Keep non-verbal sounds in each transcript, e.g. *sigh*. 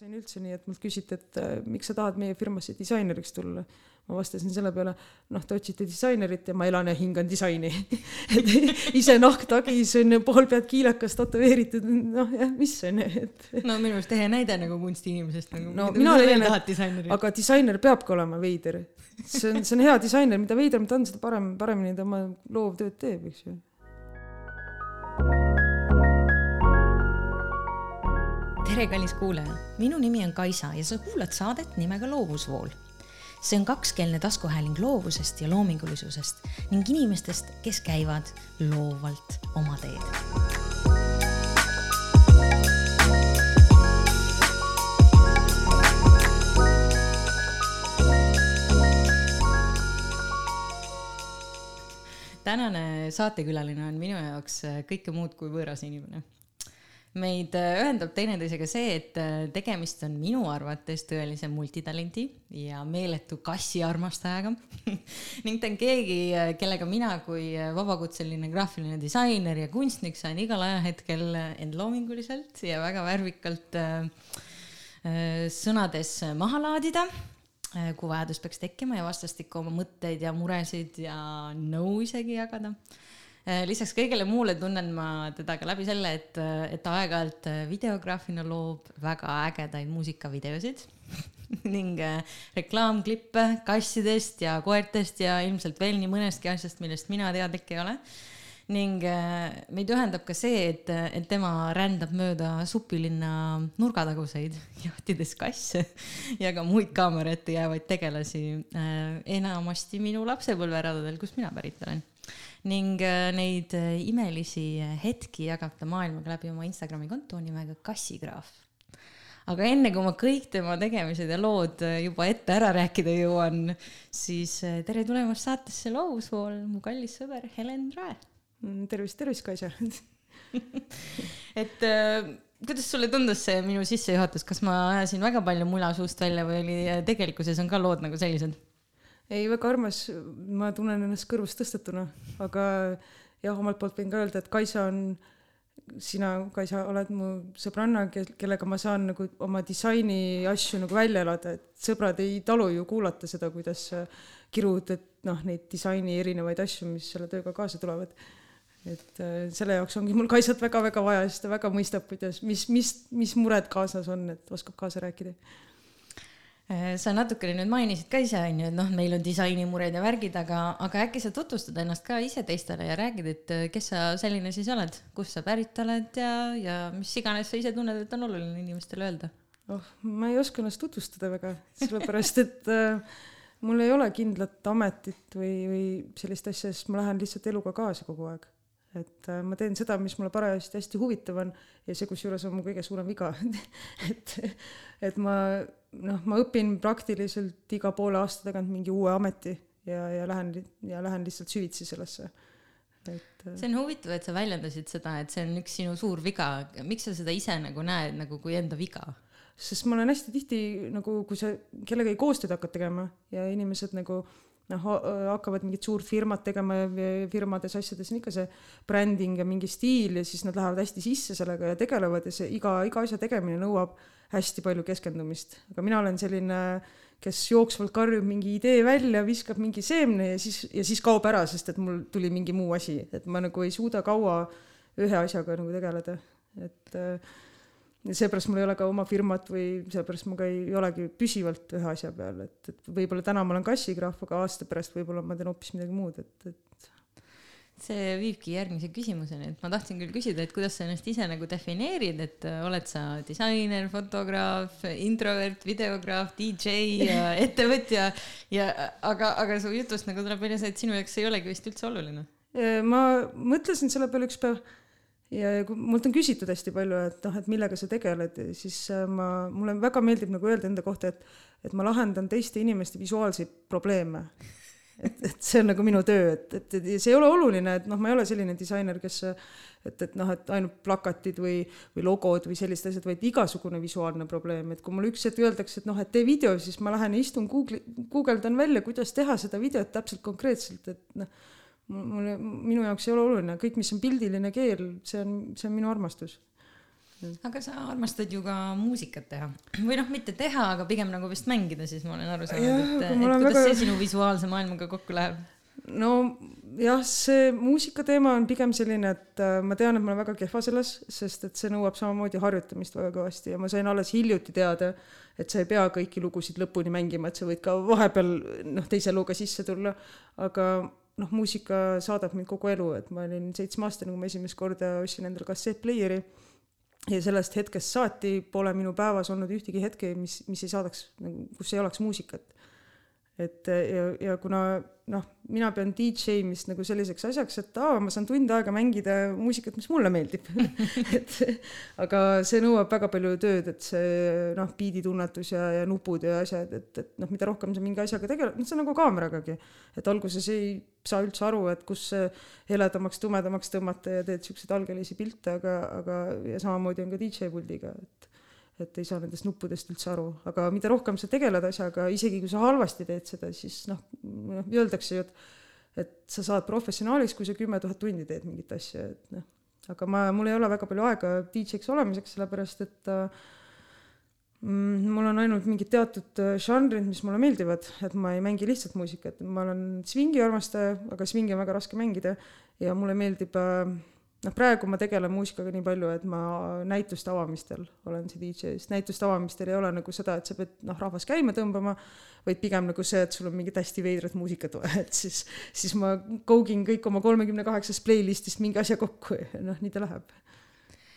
sain üldse nii, et mult küsiti, et äh, miks sa tahad meie firmasse disaineriks tulla. ma vastasin selle peale, noh, te otsite disainerit ja ma elan ja hingan disaini *laughs* et ise nahk tagis on ju, pool pead kiilakas tätoveeritud, noh jah, mis on ju, et. *laughs* no minu meelest ehe näide nagu kunstiinimesest nagu. no mina leian, et aga disainer peabki olema veider. see on, see on hea disainer, mida veidram ta on, seda parem, paremini ta oma loovtööd teeb, eks ju tere, kallis kuulaja, minu nimi on Kaisa ja sa kuulad saadet nimega Loovusvool. see on kakskeelne taskuhääling loovusest ja loomingulisusest ning inimestest, kes käivad loovalt oma teed. tänane saatekülaline on minu jaoks kõike muud kui võõras inimene meid äh, ühendab teineteisega see, et äh, tegemist on minu arvates tõelise multitalendi ja meeletu kassiarmastajaga *laughs* ning ta on keegi, äh, kellega mina kui vabakutseline graafiline disainer ja kunstnik saan igal ajahetkel end loominguliselt ja väga värvikalt sõnades maha laadida kui vajadus peaks tekkima ja vastastikku oma mõtteid ja muresid ja nõu isegi jagada lisaks kõigele muule tunnen ma teda ka läbi selle, et, et ta aeg-ajalt äh, videograafina loob väga ägedaid muusikavideosid *laughs* ning äh, reklaamklippe kassidest ja koertest ja ilmselt veel nii mõnestki asjast, millest mina teadlik ei ole. ning meid ühendab ka see, et, et tema rändab mööda supilinna nurgataguseid, *laughs* jahtides kasse *laughs* ja ka muid kaamera ette jäävaid tegelasi, enamasti minu lapsepõlveradadel, kust mina pärit olen ning äh, neid äh, imelisi hetki jagab ta maailmaga läbi oma Instagrami konto nimega Kassigraaf. aga enne kui ma kõik tema tegemised ja lood äh, juba ette ära rääkida jõuan, siis tere tulemast saatesse Loovusvool, mu kallis sõber Helen Rae. Mm, tervist, tervist, Kaisa *laughs* et kuidas sulle tundus see minu sissejuhatus, kas ma ajasin väga palju mula suust välja või oli tegelikkuses on ka lood nagu sellised? Ei, väga armas, ma tunnen ennast kõrvust tõstetuna, aga jah, omalt poolt võin ka öelda, et Kaisa on, sina, Kaisa, oled mu sõbranna, kellega ma saan nagu oma disaini asju nagu välja elada, et sõbrad ei talu ju kuulata seda, kuidas sa kirud, et noh, neid disaini erinevaid asju, mis selle tööga kaasa tulevad. et äh, selle jaoks ongi mul Kaisat väga-väga vaja, sest ta väga mõistab, kuidas, mis, mis, mis mured kaasas on, et oskab kaasa rääkida sa natukene nüüd mainisid ka ise onju, et noh, meil on disainimured ja värgid, aga, aga äkki sa tutvustad ennast ka ise teistele ja räägid, et äh, kes sa selline siis oled, kust sa pärit oled ja, ja mis iganes sa ise tunned, et on oluline inimestele öelda? oh, ma ei oska ennast tutvustada väga, sellepärast et äh, mul ei ole kindlat ametit või, või sellist asja, sest ma lähen lihtsalt eluga kaasa kogu aeg et äh, ma teen seda, mis mulle parajasti hästi huvitav on ja see kusjuures on mu kõige suurem viga *laughs* et, et ma noh, ma õpin praktiliselt iga poole aasta tagant mingi uue ameti ja, ja lähen ja lähen lihtsalt süvitsi sellesse. et. Äh, see on huvitav, et sa väljendasid seda, et see on üks sinu suur viga, miks sa seda ise nagu näed nagu kui enda viga? sest ma olen hästi tihti nagu, kui sa kellegagi koostööd hakkad tegema ja inimesed nagu noh, hakkavad mingit suurt firmat tegema firmades asjades on ikka see bränding ja mingi stiil ja siis nad lähevad hästi sisse sellega ja tegelevad ja see iga, iga asja tegemine nõuab hästi palju keskendumist, aga mina olen selline, kes jooksvalt karjub mingi idee välja, viskab mingi seemne ja siis, ja siis kaob ära, sest et mul tuli mingi muu asi, et ma nagu ei suuda kaua ühe asjaga nagu tegeleda, et äh, ja seepärast mul ei ole ka oma firmat või seepärast ma ka ei olegi püsivalt ühe asja peal, et, et võib-olla täna ma olen kassigraaf, aga aasta pärast võib-olla ma teen hoopis midagi muud, et, et see viibki järgmise küsimuseni, et ma tahtsin küll küsida, et kuidas sa ennast ise nagu defineerid, et äh, oled sa disainer, fotograaf, introvert, videograaf, DJ, *laughs* ettevõtja ja aga, aga su jutust nagu tuleb välja see, et sinu jaoks ei olegi vist üldse oluline. ma mõtlesin selle peale üks päev ja, ja kui mult on küsitud hästi palju, et noh, et millega sa tegeled, siis äh, ma, mulle väga meeldib nagu öelda enda kohta, et, et ma lahendan teiste inimeste visuaalseid probleeme. et, et see on nagu minu töö, et, et, et see ei ole oluline, et noh, ma ei ole selline disainer, kes et, et noh, et ainult plakatid või, või logod või sellised asjad, vaid igasugune visuaalne probleem, et kui mulle üks hetk öeldakse, et noh, et tee video, siis ma lähen ja istun Google'i, guugeldan välja, kuidas teha seda videot täpselt konkreetselt, et noh mulle, minu jaoks ei ole oluline, kõik, mis on pildiline keel, see on, see on minu armastus. aga sa armastad ju ka muusikat teha või noh, mitte teha, aga pigem nagu vist mängida, siis ma olen aru saanud, et, et kuidas väga... see sinu visuaalse maailmaga kokku läheb? no jah, see muusika teema on pigem selline, et äh, ma tean, et ma olen väga kehva selles, sest et see nõuab samamoodi harjutamist väga kõvasti ja ma sain alles hiljuti teada, et sa ei pea kõiki lugusid lõpuni mängima, et sa võid ka vahepeal noh, teise looga sisse tulla, aga noh, muusika saadab mind kogu elu, et ma olin seitsmeaastane, kui ma esimest korda ostsin endale kassettpleieri ja sellest hetkest saati pole minu päevas olnud ühtegi hetke, mis, mis ei saadaks nagu, kus ei oleks muusikat et ja, ja kuna noh, mina pean DJ imist nagu selliseks asjaks, et aa, ma saan tund aega mängida muusikat, mis mulle meeldib *laughs* et aga see nõuab väga palju tööd, et see noh, biiditunnetus ja, ja nupud ja asjad, et, et noh, mida rohkem sa mingi asjaga tegeled, noh, see on nagu kaameragagi. et alguses ei saa üldse aru, et kus heledamaks, tumedamaks tõmmata ja teed siukseid algelisi pilte, aga, aga ja samamoodi on ka DJ puldiga, et et ei saa nendest nuppudest üldse aru, aga mida rohkem sa tegeled asjaga, isegi kui sa halvasti teed seda, siis noh, noh, öeldakse ju, et et sa saad professionaaliks, kui sa kümme tuhat tundi teed mingit asja, et noh, aga ma, mul ei ole väga palju aega DJ-ks olemiseks, sellepärast et äh, mul on ainult mingid teatud äh, žanrid, mis mulle meeldivad, et ma ei mängi lihtsalt muusikat, ma olen svingi armastaja, aga svingi on väga raske mängida ja mulle meeldib äh, noh, praegu ma tegelen muusikaga nii palju, et ma näituste avamistel olen see DJ, sest näituste avamistel ei ole nagu seda, et sa pead noh, rahvast käima tõmbama, vaid pigem nagu see, et sul on mingit hästi veidrat muusikat vaja, *laughs* et siis, siis ma koogin kõik oma kolmekümne kaheksast playlist'ist mingi asja kokku ja noh, nii ta läheb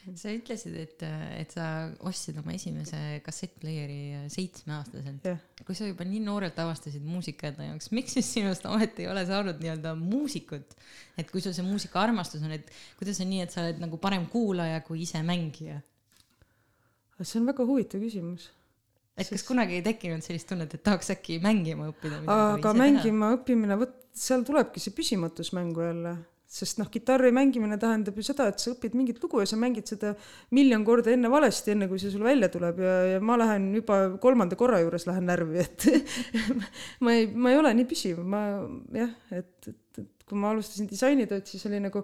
*laughs* sa ütlesid, et, et sa ostsid oma esimese kassettpleieri seitsmeaastaselt yeah.. kui sa juba nii noorelt avastasid muusika enda jaoks, miks siis sinust ometi ei ole saanud nii-öelda muusikut? et kui sul see muusikaarmastus on, et kuidas on nii, et sa oled nagu parem kuulaja kui ise mängija? see on väga huvitav küsimus et kas kunagi ei tekkinud sellist tunnet, et tahaks äkki mängima õppida? aga mängima teha? õppimine, vot seal tulebki see püsimatus mängu jälle sest noh, kitarri mängimine tähendab ju seda, et sa õpid mingit lugu ja sa mängid seda miljon korda enne valesti, enne kui see sul välja tuleb. Ja, ja ma lähen juba kolmanda korra juures lähen närvi, et *laughs* ma ei, ma ei ole nii püsiv, ma jah, et, et, et kui ma alustasin disainitööd, siis oli nagu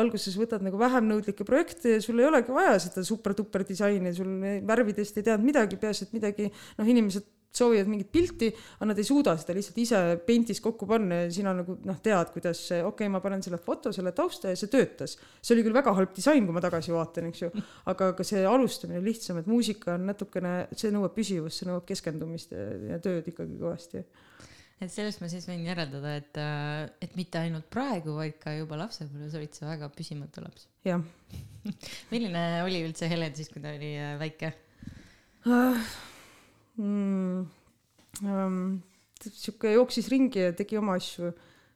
alguses võtad nagu vähem nõudlikke projekte ja sul ei olegi vaja seda super-duper disaini, sul värvidest ei teadnud midagi, peaasi, et midagi noh, inimesed soovivad mingit pilti, aga nad ei suuda seda lihtsalt ise Paintis kokku panna ja sina nagu noh, tead, kuidas okei okay,, ma panen selle foto, selle tausta ja see töötas. see oli küll väga halb disain, kui ma tagasi vaatan, eks ju, aga ka see alustamine lihtsam, et muusika on natukene, see nõuab püsivust, see nõuab keskendumist ja, ja tööd ikkagi kõvasti et sellest ma siis võin järeldada, et, äh, et mitte ainult praegu, vaid ka juba lapsepõlves olid sa väga püsimatu laps. jah *laughs* milline oli üldse Helen siis, kui ta oli äh, väike uh,? Mm, ähm, sihuke jooksis ringi ja tegi oma asju,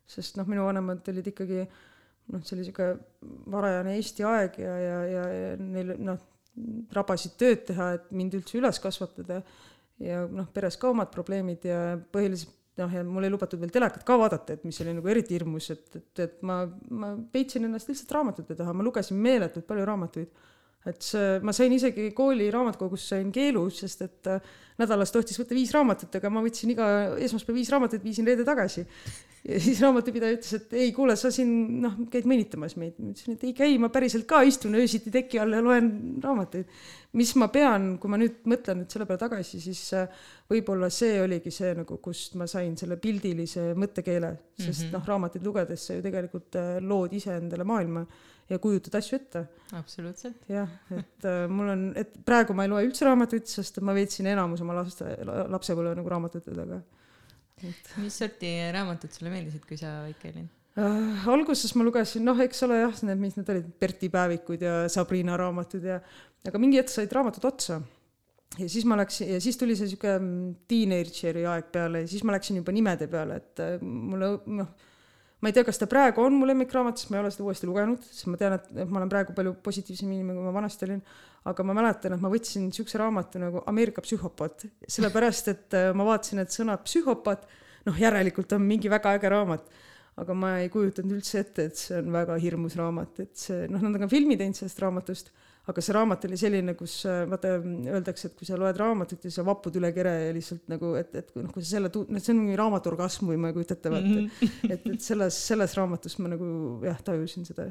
sest noh, minu vanemad olid ikkagi noh, see oli sihuke varajane Eesti aeg ja, ja, ja, ja neil noh, rabasid tööd teha, et mind üldse üles kasvatada. Ja noh, peres ka omad probleemid ja põhiliselt noh, ja mul ei lubatud veel telekat ka vaadata, et mis oli nagu eriti hirmus, et, et, et ma, ma peitsin ennast lihtsalt raamatute taha, ma lugesin meeletult palju raamatuid et see, ma sain isegi kooli raamatukogust sain keelu, sest et äh, nädalas tohtis võtta viis raamatut, aga ma võtsin iga esmaspäev viis raamatut, viisin reede tagasi. ja siis raamatupidaja ütles, et ei, kuule, sa siin noh, käid mõnitamas meid. ma ütlesin, et ei käi, ma päriselt ka istun öösiti teki all ja loen raamatuid. mis ma pean, kui ma nüüd mõtlen nüüd selle peale tagasi, siis äh, võib-olla see oligi see nagu, kust ma sain selle pildilise mõttekeele, sest mm -hmm. noh, raamatuid lugedes sa ju tegelikult äh, lood ise endale maailma ja kujutad asju ette. absoluutselt. jah, et äh, mul on, et praegu ma ei loe üldse raamatuid, sest ma veetsin enamus oma laste, lapsepõlve nagu raamatute taga et.... mis sorti raamatud sulle meeldisid, kui sa väike olid äh,? alguses ma lugesin, noh, eks ole jah, need, mis need olid, Berti päevikud ja Sabrina raamatud ja, aga mingi hetk said raamatud otsa ja siis ma läksin ja siis tuli see sihuke mm, teenager'i aeg peale ja siis ma läksin juba nimede peale, et äh, mulle noh ma ei tea, kas ta praegu on mu lemmikraamat, sest ma ei ole seda uuesti lugenud, sest ma tean, et ma olen praegu palju positiivsem inimene, kui ma vanasti olin. aga ma mäletan, et ma võtsin siukse raamatu nagu Ameerika psühhopaat, sellepärast et äh, ma vaatasin, et sõna psühhopaat, noh, järelikult on mingi väga äge raamat. aga ma ei kujutanud üldse ette, et see on väga hirmus raamat, et see, noh, nad on ka filmi teinud sellest raamatust aga see raamat oli selline, kus äh, vaata öeldakse, et kui sa loed raamatut ja sa vapud üle kere ja lihtsalt nagu, et, et noh, kui sa selle, noh, see on mingi raamatu orgasm või ma ei kujuta ette, vaata. -hmm. et, et selles, selles raamatus ma nagu jah, tajusin seda.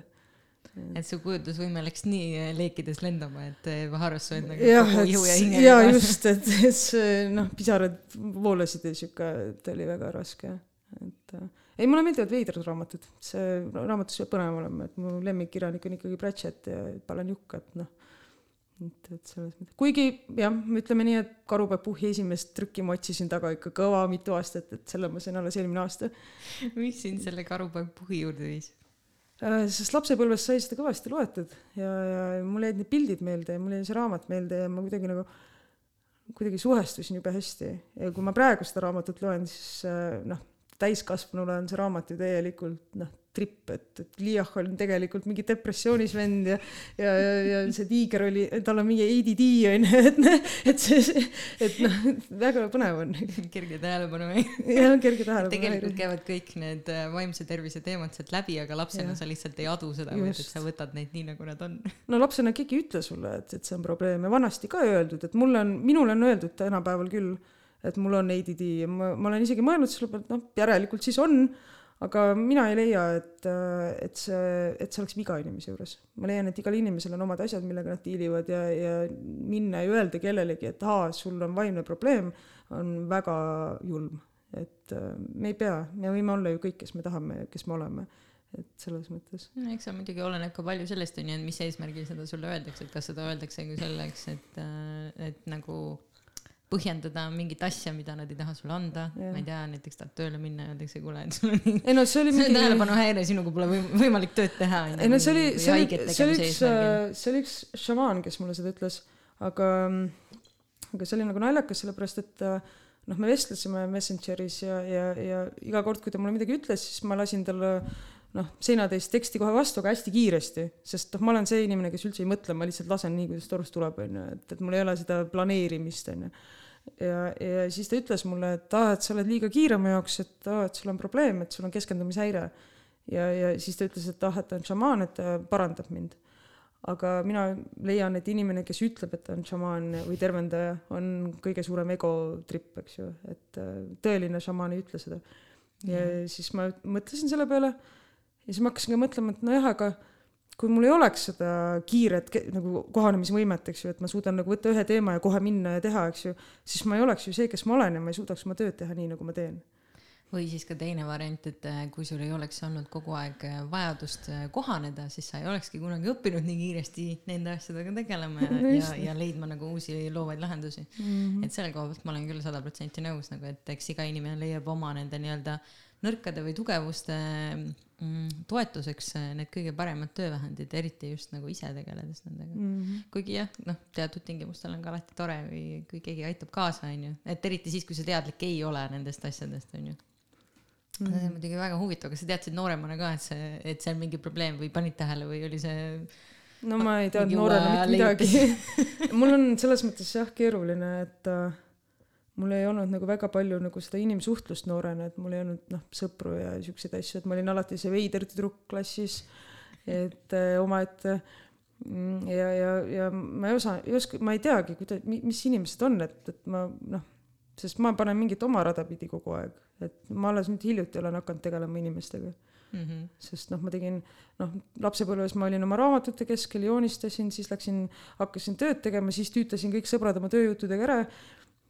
et su kujutlusvõime läks nii äh, leekides lendama, et haaras su endaga jah, kogu ihu ja hinge. ja just, et, et see noh, pisarad voolasid ja sihuke, et oli väga raske, et äh, ei, mulle meeldivad veidrad raamatud, see raamatus peab põnev olema, et mu lemmikkirjanik on ikkagi Pratchett ja Palenjuk, et noh et, et selles mõttes, kuigi jah, ütleme nii, et Karupäev-Puhhi esimest trükki ma otsisin taga ikka kõva mitu aastat, et selle ma sain alles eelmine aasta. mis sind selle Karupäev-Puhhi juurde viis? Äh, sest lapsepõlves sai seda kõvasti loetud ja, ja mul jäid need pildid meelde ja mul jäi see raamat meelde ja ma kuidagi nagu, kuidagi suhestusin jube hästi ja kui ma praegu seda raamatut loen, siis äh, noh, täiskasvanule on see raamat ju täielikult noh, tripp, et, et Liiah on tegelikult mingi depressioonis vend ja, ja, ja, ja see tiiger oli, tal on mingi ADD onju, et noh, et see, et noh, väga põnev on. kerge tähelepanu jah, kerge tähelepanu. tegelikult käivad kõik need äh, vaimse tervise teemad sealt läbi, aga lapsena ja. sa lihtsalt ei adu seda, vaid et sa võtad neid nii, nagu nad on. no lapsena keegi ei ütle sulle, et, et see on probleem ja vanasti ka öeldud, et mulle on, minule on öeldud tänapäeval küll, et mul on ADD ja ma, ma olen isegi mõelnud selle pealt, noh, järelikult siis on aga mina ei leia, et, et see, et see oleks viga inimese juures. ma leian, et igal inimesel on omad asjad, millega nad diilivad ja, ja minna ja öelda kellelegi, et aa, sul on vaimne probleem, on väga julm. et me ei pea, me võime olla ju kõik, kes me tahame, kes me oleme et selles mõttes. no eks see muidugi oleneb ka palju sellest onju, et mis eesmärgil seda sulle öeldakse, et kas seda öeldakse selleks, et, et nagu põhjendada mingit asja, mida nad ei taha sulle anda, ma ei tea, näiteks tahad tööle minna ja öeldakse, kuule, et sul on nii ei no see oli *laughs* mingi tähelepanuhäire, sinuga pole võimalik tööd teha. ei no see oli, see oli, see oli üks, see oli üks šamaan, kes mulle seda ütles, aga, aga see oli nagu naljakas, sellepärast et noh, me vestlesime Messengeris ja, ja, ja iga kord, kui ta mulle midagi ütles, siis ma lasin talle noh, seinatäis teksti kohe vastu, aga hästi kiiresti, sest noh, ma olen see inimene, kes üldse ei mõtle, ma lihtsalt lasen nii, kuidas torust tuleb, onju, et, et mul ei ole seda planeerimist, onju ja, ja siis ta ütles mulle, et aa, et sa oled liiga kiire mu jaoks, et aa, et sul on probleem, et sul on keskendumishäire. ja, ja siis ta ütles, et ah, et ta on šamaan, et ta parandab mind. aga mina leian, et inimene, kes ütleb, et ta on šamaan või tervendaja, on kõige suurem egotripp, eks ju, et äh, tõeline šamaan ei ütle seda. ja mm. siis ma mõtlesin selle peale ja siis ma hakkasin ka mõtlema, et nojah, aga kui mul ei oleks seda kiiret nagu kohanemisvõimet, eks ju, et ma suudan nagu võtta ühe teema ja kohe minna ja teha, eks ju, siis ma ei oleks ju see, kes ma olen ja ma ei suudaks oma tööd teha nii, nagu ma teen. või siis ka teine variant, et äh, kui sul ei oleks olnud kogu aeg äh, vajadust äh, kohaneda, siis sa ei olekski kunagi õppinud nii kiiresti nende asjadega tegelema ja *laughs* no, ja, ja leidma nagu uusi loovaid lahendusi mm. -hmm. et selle koha pealt ma olen küll sada protsenti nõus nagu, et eks iga inimene leiab oma nende nii-öelda nõrkade või tugevuste mm, toetuseks äh, need kõige paremad töövahendid, eriti just nagu ise tegeledes nendega mm. -hmm. kuigi jah, noh, teatud tingimustel on ka alati tore, kui, kui keegi aitab kaasa, onju, et eriti siis, kui sa teadlik ei ole nendest asjadest, onju. Mm -hmm. see on mhm. muidugi väga huvitav, kas sa teadsid nooremana ka, et see, et on mingi probleem või panid tähele või oli see no ma ei teadnud noorena mitte midagi *laughs* mul on selles mõttes jah keeruline, et äh, mul ei olnud nagu väga palju nagu seda inimsuhtlust noorena, et mul ei olnud noh, sõpru ja siukseid asju, et ma olin alati see veider tüdruk klassis, et äh, omaette mm, ja, ja, ja ma ei osa, ei oska, ma ei teagi, kuida-, mis inimesed on, et, et ma noh, sest ma panen mingit oma rada pidi kogu aeg, et ma alles nüüd hiljuti olen hakanud tegelema inimestega mm. -hmm. sest noh, ma tegin noh, lapsepõlves ma olin oma raamatute keskel, joonistasin, siis läksin, hakkasin tööd tegema, siis tüütasin kõik sõbrad oma tööjuttudega ära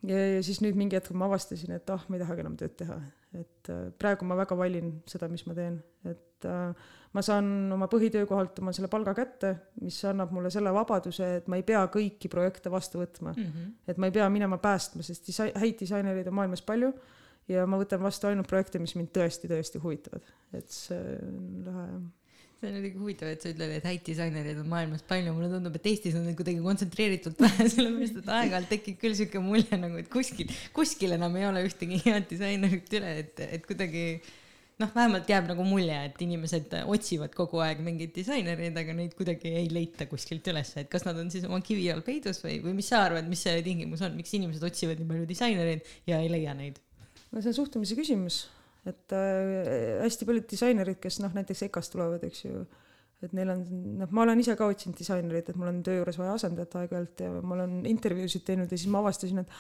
ja, siis nüüd mingi hetk ma avastasin, et ah ma ei tahagi enam tööd teha, et äh, praegu ma väga valin seda, mis ma teen, et äh, ma saan oma põhitöökohalt oma selle palga kätte, mis annab mulle selle vabaduse, et ma ei pea kõiki projekte vastu võtma mm. -hmm. et ma ei pea minema päästma, sest disa-, häid disainereid on maailmas palju ja ma võtan vastu ainult projekte, mis mind tõesti, tõesti huvitavad, et see on lahe jah see on muidugi huvitav, et sa ütled, et häid disainereid on maailmas palju, mulle tundub, et Eestis on neid kuidagi kontsentreeritult vähe, *laughs* sellepärast et aeg-ajalt tekib küll siuke mulje nagu, et kuskil, kuskil enam ei ole ühtegi head disainerit üle, et, et kuidagi noh, vähemalt jääb nagu mulje, et inimesed otsivad kogu aeg mingeid disainereid, aga neid kuidagi ei leita kuskilt üles, et kas nad on siis oma kivi all peidus või, või mis sa arvad, mis see tingimus on, miks inimesed otsivad nii palju disainereid ja ei leia neid? no see on suhtumise küsimus et äh, hästi paljud disainerid, kes noh, näiteks EKA-st tulevad, eks ju, et neil on, noh, ma olen ise ka otsinud disainerit, et mul on töö juures vaja asendajat aeg-ajalt ja ma olen intervjuusid teinud ja siis ma avastasin, et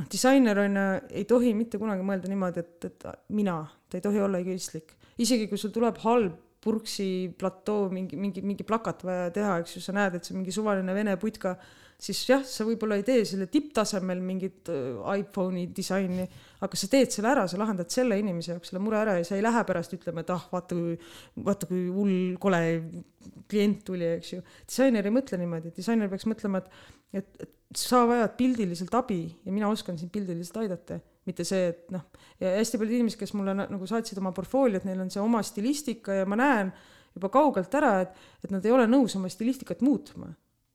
noh, disainer on ju, ei tohi mitte kunagi mõelda niimoodi, et, et mina, ta ei tohi olla egoistlik. isegi kui sul tuleb halb purksi platoo mingi mingi mingi plakat vaja teha eks ju sa näed et see on mingi suvaline vene putka siis jah sa võib-olla ei tee selle tipptasemel mingit äh, iPhone'i disaini aga sa teed selle ära sa lahendad selle inimese jaoks selle mure ära ja sa ei lähe pärast ütlema et ah vaata kui vaata kui hull kole klient tuli eks ju disainer ei mõtle niimoodi disainer peaks mõtlema et et, et sa vajad pildiliselt abi ja mina oskan sind pildiliselt aidata mitte see, et noh, ja hästi paljud inimesed, kes mulle nagu saatsid oma portfooliot, neil on see oma stilistika ja ma näen juba kaugelt ära, et, et nad ei ole nõus oma stilistikat muutma.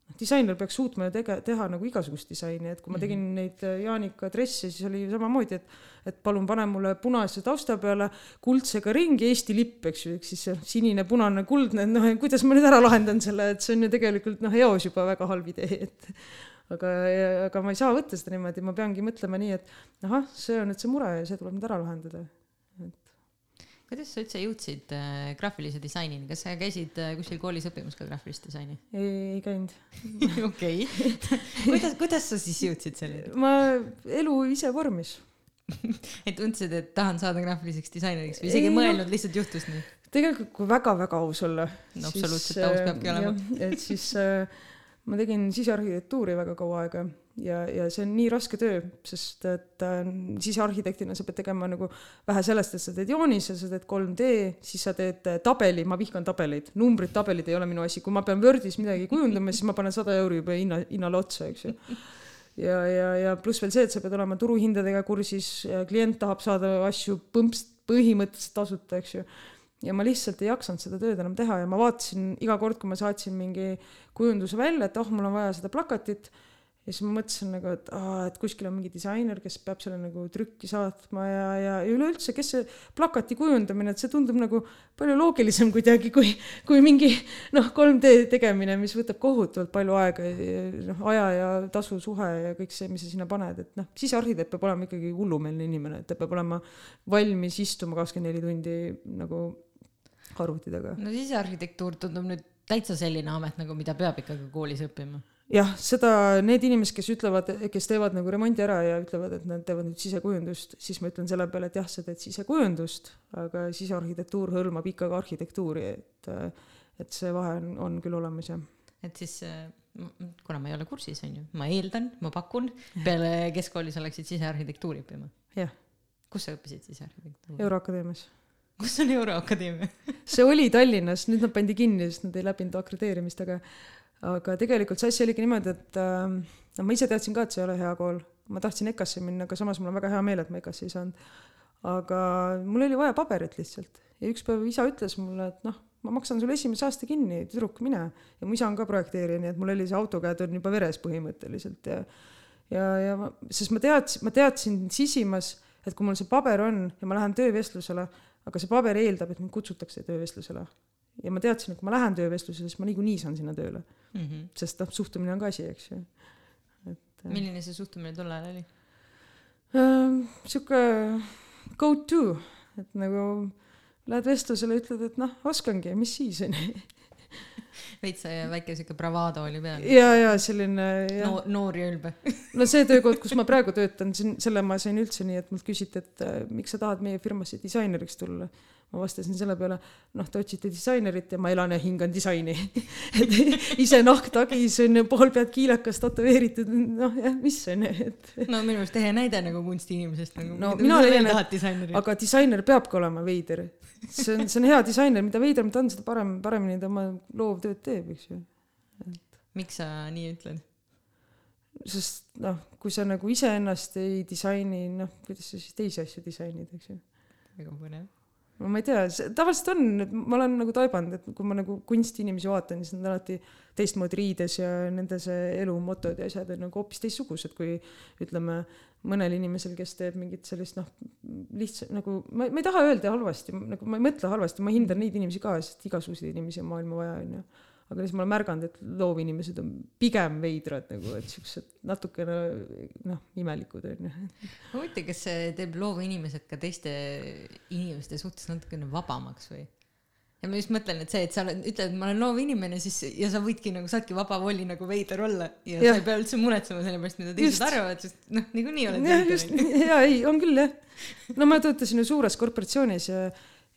Noh, disainer peaks suutma ju tege-, teha nagu igasugust disaini, et kui ma tegin mhm. neid äh, Jaanika dresse, siis oli samamoodi, et et palun pane mulle punase tausta peale kuldsega ringi Eesti lipp, eks ju, ehk siis see sinine, punane, kuldne, noh, kuidas ma nüüd ära lahendan selle, et see on ju tegelikult noh, eos juba väga halb idee, et aga, aga ma ei saa võtta seda niimoodi, ma peangi mõtlema nii, et ahah, see on nüüd see mure ja see tuleb nüüd ära lahendada. Kuidas sa üldse jõudsid äh, graafilise disainini, kas sa käisid äh, kuskil koolis õppimas ka graafilist disaini? ei, ei käinud. *laughs* okei, *laughs* kuidas, kuidas sa siis jõudsid selleni? ma, elu ise vormis *laughs* et tundsid, et tahan saada graafiliseks disaineriks või isegi ei mõelnud, lihtsalt juhtus nii? tegelikult, kui väga-väga aus olla. no absoluutselt aus peabki olema. et siis äh, ma tegin sisearhitektuuri väga kaua aega ja, ja see on nii raske töö, sest et äh, sisearhitektina sa pead tegema nagu vähe sellest, et sa teed joonise, sa teed 3D, siis sa teed äh, tabeli, ma vihkan tabeleid, numbrid, tabelid ei ole minu asi, kui ma pean Wordis midagi kujundama, siis ma panen sada euri juba hinna, hinnale otsa, eks ju. Ja, ja, ja pluss veel see, et sa pead olema turuhindadega kursis, klient tahab saada asju põmps, põhimõtteliselt tasuta, eks ju. Ja ma lihtsalt ei jaksanud seda tööd enam teha ja ma vaatasin iga kord, kui ma saatsin mingi kujunduse välja, et oh, mul on vaja seda plakatit ja siis ma mõtlesin nagu, et aa, et kuskil on mingi disainer, kes peab selle nagu trükki saatma ja, ja, ja üleüldse, kes see plakati kujundamine, et see tundub nagu palju loogilisem kuidagi kui, kui mingi noh, 3D tegemine, mis võtab kohutavalt palju aega, noh, aja ja tasu suhe ja kõik see, mis sa sinna paned, et noh, sisearhitekt peab olema ikkagi hullumeelne inimene, et ta peab olema valmis istuma kakskümmend neli tundi nagu arvuti taga. no sisearhitektuur tundub nüüd täitsa selline amet nagu, mida peab ikkagi koolis õppima. Jah, seda, need inimesed, kes ütlevad, kes teevad nagu remondi ära ja ütlevad, et nad teevad nüüd sisekujundust, siis ma ütlen selle peale, et jah, sa teed sisekujundust, aga sisearhitektuur hõlmab ikkagi arhitektuuri, et, et see vahe on, on küll olemas, jah. et siis kuna ma ei ole kursis, on ju, ma eeldan, ma pakun, peale keskkooli sa läksid sisearhitektuuri õppima? jah. kus sa õppisid sisearhitektuuri? Euroakadeemias kus on Euroakadeemia see oli Tallinnas, nüüd nad pandi kinni, sest nad ei läbinud akrediteerimist, aga aga tegelikult see asi oligi niimoodi, et äh, no ma ise teadsin ka, et see ei ole hea kool. ma tahtsin EKA-sse minna, aga samas mul on väga hea meel, et ma EKA-sse ei saanud. aga mul oli vaja paberit lihtsalt ja üks päev isa ütles mulle, et noh, ma maksan sulle esimese aasta kinni, tüdruk, mine. ja mu isa on ka projekteerija, nii et mul oli see AutoCAD on juba veres põhimõtteliselt ja ja, ja ma, sest ma teadsin, ma teadsin sisimas, et kui mul see paber on ja ma lähen töövestlusele, aga see paber eeldab, et mind kutsutakse töövestlusele. Ja ma teadsin, et kui ma lähen töövestlusele, siis ma niikuinii saan sinna tööle mm. -hmm. sest noh, suhtumine on ka asi, eks ju. et. Äh, milline see suhtumine tol ajal oli äh,? sihuke go to, et nagu lähed vestlusele, ütled, et noh, oskangi, mis siis onju *laughs* veits väike siuke bravado oli peal. ja, ja selline ja. no, noor ja ülbe *laughs* no see töökoht, kus ma praegu töötan, siin selle ma sain üldse nii, et mult küsiti, et äh, miks sa tahad meie firmasse disaineriks tulla. Ma vastasin selle peale, noh, te otsite disainerit ja ma elan ja hingan disaini *laughs* et ise nahk tagis on ju, pool pead kiilakas tätoveeritud, noh jah, mis on ju, et. *laughs* no minu meelest ehe näide nagu kunstiinimesest nagu. no mina leian, et aga disainer peabki olema veider see on, see on hea disainer, mida veidram ta on, seda parem, paremini ta oma loovtööd teeb, eks ju. miks sa nii ütled? sest noh, kui sa nagu iseennast ei disaini, noh, kuidas sa siis teisi asju disainid, eks ju. väga põnev. Ma ei tea, tavaliselt on, et ma olen nagu taibanud, et kui ma nagu kunstiinimesi vaatan, siis nad alati teistmoodi riides ja nende see elu motod ja asjad on nagu hoopis teistsugused kui ütleme mõnel inimesel, kes teeb mingit sellist noh, lihtsalt nagu ma, ma ei taha öelda halvasti, nagu ma ei mõtle halvasti, ma hindan neid inimesi ka, sest igasuguseid inimesi on maailma vaja, onju. Aga lihtsalt ma olen märganud, et loovinimesed on pigem veidrad nagu, et siuksed natukene noh, imelikud onju. huvitav, kas see teeb loovinimesed ka teiste inimeste suhtes natukene vabamaks või? ja ma just mõtlen, et see, et sa oled, ütled, et ma olen loov inimene, siis ja sa võidki nagu, saadki vaba voli nagu veider olla ja, ja. sa ei pea üldse muretsema selle pärast, mida teised just. arvavad, sest noh, niikuinii oled veider. ja ei, on küll jah. no ma töötasin ju suures korporatsioonis ja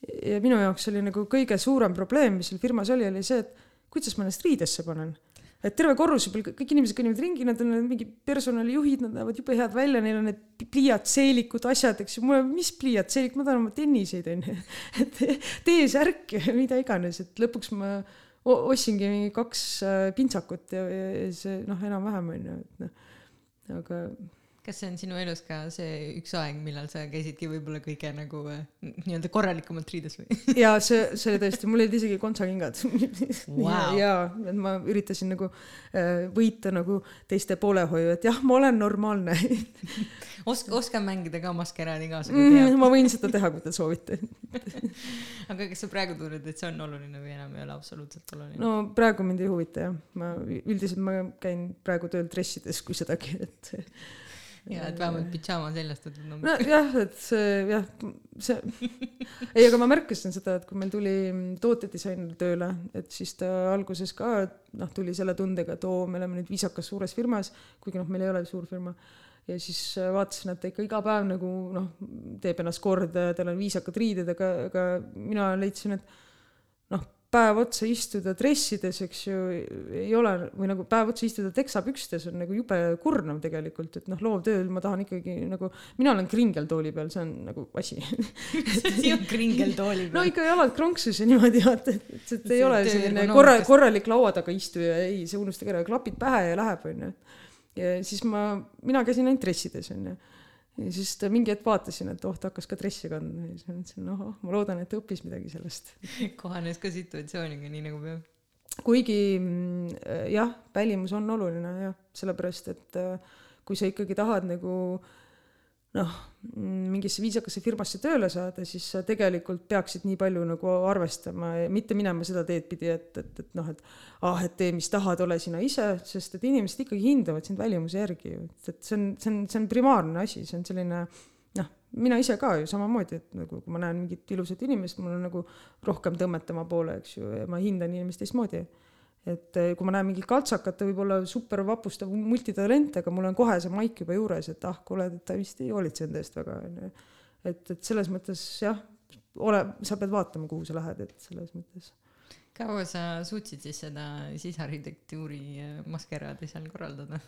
ja minu jaoks oli nagu kõige suurem probleem, mis seal firmas oli, oli see, et kuidas ma ennast riidesse panen? Et terve korruse peal kõik inimesed kõnnivad ringi, nad on mingi personalijuhid, nad näevad jube head välja, neil on need pliiatseelikud, asjad, eks ju, mul on, mis pliiatseelik, ma tahan oma tenniseid onju, *laughs* et T-särk ja mida iganes, et lõpuks ma ostsingi mingi kaks äh, pintsakut ja, ja see noh, enam-vähem onju, et noh, aga kas see on sinu elus ka see üks aeg, millal sa käisidki võib-olla kõige nagu äh, nii-öelda korralikumalt riides või? *laughs* ja see, see oli tõesti, mul olid isegi kontsakingad *laughs* wow. ja, et ma üritasin nagu äh, võita nagu teiste poolehoiu, et jah, ma olen normaalne *laughs* Osk-, oskan mängida ka maskeraadi kaasa mm,. ma võin seda teha, kui te soovite aga kas sa praegu tunned, et see on oluline või enam ei ole absoluutselt oluline? no praegu mind ei huvita jah, ma üldiselt ma käin praegu tööl dressides, kui sedagi, et ja et vähemalt pidžaama seljast võtad no jah, et see jah, see *laughs* ei, aga ma märkasin seda, et kui meil tuli tootedisainer tööle, et siis ta alguses ka noh, tuli selle tundega, et oo, me oleme nüüd viisakas suures firmas, kuigi noh, meil ei ole suur firma. Ja siis vaatasin, et ta ikka iga päev nagu noh, teeb ennast korda ja tal on viisakad riided, aga, aga mina leidsin, et päev otsa istuda dressides, eks ju, ei ole või nagu päev otsa istuda teksapükstes on nagu jube kurnav tegelikult, et noh, loovtööl ma tahan ikkagi nagu, mina olen kringeltooli peal, see on nagu asi mis asi on kringeltooli peal? no ikka jalad kronksus ja niimoodi vaata, et, et, et ei ole selline korra, korralik laua taga istuja, ei, see unustage ära, klapid pähe ja läheb, onju. ja siis ma, mina käisin ainult dressides, onju ja siis ta mingi hetk vaatasin, et oh, ta hakkas ka dressi kandma ja siis ma mõtlesin, ohoh, ma loodan, et ta õppis midagi sellest *laughs* kohanes ka situatsiooniga nii nagu peab. kuigi mm, jah, välimus on oluline jah, sellepärast et äh, kui sa ikkagi tahad nagu äh, noh, mingisse viisakasse firmasse tööle saada, siis sa tegelikult peaksid nii palju nagu arvestama. Ja mitte minema seda teed pidi, et, et, et noh, et ah, et tee, mis tahad, ole sina ise, sest et inimesed ikkagi hindavad sind välimuse järgi ju, et, et see on, see on, see on primaarne asi, see on selline noh, mina ise ka ju samamoodi, et nagu kui ma näen mingit ilusat inimest, mul on nagu rohkem tõmmet tema poole, eks ju, ja ma hindan inimest teistmoodi et eh, kui ma näen mingit kaltsakat, ta võib olla super vapustav multitalent, aga mul on kohe see maik juba juures, et ah, kuule, ta vist ei hoolitse enda eest väga, onju. et, et selles mõttes jah, ole, sa pead vaatama, kuhu sa lähed, et selles mõttes. kaua sa suutsid siis seda sisearhitektuuri eh, maskeraadi seal korraldada?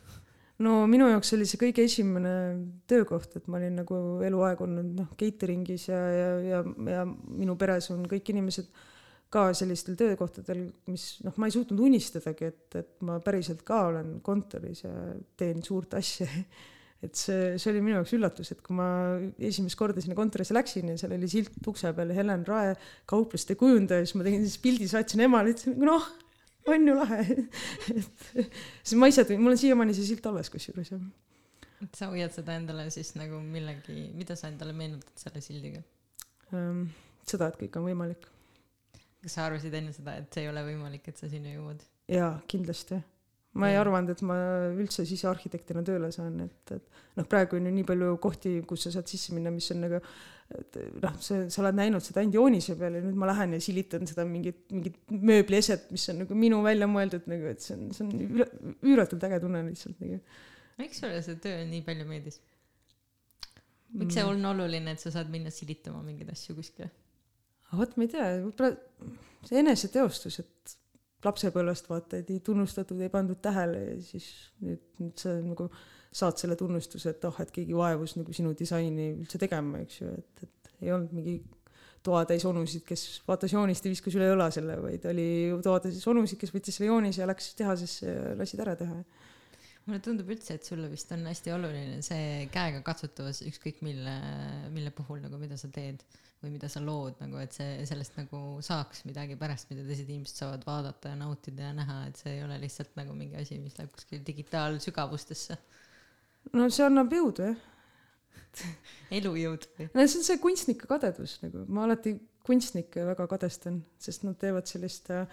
no minu jaoks oli see kõige esimene töökoht, et ma olin nagu eluaeg olnud noh, catering'is ja, ja, ja, ja minu peres on kõik inimesed ka sellistel töökohtadel, mis noh, ma ei suutnud unistadagi, et, et ma päriselt ka olen kontoris ja teen suurt asja *laughs* et see, see oli minu jaoks üllatus, et kui ma esimest korda sinna kontorisse läksin ja seal oli silt ukse peal Helen Rae kaupluste kujundaja, siis ma tegin siis pildi, saatsin emale, ütlesin noh, on ju lahe *laughs* et siis ma ise tulin, mul on siiamaani see silt alles kusjuures jah. et sa hoiad seda endale siis nagu millegi, mida sa endale meenutad selle sildiga um,? seda, et kõik on võimalik kas sa arvasid enne seda, et see ei ole võimalik, et sa sinna jõuad? jaa, kindlasti. ma ja. ei arvanud, et ma üldse sisearhitektina tööle saan, et, et noh, praegu on ju nii palju kohti, kus sa saad sisse minna, mis on nagu noh, sa, sa oled näinud seda ainult joonise peal ja nüüd ma lähen ja silitan seda mingit, mingit mööblieset, mis on nagu minu välja mõeldud nagu, et see on, see on üüratult äge tunne lihtsalt nagu. miks sulle see töö nii palju meeldis? miks see mm. on oluline, et sa saad minna silitama mingeid asju kuskile? Vot ma ei tea, võib-olla see eneseteostus, et lapsepõlvest vaata, et ei tunnustatud, ei pandud tähele ja siis nüüd, nüüd sa nagu saad selle tunnustuse, et oh, et keegi vaevus nagu sinu disaini üldse tegema, eks ju, et, et ei olnud mingi toatäis onusid, kes vaatas joonist ja viskas üle õla selle, vaid oli toatäis onusid, kes võttis selle joonise ja läks tehasesse ja lasid ära teha. mulle tundub üldse, et sulle vist on hästi oluline see käega katsutavus, ükskõik mille, mille puhul nagu, mida sa teed või mida sa lood nagu, et see, sellest nagu saaks midagi pärast, mida teised inimesed saavad vaadata ja nautida ja näha, et see ei ole lihtsalt nagu mingi asi, mis läheb kuskile digitaalsügavustesse. no see annab jõudu jah *laughs* elujõud või? no see on see kunstnike kadedus nagu, ma alati kunstnikke väga kadestan, sest nad teevad sellist äh,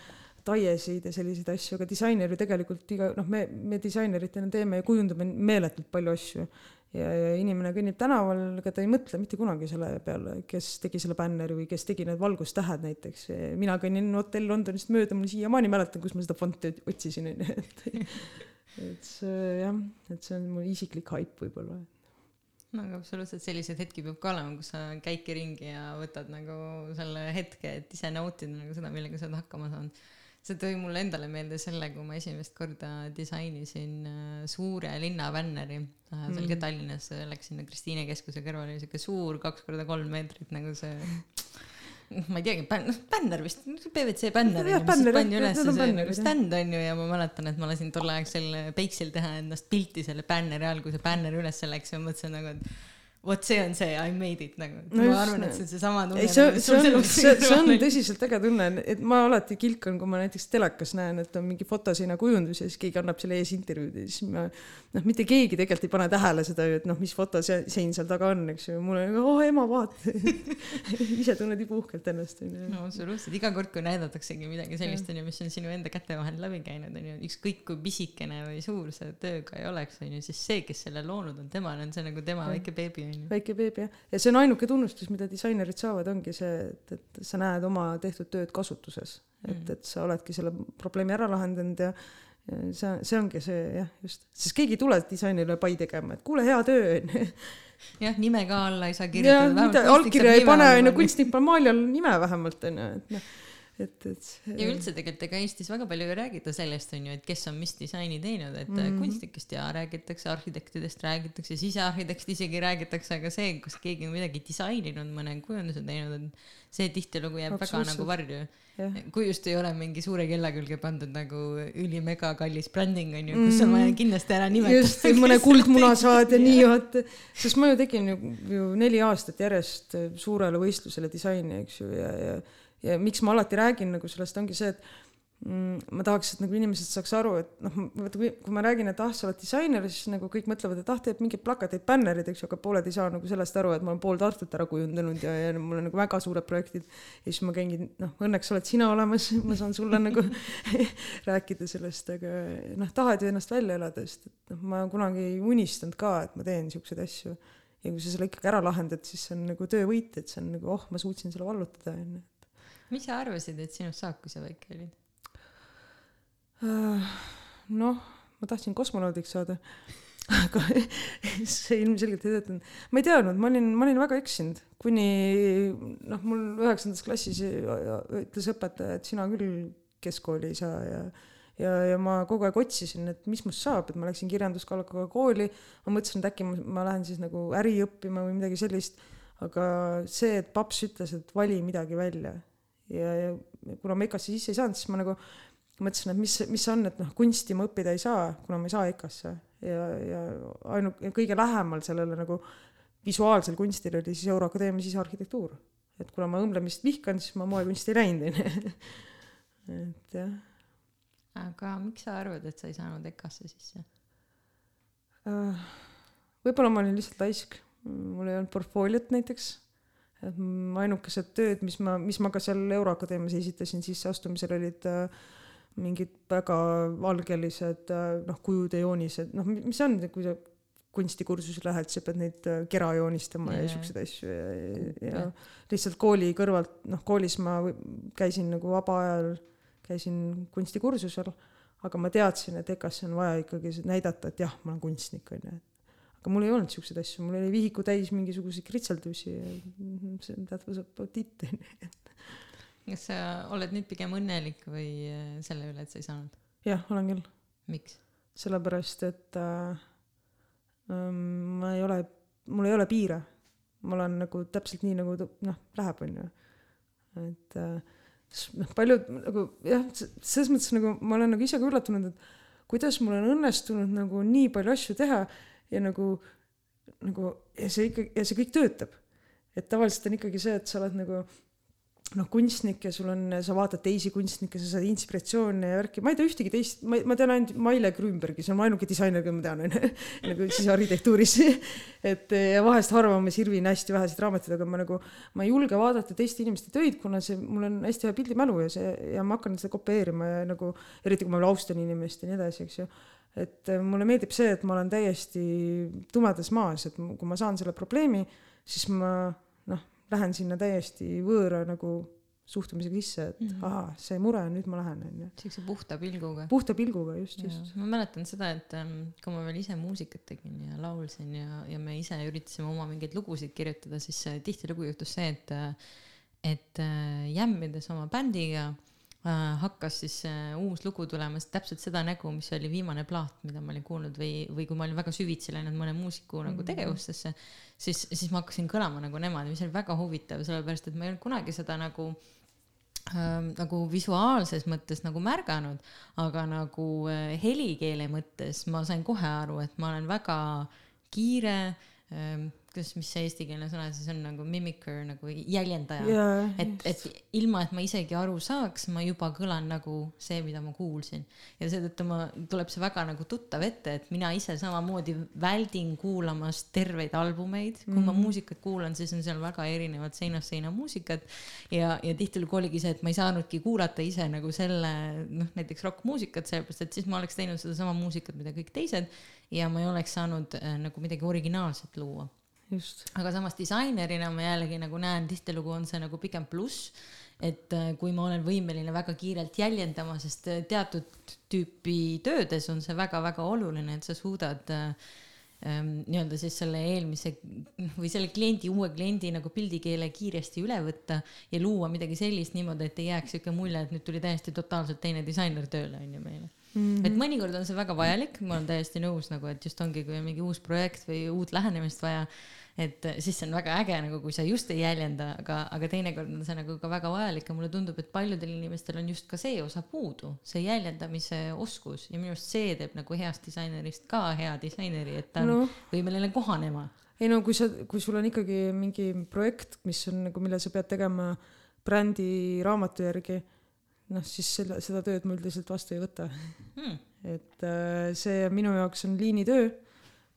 taiesid ja selliseid asju, aga disainer ju tegelikult iga, noh, me, me disaineritena teeme ja kujundame meeletult palju asju ja, ja inimene kõnnib tänaval, ega ta ei mõtle mitte kunagi selle peale, kes tegi selle bänneri või kes tegi need valgustähed näiteks. mina kõnnin hotell Londonist mööda, ma siiamaani mäletan, kus ma seda fonti otsisin, onju, *laughs* et et see jah, et see on mu isiklik haip võib-olla. no aga absoluutselt selliseid hetki peab ka olema, kus sa käidki ringi ja võtad nagu selle hetke, et ise nautida nagu seda, millega sa oled hakkama saanud. See tõi mulle endale meelde selle, kui ma esimest korda disainisin äh, suure linna bänneri äh, seal mm. ka Tallinnas, läks sinna Kristiine keskuse kõrvale, siuke suur kaks korda kolm meetrit nagu see *laughs* ma ei teagi, bänn-, noh bänner vist, PVC bänner on ju, mis pandi üles see stand on ju ja ma mäletan, et ma lasin tolleaegsel Peiksil teha endast pilti selle bänneri all, kui see bänner üles läks ja mõtlesin nagu, et vot see on see I made it nagu no. ma arvan, et see on seesama tunne. see, see on, see, see on tõsiselt äge tunne, et ma alati kilkan, kui ma näiteks telekas näen, et on mingi fotoseina kujundus ja siis keegi annab selle ees intervjuud ja siis ma noh, mitte keegi tegelikult ei pane tähele seda ju, et noh, mis fotosein seal taga on, eks ju, mul on, oh ema, vaata *laughs* ise tunned nii puhkelt ennast onju. no absoluutselt, iga kord, kui näidataksegi midagi sellist onju, mis on sinu enda käte vahel läbi käinud onju, ükskõik kui pisikene või suur see töö ka ei oleks onju, siis see, kes selle loonud on, temal on see nagu tema väike beebi onju. Väike beebi jah, ja see on ainuke tunnustus, mida disainerid saavad, ongi see, et, et sa näed oma tehtud tööd kasutuses, et, mm. et sa oledki selle probleemi ära lahendanud ja ja see, see ongi see jah, just, sest keegi ei tule disainerile pai tegema, et kuule, hea töö onju jah, nime ka alla ei saa kirjutada. allkirja ei pane onju, kunstnik paneb maali all nime vähemalt onju, et noh et, et ja üldse tegelikult ega Eestis väga palju ei räägita sellest on ju, et kes on mis disaini teinud, et mm -hmm. kunstnikest ja räägitakse, arhitektidest räägitakse, sisearhitektist isegi räägitakse, aga see, kas keegi on midagi disaininud, mõne kujunduse teinud, et see tihtilugu jääb väga nagu varju. kui just ei ole mingi suure kella külge pandud nagu ülimega kallis bränding on ju, kus on vaja mhm. kindlasti ära nimetada. just, mõne kuldmunasaad ja nii vaata, sest ma ju tegin ju, ju neli aastat järjest suurele võistlusele disaini, eks ju, ja, ja ja miks ma alati räägin nagu sellest, ongi see, et mm, ma tahaks, et nagu inimesed saaks aru, et noh, vaata kui, kui ma räägin, et ah, sa oled disainer, siis nagu kõik mõtlevad, et ah, teeb mingeid plakateid, bännerid, eks ju, aga pooled ei saa nagu sellest aru, et ma olen pool Tartut ära kujundanud ja, ja mul on nagu väga suured projektid. ja siis ma käingi, noh, õnneks oled sina olemas, ma saan sulle nagu *laughs* rääkida sellest, aga noh, tahad ju ennast välja elada, sest et noh, ma kunagi ei unistanud ka, et ma teen siukseid asju. ja kui sa selle ikkagi ära lahendad, siis see on nagu töövõit, et see on nagu, oh, ma suutsin selle vallutada, onju mis sa arvasid, et sinust saab, kui sa väike olid? Äh, noh, ma tahtsin kosmonaudiks saada *laughs* aga see ilmselgelt ei töötanud. ma ei teadnud, ma olin, ma olin väga eksinud, kuni noh, mul üheksandas klassis ütles õpetaja, et sina küll keskkooli ei saa ja ja, ja ma kogu aeg otsisin, et mis must saab, et ma läksin kirjanduskallakaga kooli, ma mõtlesin, et äkki ma, ma lähen siis nagu äri õppima või midagi sellist, aga see, et paps ütles, et vali midagi välja ja, ja kuna ma EKA-sse sisse ei saanud, siis ma nagu mõtlesin, et mis, mis see on, et noh, kunsti ma õppida ei saa, kuna ma ei saa EKA-sse ja, ja ainu-, kõige lähemal sellele nagu visuaalsel kunstil oli siis Euroakadeemia sisearhitektuur. et kuna ma õmblemist vihkan, siis ma moekunsti ei läinud, onju. *laughs* et jah. aga miks sa arvad, et sa ei saanud EKA-sse sisse uh,? võib-olla ma olin lihtsalt laisk, mul ei olnud portfooliot näiteks et ainukesed tööd, mis ma, mis ma ka seal Euroakadeemias esitasin sisseastumisel, olid äh, mingid väga valgelised äh, noh, kujud ja joonised, noh, mis on, kui sa kunstikursusele lähed, sa pead neid äh, kera joonistama yeah. ja siukseid asju ja, ja, ja lihtsalt kooli kõrvalt, noh, koolis ma käisin nagu vaba ajal, käisin kunstikursusel, aga ma teadsin, et EKA-sse on vaja ikkagi näidata, et jah, ma olen kunstnik, onju, et aga mul ei olnud siukseid asju, mul oli vihiku täis mingisuguseid kritseldusi ja *laughs* see that was about it kas sa oled nüüd pigem õnnelik või äh, selle üle, et sa ei saanud? jah, olen küll. miks? sellepärast, et äh, ähm, ma ei ole, mul ei ole piire. ma olen nagu täpselt nii, nagu noh, läheb, onju. et äh, noh, paljud nagu jah, selles mõttes nagu ma olen nagu ise ka üllatunud, et kuidas mul on õnnestunud nagu nii palju asju teha ja nagu, nagu ja see ikka, ja see kõik töötab. et tavaliselt on ikkagi see, et sa oled nagu noh, kunstnik ja sul on, sa vaatad teisi kunstnikke, sa saad inspiratsioone ja värki, ma ei tea ühtegi teist, ma, ma tean ainult Maile Grünbergi, see on ainuke disainer, keda ma tean, onju, *laughs* nagu siis arhitektuuris. *laughs* et ja vahest harva ma sirvin hästi väheseid raamatuid, aga ma nagu, ma ei julge vaadata teiste inimeste töid, kuna see, mul on hästi hea pildimälu ja see, ja ma hakkan seda kopeerima ja nagu, eriti kui ma austan inimest ja nii edasi, eks ju et äh, mulle meeldib see, et ma olen täiesti tumedas maas, et kui ma saan selle probleemi, siis ma noh, lähen sinna täiesti võõra nagu suhtumisega sisse, et mm. -hmm. ahah, see mure on, nüüd ma lähen, onju. siukse puhta pilguga. puhta pilguga, just, just. ma mäletan seda, et ähm, kui ma veel ise muusikat tegin ja laulsin ja, ja me ise üritasime oma mingeid lugusid kirjutada, siis äh, tihtilugu juhtus see, et, et äh, jämmides oma bändiga äh, hakkas siis äh, uus lugu tulema täpselt seda nägu, mis oli viimane plaat, mida ma olin kuulnud või, või kui ma olin väga süvitsi läinud mõne muusiku nagu Mhm. tegevustesse, siis, siis ma hakkasin kõlama nagu nemad, mis oli väga huvitav, sellepärast et ma ei olnud kunagi seda nagu ähm, nagu visuaalses mõttes nagu märganud, aga nagu äh, helikeele mõttes ma sain kohe aru, et ma olen väga kiire ähm,, kuidas, mis see eestikeelne sõna siis on nagu mimicker nagu jäljendaja jaa, et, et ilma, et ma isegi aru saaks, ma juba kõlan nagu see, mida ma kuulsin. ja seetõttu ma, tuleb see väga nagu tuttav ette, et mina ise samamoodi väldin kuulamast terveid albumeid, kui mm -hmm. ma muusikat kuulan, siis on seal väga erinevat seinast seina muusikat. ja, ja tihtilugu oligi see, et ma ei saanudki kuulata ise nagu selle, noh näiteks rokkmuusikat, sellepärast et siis ma oleks teinud sedasama muusikat, mida kõik teised ja ma ei oleks saanud äh, nagu midagi originaalset luua just. aga samas disainerina ma jällegi nagu näen, tihtilugu on see nagu pigem pluss, et äh, kui ma olen võimeline väga kiirelt jäljendama, sest äh, teatud tüüpi töödes on see väga-väga oluline, et sa suudad äh, ähm, nii-öelda siis selle eelmise või selle kliendi, uue kliendi nagu pildikeele kiiresti üle võtta ja luua midagi sellist niimoodi, et ei jääks siuke mulje, et nüüd tuli täiesti totaalselt teine disainer tööle onju meile mm. -hmm. et mõnikord on see väga vajalik, ma olen täiesti nõus nagu, et just ongi, kui on mingi uus projekt või uut lähenemist vaja, et äh, siis see on väga äge nagu, kui sa just ei jäljenda, aga, aga teinekord on see nagu ka väga vajalik ja mulle tundub, et paljudel inimestel on just ka see osa puudu, see jäljendamise oskus ja minu arust see teeb nagu heast disainerist ka hea disaineri, et ta on no. võimeline kohanema. ei no kui sa, kui sul on ikkagi mingi projekt, mis on nagu, mille sa pead tegema brändi raamatu järgi, noh siis selle, seda tööd ma üldiselt vastu ei võta. Hmm. et äh, see minu jaoks on liinitöö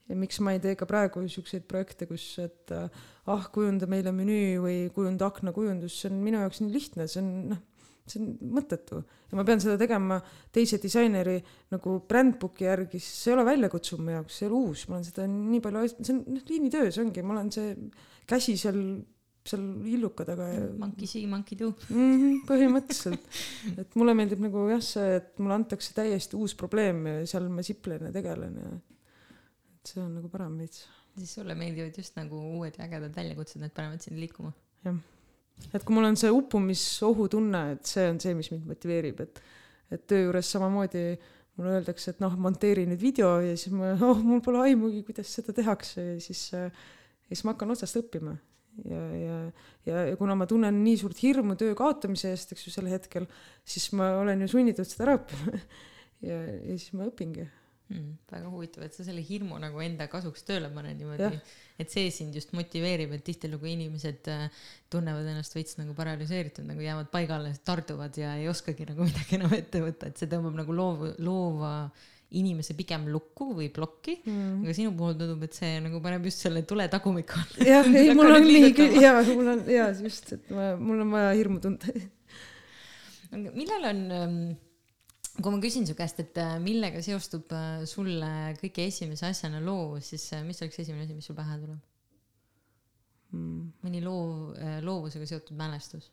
ja miks ma ei tee ka praegu siukseid projekte, kus, et äh, ah, kujunda meile menüü või kujunda aknakujundus, see on minu jaoks nii lihtne, see on noh, see on mõttetu ja ma pean seda tegema teise disaineri nagu brandbook'i järgi, siis see ei ole väljakutsuv mu jaoks, see ei ole uus, ma olen seda nii palju, see on noh, liinitöö, see ongi, ma olen see käsi seal, seal illuka taga ja Monkey see, monkey do. mm. -hmm, põhimõtteliselt, *laughs* et mulle meeldib nagu jah, see, et mulle antakse täiesti uus probleem ja seal ma siplen ja tegelen ja et see on nagu parem veits. siis sulle meeldivad just nagu uued ja ägedad väljakutsed, need panevad sind liikuma. et kui mul on see uppumisohu tunne, et see on see, mis mind motiveerib, et et töö juures samamoodi mulle öeldakse, et noh, monteeri nüüd video ja siis ma, oh mul pole aimugi, kuidas seda tehakse ja siis äh, ja siis ma hakkan otsast õppima ja, ja, ja, ja kuna ma tunnen nii suurt hirmu töö kaotamise eest, eks ju, sel hetkel, siis ma olen ju sunnitud seda ära õppima. *laughs* ja, ja siis ma õpingi. mm,. väga huvitav, et sa selle hirmu nagu enda kasuks tööle paned niimoodi et see sind just motiveerib, et tihtilugu inimesed äh, tunnevad ennast veits nagu paralüseeritud, nagu jäävad paigale, tarduvad ja ei oskagi nagu *laughs* midagi enam ette võtta, et see tõmbab nagu loov, loova inimese pigem lukku või plokki mm.. aga sinu puhul tundub, et see nagu paneb just selle tule tagumiku alla. jah, ei mul on nii jaa, mul on jaa, just, et ma, mul on vaja hirmu tunda. millal on, kui ma küsin su käest, et äh, millega seostub äh, sulle kõige esimese asjana loovus, siis äh, mis oleks esimene asi, mis sul pähe tuleb? Mm. mõni loov, loovusega seotud mälestus?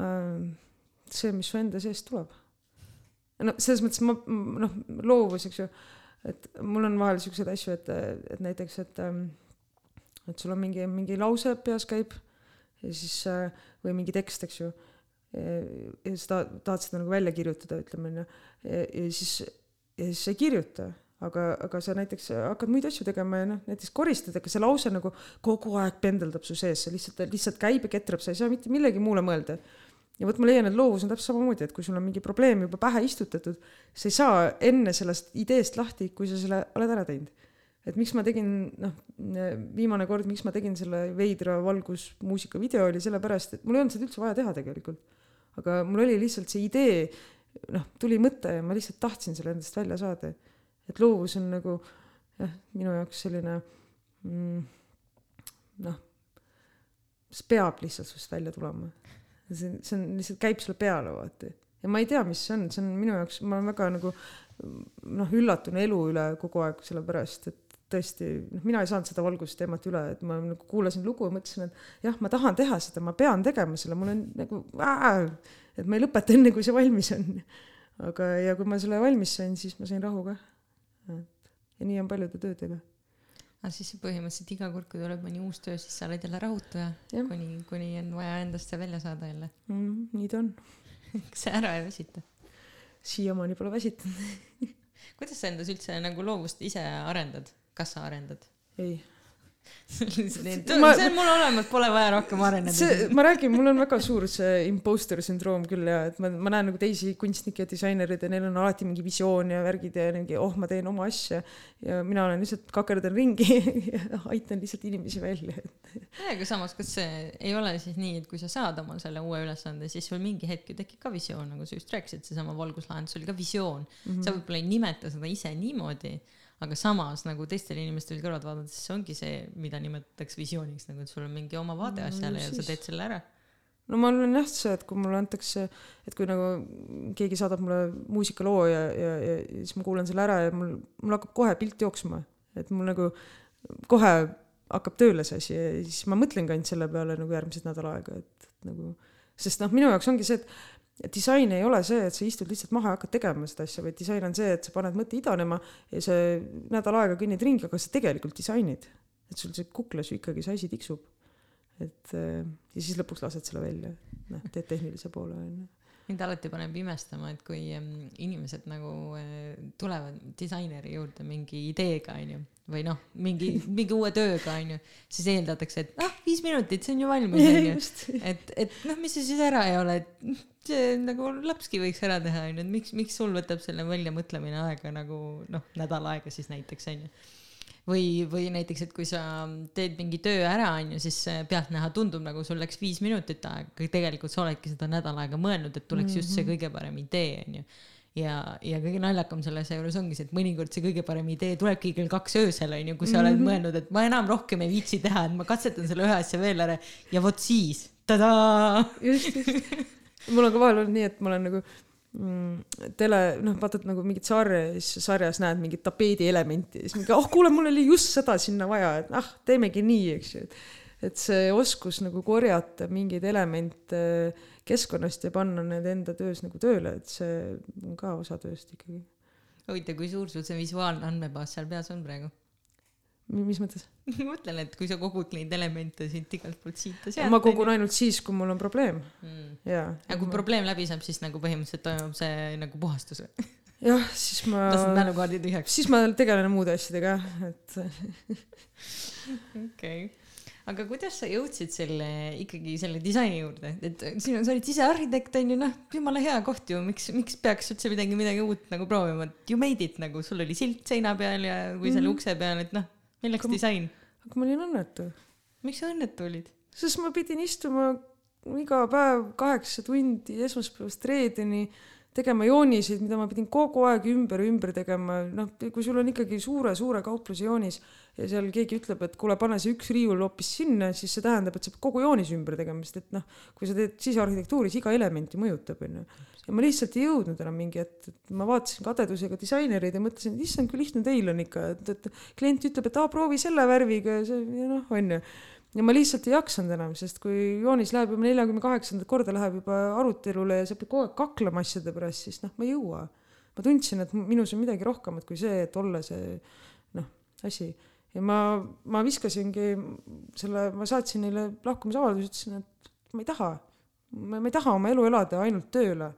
Ähm, see, mis su enda seest tuleb. No selles mõttes ma, noh, loovus, eks ju, et mul on vahel siukseid asju, et, et näiteks, et, et sul on mingi, mingi lause peas käib ja siis äh, või mingi tekst, eks ju, ja siis ta tahad seda nagu välja kirjutada, ütleme onju, ja siis, ja siis sa ei kirjuta. Aga, aga sa näiteks hakkad muid asju tegema ja noh, näiteks koristad, aga see lause nagu kogu aeg pendeldab su sees, see lihtsalt, lihtsalt käib ja ketrab, sa ei saa mitte millegi muule mõelda. Ja vot ma leian, et loovus on täpselt samamoodi, et kui sul on mingi probleem juba pähe istutatud, sa ei saa enne sellest ideest lahti, kui sa selle oled ära teinud. et miks ma tegin, noh, viimane kord, miks ma tegin selle veidra valgusmuusika video oli sellepärast, et mul ei olnud seda üldse vaja teha tegelikult. aga mul oli lihtsalt see idee, noh, tuli mõte ja ma lihtsalt tahtsin selle endast välja saada et loovus on nagu jah, minu jaoks selline mm, noh, see peab lihtsalt sinust välja tulema. see, see on lihtsalt käib sulle peale vaata ja ma ei tea, mis see on, see on minu jaoks, ma olen väga nagu noh, üllatun elu üle kogu aeg, sellepärast et tõesti, noh, mina ei saanud seda valgusteemat üle, et ma nagu kuulasin lugu ja mõtlesin, et jah, ma tahan teha seda, ma pean tegema selle, mul on nagu, et ma ei lõpeta enne, kui see valmis on. aga, ja kui ma selle valmis sain, siis ma sain rahu ka. ja nii on paljude töödega. Aga siis põhimõtteliselt iga kord, kui tuleb mõni uus töö, siis sa oled jälle rahutu ja, ja. kuni, kuni on vaja endast see välja saada jälle mm,. nii ta on *laughs* kas see ära ei väsita? siiamaani pole väsitanud *laughs* kuidas sa endas üldse nagu loovust ise arendad? kas sa arendad? ei *laughs* see ma, on mul olemas, pole vaja rohkem areneda. see, ma räägin, mul on väga suur see imposter sündroom küll ja et ma, ma näen nagu teisi kunstnikke ja disainereid ja neil on alati mingi visioon ja värgid ja mingi oh, ma teen oma asja. ja mina olen lihtsalt kakerdan ringi *laughs* ja aitan lihtsalt inimesi välja. aga samas, kas see ei ole siis nii, et kui sa saad oma selle uue ülesande, siis sul mingi hetk ju tekib ka visioon, nagu sa just rääkisid, seesama valguslahendus oli ka visioon mm. -hmm. sa võib-olla ei nimeta seda ise niimoodi aga samas nagu teistel inimestel kõrvalt vaadates see ongi see, mida nimetatakse visiooniks, nagu et sul on mingi oma vaade no, asjale ja siis... sa teed selle ära. no mul on jah see, et kui mulle antakse, et kui nagu keegi saadab mulle muusikaloo ja, ja, ja siis ma kuulan selle ära ja mul, mul hakkab kohe pilt jooksma, et mul nagu kohe hakkab tööle see asi ja siis ma mõtlengi ainult selle peale nagu järgmised nädal aega, et nagu, sest noh, minu jaoks ongi see, et disain ei ole see, et sa istud lihtsalt maha ja hakkad tegema seda asja, vaid disain on see, et sa paned mõtte idanema ja sa nädal aega kõnnid ringi, aga sa tegelikult disainid. et sul see kuklas ju ikkagi see asi tiksub. et ja siis lõpuks lased selle välja, noh, teed tehnilise poole onju mind alati paneb imestama, et kui inimesed nagu eh, tulevad disaineri juurde mingi ideega, onju, või noh, mingi, mingi uue tööga, onju, siis eeldatakse, et ah, viis minutit, see on ju valmis, *laughs* onju. et, et noh, mis see siis ära ei ole, et see nagu lapski võiks ära teha, onju, et miks, miks sul võtab selle väljamõtlemine aega nagu noh, nädal aega siis näiteks, onju või, või näiteks, et kui sa teed mingi töö ära, on ju, siis pealtnäha tundub nagu sul läks viis minutit aega, aga tegelikult sa oledki seda nädal aega mõelnud, et tuleks mm -hmm. just see mhm. kõige parem idee, on ju ja, ja kõige naljakam selle asja juures ongi see, et mõnikord see kõige parem idee tulebki kell kaks öösel onju, kui sa oled mm -hmm. mõelnud, et ma enam rohkem ei viitsi teha, et ma katsetan selle ühe asja veel ära ja vot siis, tadaa. just, just. mul on ka vahel olnud nii, et ma olen nagu tele, noh, vaatad nagu mingit sarja ja siis sarjas näed mingit tapeedielementi ja siis mingi, oh kuule, mul oli just seda sinna vaja, et ah, teemegi nii, eks ju. et see oskus nagu korjata mingeid elemente keskkonnast ja panna need enda töös nagu tööle, et see on ka osa tööst ikkagi. huvitav, kui suur sul see visuaalne andmebaas seal peas on praegu? Mis mõttes *laughs* ma mõtlen, et kui sa kogud neid elemente siit igalt poolt siit ja sealt. ma kogun ainult siis, kui mul on probleem mm.. jaa. aga kui ma... probleem läbi saab, siis nagu põhimõtteliselt toimub see nagu puhastus või? *laughs* jah, siis ma. *laughs* lased mälukaardi tühjaks. siis ma tegelen muude asjadega, et. okei, aga kuidas sa jõudsid selle ikkagi selle disaini juurde, et sinu, sa olid ise arhitekt on ju, noh, jumala hea koht ju, miks, miks peaks üldse midagi, midagi uut nagu proovima, et you made it nagu, sul oli silt seina peal ja, või selle mm -hmm. ukse peal, et noh milleks disain? aga ma olin õnnetu. miks sa õnnetu olid? sest ma pidin istuma iga päev kaheksa tundi esmaspäevast reedeni tegema jooniseid, mida ma pidin kogu aeg ümber, ümber tegema, noh, kui sul on ikkagi suure-suure kaupluse joonis ja seal keegi ütleb, et kuule, pane see üks riiul hoopis sinna, siis see tähendab, et sa pead kogu joonis ümber tegema, sest et noh, kui sa teed sisearhitektuuri, siis iga elementi mõjutab, onju. ja ma lihtsalt ei jõudnud enam mingi hetk, et ma vaatasin kadedusega disainereid ja mõtlesin, et issand, kui lihtne teil on ikka, et, et klient ütleb, et aa, proovi selle värviga ja see, ja noh, onju ja ma lihtsalt ei jaksanud enam, sest kui joonis läheb juba neljakümne kaheksandat korda läheb juba arutelule ja sa pead kogu aeg kaklema asjade pärast, siis noh, ma ei jõua. ma tundsin, et minus on midagi rohkemat kui see, et olla see noh, asi. ja ma, ma viskasingi selle, ma saatsin neile lahkumisavalduse, ütlesin, et ma ei taha. ma ei taha oma elu elada ainult tööle.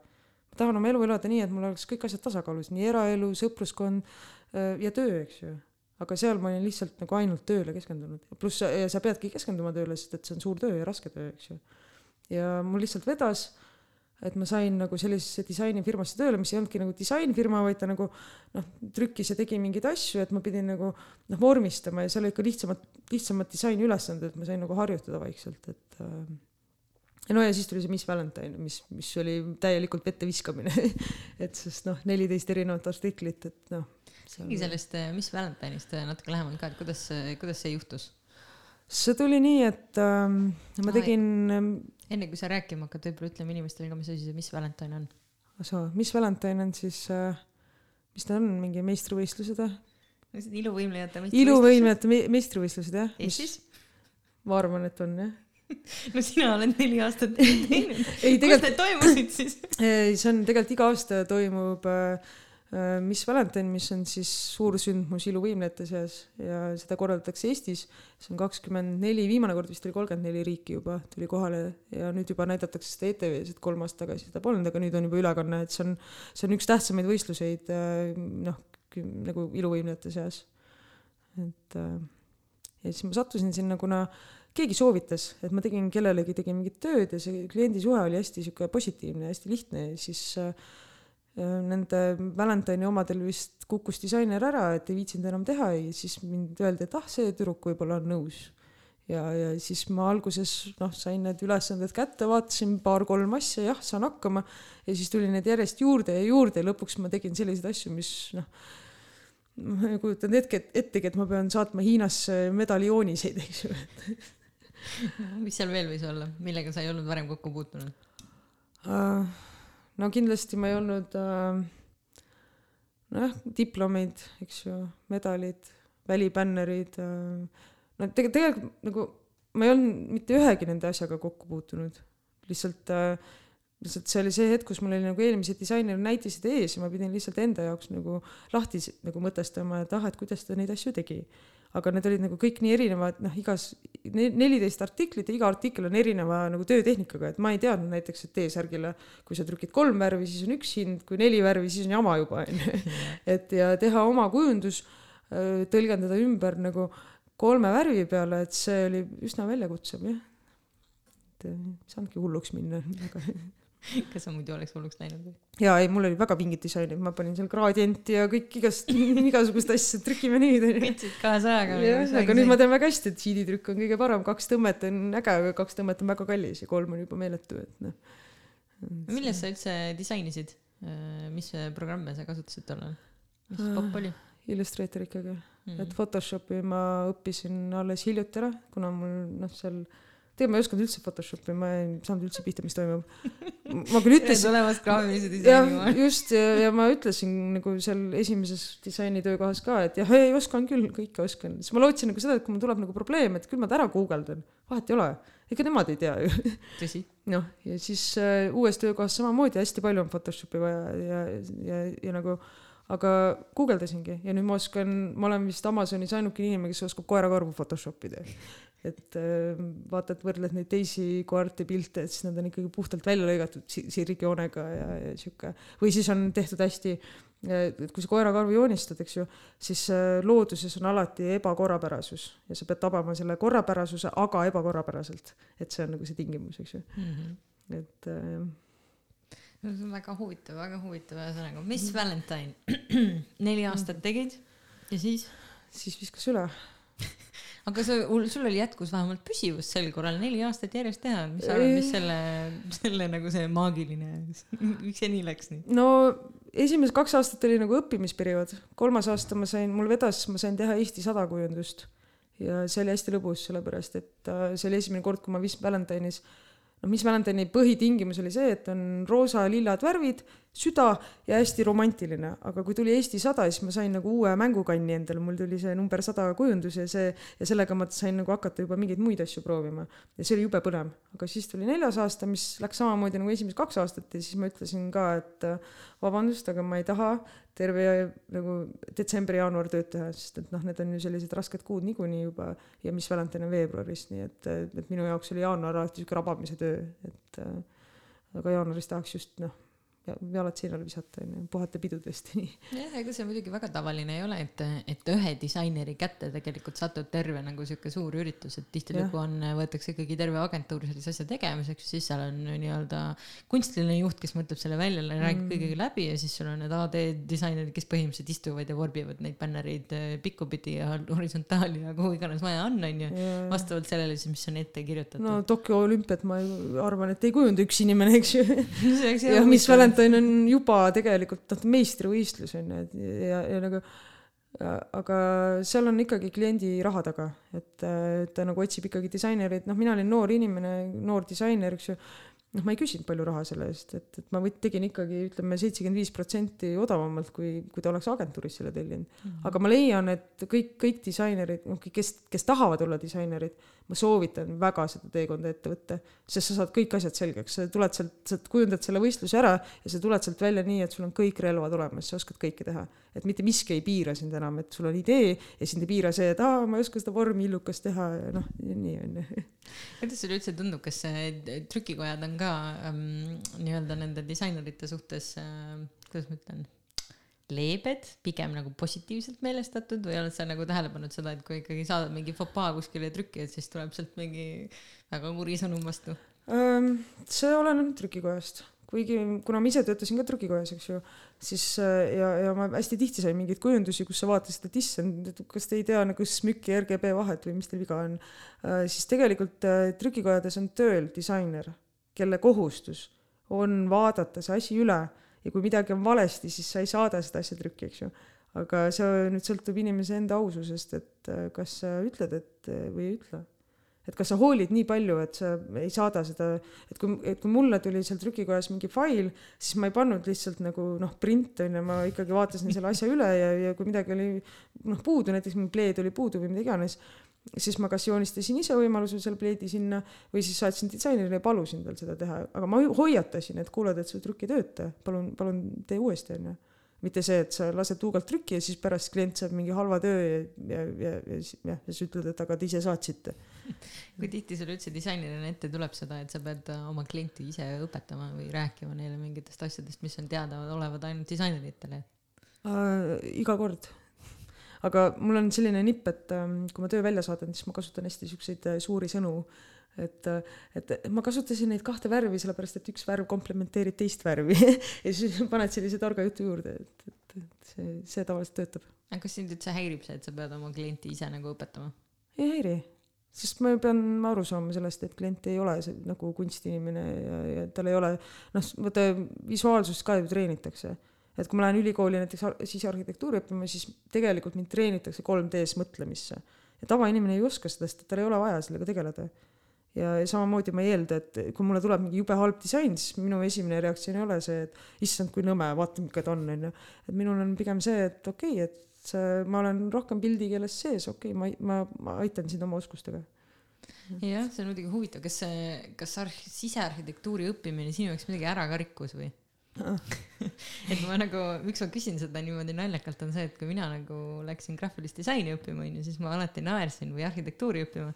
ma tahan oma elu elada nii, et mul oleks kõik asjad tasakaalus, nii eraelu, sõpruskond äh, ja töö, eks ju aga seal ma olin lihtsalt nagu ainult tööle keskendunud, pluss sa, sa peadki keskenduma tööle, sest et see on suur töö ja raske töö, eks ju. ja mul lihtsalt vedas, et ma sain nagu sellisesse disainifirmasse tööle, mis ei olnudki nagu disainfirma, vaid ta nagu noh, trükkis ja tegi mingeid asju, et ma pidin nagu noh, vormistama ja seal olid ka lihtsamad, lihtsamad disainiülesanded, ma sain nagu harjutada vaikselt, et äh, ja no ja siis tuli see Miss Valentine, mis, mis oli täielikult vette viskamine *laughs* et sest noh, neliteist erinevat artiklit, et noh räägi sellest äh, Miss Valentine'ist äh, natuke lähemalt ka, et kuidas, kuidas see juhtus? see tuli nii, et äh, ma tegin ähm,. enne kui sa rääkima hakkad, võib-olla ütleme inimestele ka, mis asi see Miss Valentine on. soo, Miss Valentine on siis äh,, mis ta on, mingi meistrivõistlused või? iluvõimlejate iluvõimlejate me- meistrivõistlused jah Eestis? ma arvan et on jah *laughs* no sina oled neli aastat teinud. ei kus need toimusid siis? *laughs* see on tegelikult iga aasta toimub äh, Miss Valentine mis on siis suur sündmus iluvõimlejate seas ja seda korraldatakse Eestis. See on kakskümmend neli viimane kord vist oli kolmkümmend neli riiki juba tuli kohale ja nüüd juba näidatakse seda ETV-s et kolm aastat tagasi seda polnud aga nüüd on juba ülekanne et see on see on üks tähtsamaid võistluseid äh, noh nagu iluvõimlejate seas. Et äh, ja siis ma sattusin sinna kuna keegi soovitas et ma tegin kellelegi tegin mingit tööd ja see kliendi suhe oli hästi sihuke positiivne hästi lihtne ja siis äh, äh, nende Valentine'i omadel vist kukkus disainer ära et ei viitsinud enam teha ja siis mind öeldi et ah see tüdruk võib-olla on nõus. Ja ja siis ma alguses noh sain need ülesanded kätte vaatasin paar-kolm asja jah saan hakkama. Ja siis tuli neid järjest juurde ja juurde ja lõpuks ma tegin selliseid asju mis noh ma kujutan hetke ettegi et ma pean saatma Hiinasse medaljooniseid eks ju. *laughs* Mis seal veel võis olla, millega sa ei olnud varem kokku puutunud? Uh, no kindlasti ma ei olnud uh, nojah diplomid eks ju medalid välibännerid uh, no tege- tegelikult nagu ma ei olnud mitte ühegi nende asjaga kokku puutunud. Lihtsalt uh, lihtsalt see oli see hetk kus mul oli nagu eelmised disainerid näitasid ees ja ma pidin lihtsalt enda jaoks nagu lahti nagu mõtestama et ah et kuidas ta neid asju tegi aga need olid nagu kõik nii erinevad noh igas ne- neliteist artiklit ja iga artikkel on erineva nagu töötehnikaga et ma ei teadnud näiteks et T-särgile kui sa trükid kolm värvi siis on üks hind kui neli värvi siis on jama juba onju et ja teha oma kujundus tõlgendada ümber nagu kolme värvi peale et see oli üsna väljakutsev jah. Et ei saanudki hulluks minna aga *laughs* *laughs* kas sa muidu oleks hulluks läinud või? ja ei mul oli väga pingid disainid ma panin seal gradienti ja kõik igast *laughs* igasugust asja trükime nüüd onju võtsid kaasajaga jah, aga nüüd ma tean väga hästi, et CD-trükk on kõige parem, kaks tõmmet on äge, aga kaks tõmmet on väga kallis ja kolm on juba meeletu, et noh. millest sa üldse disainisid? mis programme sa kasutasid tollal? mis popp oli Illustrator ikkagi mm. et? Photoshopi ma õppisin alles hiljuti ära, kuna mul noh, seal tegelikult ma ei osanud üldse Photoshopi, ma ei saanud üldse pihta, mis toimub. ma küll ütlesin, olevast graafilise disaini, just ja, ja ma ütlesin nagu seal esimeses disainitöökohas ka, et jah, ei oskan küll, kõike oskan, siis ma lootsin nagu seda, et kui mul tuleb nagu probleem, et küll ma ta ära guugeldan, vahet ei ole, ega nemad ei tea ju. Tõsi. noh, ja siis äh, uues töökohas samamoodi hästi palju on Photoshopi vaja ja, ja, ja nagu aga guugeldasingi. Ja nüüd ma oskan, ma olen vist Amazonis ainukene inimene, kes oskab koerakarvu Photoshop ida. et äh, vaata, et võrdled neid teisi koerte pilte, et siis nad on ikkagi puhtalt välja lõigatud si- sirgjoonega ja, ja sihuke. Või siis on tehtud hästi et kui sa koerakarvu joonistad, eks ju, siis äh, looduses on alati ebakorrapärasus. Ja sa pead tabama selle korrapärasuse, aga ebakorrapäraselt, et see on nagu see tingimus, eks ju, et äh, see on *laughs* väga huvitav, väga huvitav ühesõnaga, Miss Valentine, *clears throat* neli aastat tegid ja siis? siis viskas üle. *laughs* aga sa, sul oli jätkus vähemalt püsivust sel korral neli aastat järjest teha, mis sa arvad, mis selle, *laughs* selle nagu see maagiline, miks see nii läks nii? no esimesed kaks aastat oli nagu õppimisperiood, kolmas aasta ma sain, mul vedas, ma sain teha Eesti sada kujundust ja see oli hästi lõbus, sellepärast et äh, see oli esimene kord, kui ma Miss Valentine'is noh, Miss Valentine'i põhitingimus oli see, et on roosa-lillad värvid, süda ja hästi romantiline, aga kui tuli Eesti sada, siis ma sain nagu uue mängukanni endale, mul tuli see number sada kujundus ja see ja sellega ma sain nagu hakata juba mingeid muid asju proovima. Ja see oli jube põnev, aga siis tuli neljas aasta, mis läks samamoodi nagu esimesed kaks aastat ja siis ma ütlesin ka, et äh, vabandust, aga ma ei taha terve nagu detsember-jaanuar tööd teha, sest et noh, need on ju sellised rasked kuud niikuinii juba ja mis Valentine on veebruaris, nii et, et minu jaoks oli jaanuar alati sihuke rabamise töö, et äh, aga jaanuaris tahaks just noh, jalad seinale visata onju, puhata pidudest nii. jah, ega see muidugi väga tavaline ei ole, et, et ühe disaineri kätte tegelikult satub terve nagu sihuke suur üritus, et tihtilugu on, võetakse ikkagi terve agentuur sellise asja tegemiseks, siis seal on nii-öelda kunstiline juht, kes mõtleb selle välja, räägib Mm. kõigega läbi ja siis sul on need AD disainerid, kes põhimõtteliselt istuvad ja vorbivad neid bännereid eh, pikkupidi ja horisontaali ja kuhu iganes vaja on, onju. vastavalt sellele siis, mis on ette kirjutatud no Tokyo olümpiat ma arvan, et ei kujunda üks inimene, eks ju. *laughs* Jah, Miss huvitav. Valentine on juba tegelikult noh, meistrivõistlus on ju, et ja, ja nagu aga seal on ikkagi kliendi raha taga, et ta nagu otsib ikkagi disainereid, noh, mina olin noor inimene, noor disainer, eks ju, noh, ma ei küsinud palju raha selle eest, et, et ma võt- tegin ikkagi ütleme seitsekümmend viis protsenti odavamalt, kui, kui ta oleks agentuuris selle tellinud. aga ma leian, et kõik, kõik disainerid, noh, kes, kes tahavad olla disainerid, ma soovitan väga seda teekonda ette võtta, sest sa saad kõik asjad selgeks, sa tuled sealt, sa kujundad selle võistluse ära ja sa tuled sealt välja nii, et sul on kõik relvad olemas, sa oskad kõike teha. et mitte miski ei piira sind enam, et sul on idee ja sind ei piira see, et aa, ma ei oska seda vormi illukast teha ja noh, nii on ju. kuidas sulle üldse tundub, kas trükikojad on ka ähm, nii-öelda nende disainerite suhtes äh,, kuidas ma ütlen, leebed, pigem nagu positiivselt meelestatud või oled sa nagu tähele pannud seda, et kui ikkagi saadad mingi fopaa kuskile trükki, et siis tuleb sealt mingi väga kuri sõnum vastu? see oleneb trükikojast, kuigi kuna ma ise töötasin ka trükikojas, eks ju, siis äh, ja, ja ma hästi tihti sain mingeid kujundusi, kus sa vaatasid, et issand, kas te ei tea nagu SMÜK ja RGB vahet või mis teil viga on, siis tegelikult äh, trükikojades on tööl disainer, kelle kohustus on vaadata see asi üle ja kui midagi on valesti, siis sa ei saada seda asja trükki, eks ju. aga see nüüd sõltub inimese enda aususest, et äh, kas sa ütled, et äh, või ei ütle et kas sa hoolid nii palju, et sa ei saada seda, et kui, et kui mulle tuli seal trükikojas mingi fail, siis ma ei pannud lihtsalt nagu noh, print on ju, ma ikkagi vaatasin selle asja üle ja, ja kui midagi oli noh puudu, näiteks mingi pleed oli puudu või mida iganes, siis ma kas joonistasin ise võimalusel selle pleedi sinna või siis saatsin disainerile ja palusin tal seda teha, aga ma hoiatasin, et kuule, et see trükk ei tööta, palun, palun tee uuesti onju mitte see, et sa lased tuugalt trükki ja siis pärast klient saab mingi halva töö ja, ja, ja, ja ja siis ütled, et aga te ise saatsite. kui tihti sul üldse disainerina ette tuleb seda, et sa pead oma klienti ise õpetama või rääkima neile mingitest asjadest, mis on teadaolevad ainult disaineritele? äh, iga kord. Aga mul on selline nipp, et ähm, kui ma töö välja saadan, siis ma kasutan hästi siukseid äh, suuri sõnu. et, et ma kasutasin neid kahte värvi, sellepärast et üks värv komplementeerib teist värvi *laughs* ja siis paned sellise targa jutu juurde, et, et, et see, see tavaliselt töötab. aga kas sind üldse häirib see, et sa pead oma klienti ise nagu õpetama? ei häiri, sest ma pean aru saama sellest, et klient ei ole see nagu kunstinimene ja, ja tal ei ole noh, vaata visuaalsust ka ju treenitakse. Et kui ma lähen ülikooli näiteks ar- sisearhitektuuri õppima, siis tegelikult mind treenitakse 3D-s mõtlemisse ja tavainimene ei oska seda, sest tal ei ole vaja sellega tegeleda. ja samamoodi ma ei eelda, et kui mulle tuleb mingi jube halb disain, siis minu esimene reaktsioon ei ole see, et issand, kui nõme, vaata, milline ta on, onju. et minul on pigem see, et okei okay,, et ma olen rohkem pildikeeles sees, okei okay,, ma, ma, ma aitan sind oma oskustega. jah, see on muidugi huvitav, kas see, kas arh-, sisearhitektuuri õppimine sinu jaoks midagi ära ka rikkus või? *laughs* et ma nagu, miks ma küsin seda niimoodi naljakalt, on see, et kui mina nagu läksin graafilist disaini õppima, onju, siis ma alati naersin või arhitektuuri õppima.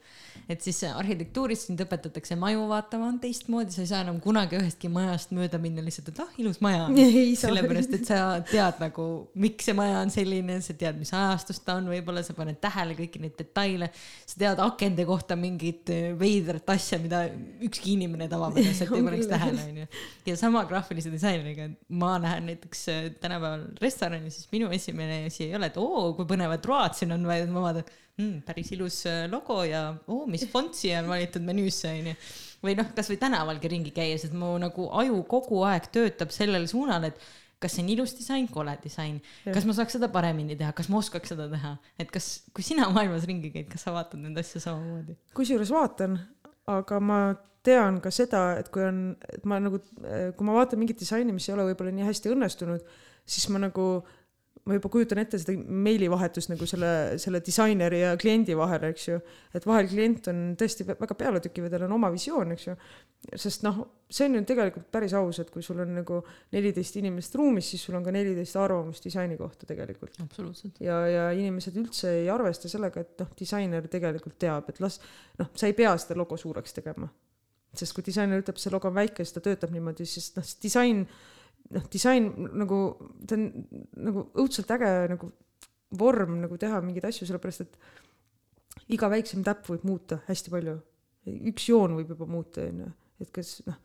et siis arhitektuuris sind õpetatakse maju vaatama teistmoodi, sa ei saa enam kunagi ühestki majast mööda minna lihtsalt, et ah, ilus maja *laughs* on. sellepärast, et sa tead nagu, miks see maja on selline, sa tead, mis ajastust ta on, võib-olla sa paned tähele kõiki neid detaile. sa tead akende kohta mingit veidrat asja, mida ükski inimene tavapäraselt ei *laughs* On paneks tähele, onju. ja sama graafilise disaineriga, ma lähen näiteks eh, tänapäeval restorani, siis minu esimene asi ei ole, et oo, kui põnevad road siin on, vaid ma vaatan mm,, päris ilus eh, logo ja oo, mis font siia on valitud menüüsse, onju või noh, kasvõi tänavalgi ringi käies, et mu nagu aju kogu aeg töötab sellel suunal, et kas see on ilus disain, kole disain, kas ma saaks seda paremini teha, kas ma oskaks seda teha, et kas, kui sina maailmas ringi käid, kas sa vaatad neid asju samamoodi? kusjuures vaatan, aga ma tean ka seda, et kui on, et ma nagu, kui ma vaatan mingit disaini, mis ei ole võib-olla nii hästi õnnestunud, siis ma nagu, ma juba kujutan ette seda meilivahetust nagu selle, selle disaineri ja kliendi vahel, eks ju. et vahel klient on tõesti vä- väga pealetükkiv ja tal on oma visioon, eks ju. sest noh, see on ju tegelikult päris aus, et kui sul on nagu neliteist inimest ruumis, siis sul on ka neliteist arvamust disaini kohta tegelikult. ja, ja inimesed üldse ei arvesta sellega, et noh, disainer tegelikult teab, et las noh, sa ei pea seda logo suureks tegema. Sest kui disainer ütleb, see logo on väike, siis ta töötab niimoodi, sest noh, disain, noh, disain nagu ta on nagu õudselt äge nagu vorm nagu teha mingeid asju, sellepärast et iga väiksem täpp võib muuta hästi palju. üks joon võib juba muuta, onju, et kas noh,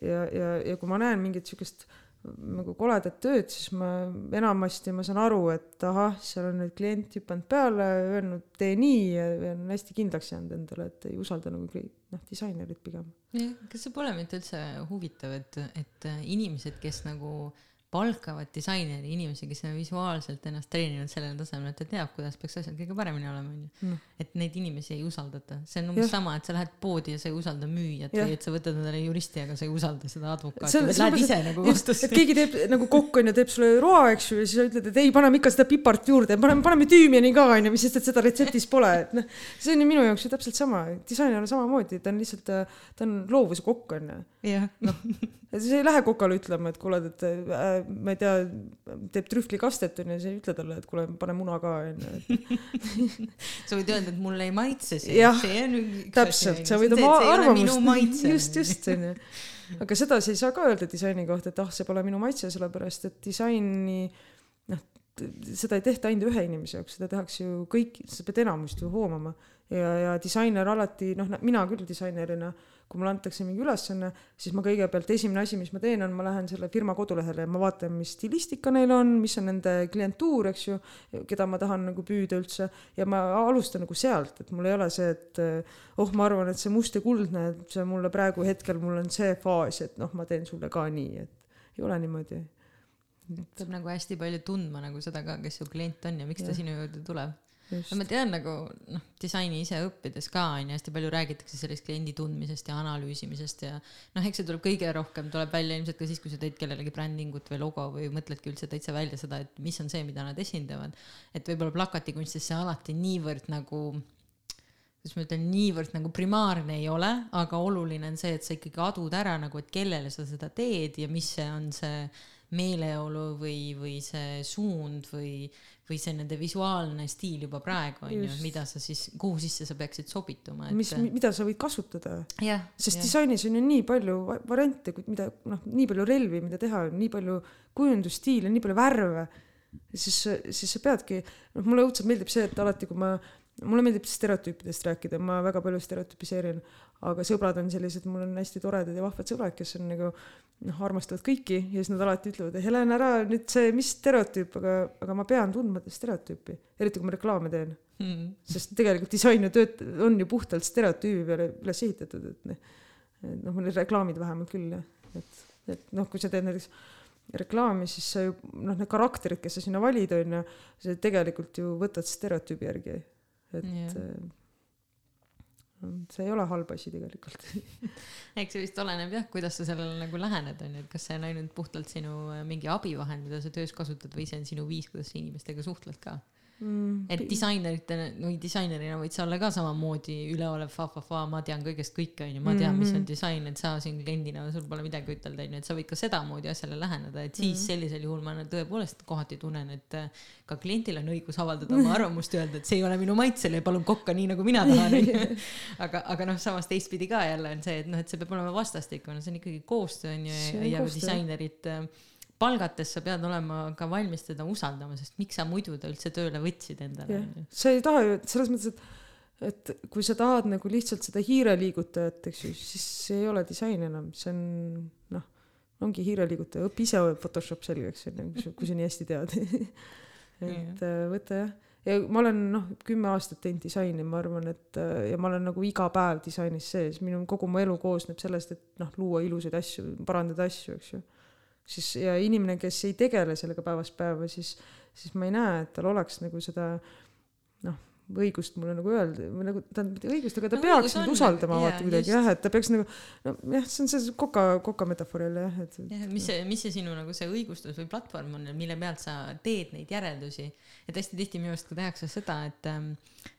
ja, ja, ja kui ma näen mingit siukest nagu koledat tööd, siis ma enamasti ma saan aru, et ahah, seal on nüüd klient hüpanud peale, öelnud tee nii ja, ja on hästi kindlaks jäänud endale, et ei usalda nagu noh, disainerit pigem. jah, kas see pole mitte üldse huvitav, et, et inimesed, kes nagu palkavad disaineri, inimesi, kes on visuaalselt ennast treeninud sellele tasemele, et ta teab, kuidas peaks asjad kõige paremini olema, onju. et neid inimesi ei usaldata, see on umbes sama, et sa lähed poodi ja sa ei usalda müüjat ja. või et sa võtad endale juristi, aga sa ei usalda seda advokaati, lähed ise nagu kohtusse. et keegi teeb nagu kokk onju, teeb sulle roa, eks ju, ja siis sa ütled, et ei, paneme ikka seda pipart juurde, paneme, paneme tüümiani ka onju, mis sest, et seda retseptis pole, et noh, see on ju minu jaoks ju täpselt sama, disainer on samamoodi, ta on lihtsalt, ta on loovuse kokk onju. jah, noh et sa ei lähe kokale ütlema, et kuule, et äh, ma ei tea, teeb trühvlikastet onju, sa ei ütle talle, et kuule, pane muna ka onju. *laughs* sa võid öelda, et mulle ei maitse see. üks täpselt, sa võid oma arvamust, *laughs* just, just onju. aga sedasi ei saa ka öelda disaini kohta, et ah, see pole minu maitse, sellepärast et disaini noh, seda ei tehta ainult ühe inimese jaoks, seda tehakse ju kõik, sa pead enamust ju hoomama ja, ja disainer alati noh, mina küll disainerina kui mulle antakse mingi ülesanne, siis ma kõigepealt esimene asi, mis ma teen, on ma lähen selle firma kodulehele ja ma vaatan, mis stilistika neil on, mis on nende klientuur, eks ju, keda ma tahan nagu püüda üldse ja ma alustan nagu sealt, et mul ei ole see, et oh, ma arvan, et see must ja kuldne, et see mulle praegu hetkel mul on see faas, et noh, ma teen sulle ka nii, et ei ole niimoodi. peab nagu hästi palju tundma nagu seda ka, kes su klient on ja miks ja. ta sinu juurde tuleb no ma tean nagu noh, disaini ise õppides ka on ju hästi palju räägitakse sellest kliendi tundmisest ja analüüsimisest ja noh, eks see tuleb kõige rohkem tuleb välja ilmselt ka siis, kui sa teed kellelegi brändingut või logo või mõtledki üldse täitsa välja seda, et mis on see, mida nad esindavad. et võib-olla plakatikunstis see alati niivõrd nagu kuidas ma ütlen, niivõrd nagu primaarne ei ole, aga oluline on see, et sa ikkagi adud ära nagu, et kellele sa seda teed ja mis see on see meeleolu või, või see suund või või see nende visuaalne stiil juba praegu on ju, mida sa siis, kuhu sisse sa peaksid sobituma et.... mis, mida sa võid kasutada. sest ja. disainis on ju nii palju variante, mida noh, nii palju relvi, mida teha, nii palju kujundusstiile, nii palju värve. siis, siis sa peadki, noh, mulle õudselt meeldib see, et alati, kui ma, mulle meeldib stereotüüpidest rääkida, ma väga palju stereotüpiseerin, aga sõbrad on sellised, mul on hästi toredad ja vahvad sõbrad, kes on nagu noh, armastavad kõiki ja siis nad alati ütlevad, Helen, ära nüüd see, mis stereotüüp, aga, aga ma pean tundma stereotüüpi, eriti kui ma reklaame teen. Mm.. sest tegelikult disain ju tööt-, on ju puhtalt stereotüübi peale üles ehitatud, et noh, noh, reklaamid vähemalt küll jah, et, et noh, kui sa teed näiteks reklaami, siis sa ju noh, need karakterid, kes sa sinna valid, on ju, sa tegelikult ju võtad stereotüübi järgi, et yeah see ei ole halb asi tegelikult. *laughs* Eks see vist oleneb jah, kuidas sa sellele nagu lähened, on ju, et kas see on ainult puhtalt sinu äh, mingi abivahend, mida sa töös kasutad või see on sinu viis, kuidas sa inimestega suhtled ka mm.. et disaineritena või disainerina võid sa olla ka samamoodi üleolev fa-fa-fa, ma tean kõigest kõike onju, ma tean, mis on mhm. disain, et sa siin kliendina, sul pole midagi ütelda onju, et sa võid ka sedamoodi asjale läheneda, et siis mm. sellisel juhul ma tõepoolest kohati tunnen, et äh, ka kliendil on õigus avaldada oma *laughs* arvamust, öelda, et see ei ole minu maitsele ja palun kokka nii nagu mina tahan onju. *laughs* aga, aga noh, samas teistpidi ka jälle on see, et noh, et see peab olema vastastikune, see on ikkagi koostöö onju ja, ja disainerid äh, palgates sa pead olema ka valmis teda usaldama, sest miks sa muidu ta üldse tööle võtsid endale. sa ei taha ju, selles mõttes, et et kui sa tahad nagu lihtsalt seda hiireliigutajat, eks ju, siis see ei ole disain enam, see on noh, ongi hiireliigutaja, õpi ise Photoshop selgeks onju, kui sa, kui sa nii hästi tead. *laughs* Et äh, võta jah, ja ma olen noh, kümme aastat teinud disaini, ma arvan, et äh, ja ma olen nagu iga päev disainis sees, minu kogu mu elu koosneb sellest, et noh, luua ilusaid asju, parandada asju, eks ju siis ja inimene, kes ei tegele sellega päevast päeva, siis, siis ma ei näe, et tal oleks nagu seda noh, õigust mulle nagu öelda või nagu tähendab mitte õigust, aga ta no, peaks mind usaldama vaata kuidagi jah, et ta peaks nagu nojah, see on see koka, koka metafoor jälle jah, et. jah, mis see, mis see sinu nagu see õigustus või platvorm on, mille pealt sa teed neid järeldusi, et hästi tihti minu arust ka tehakse seda, et ähm,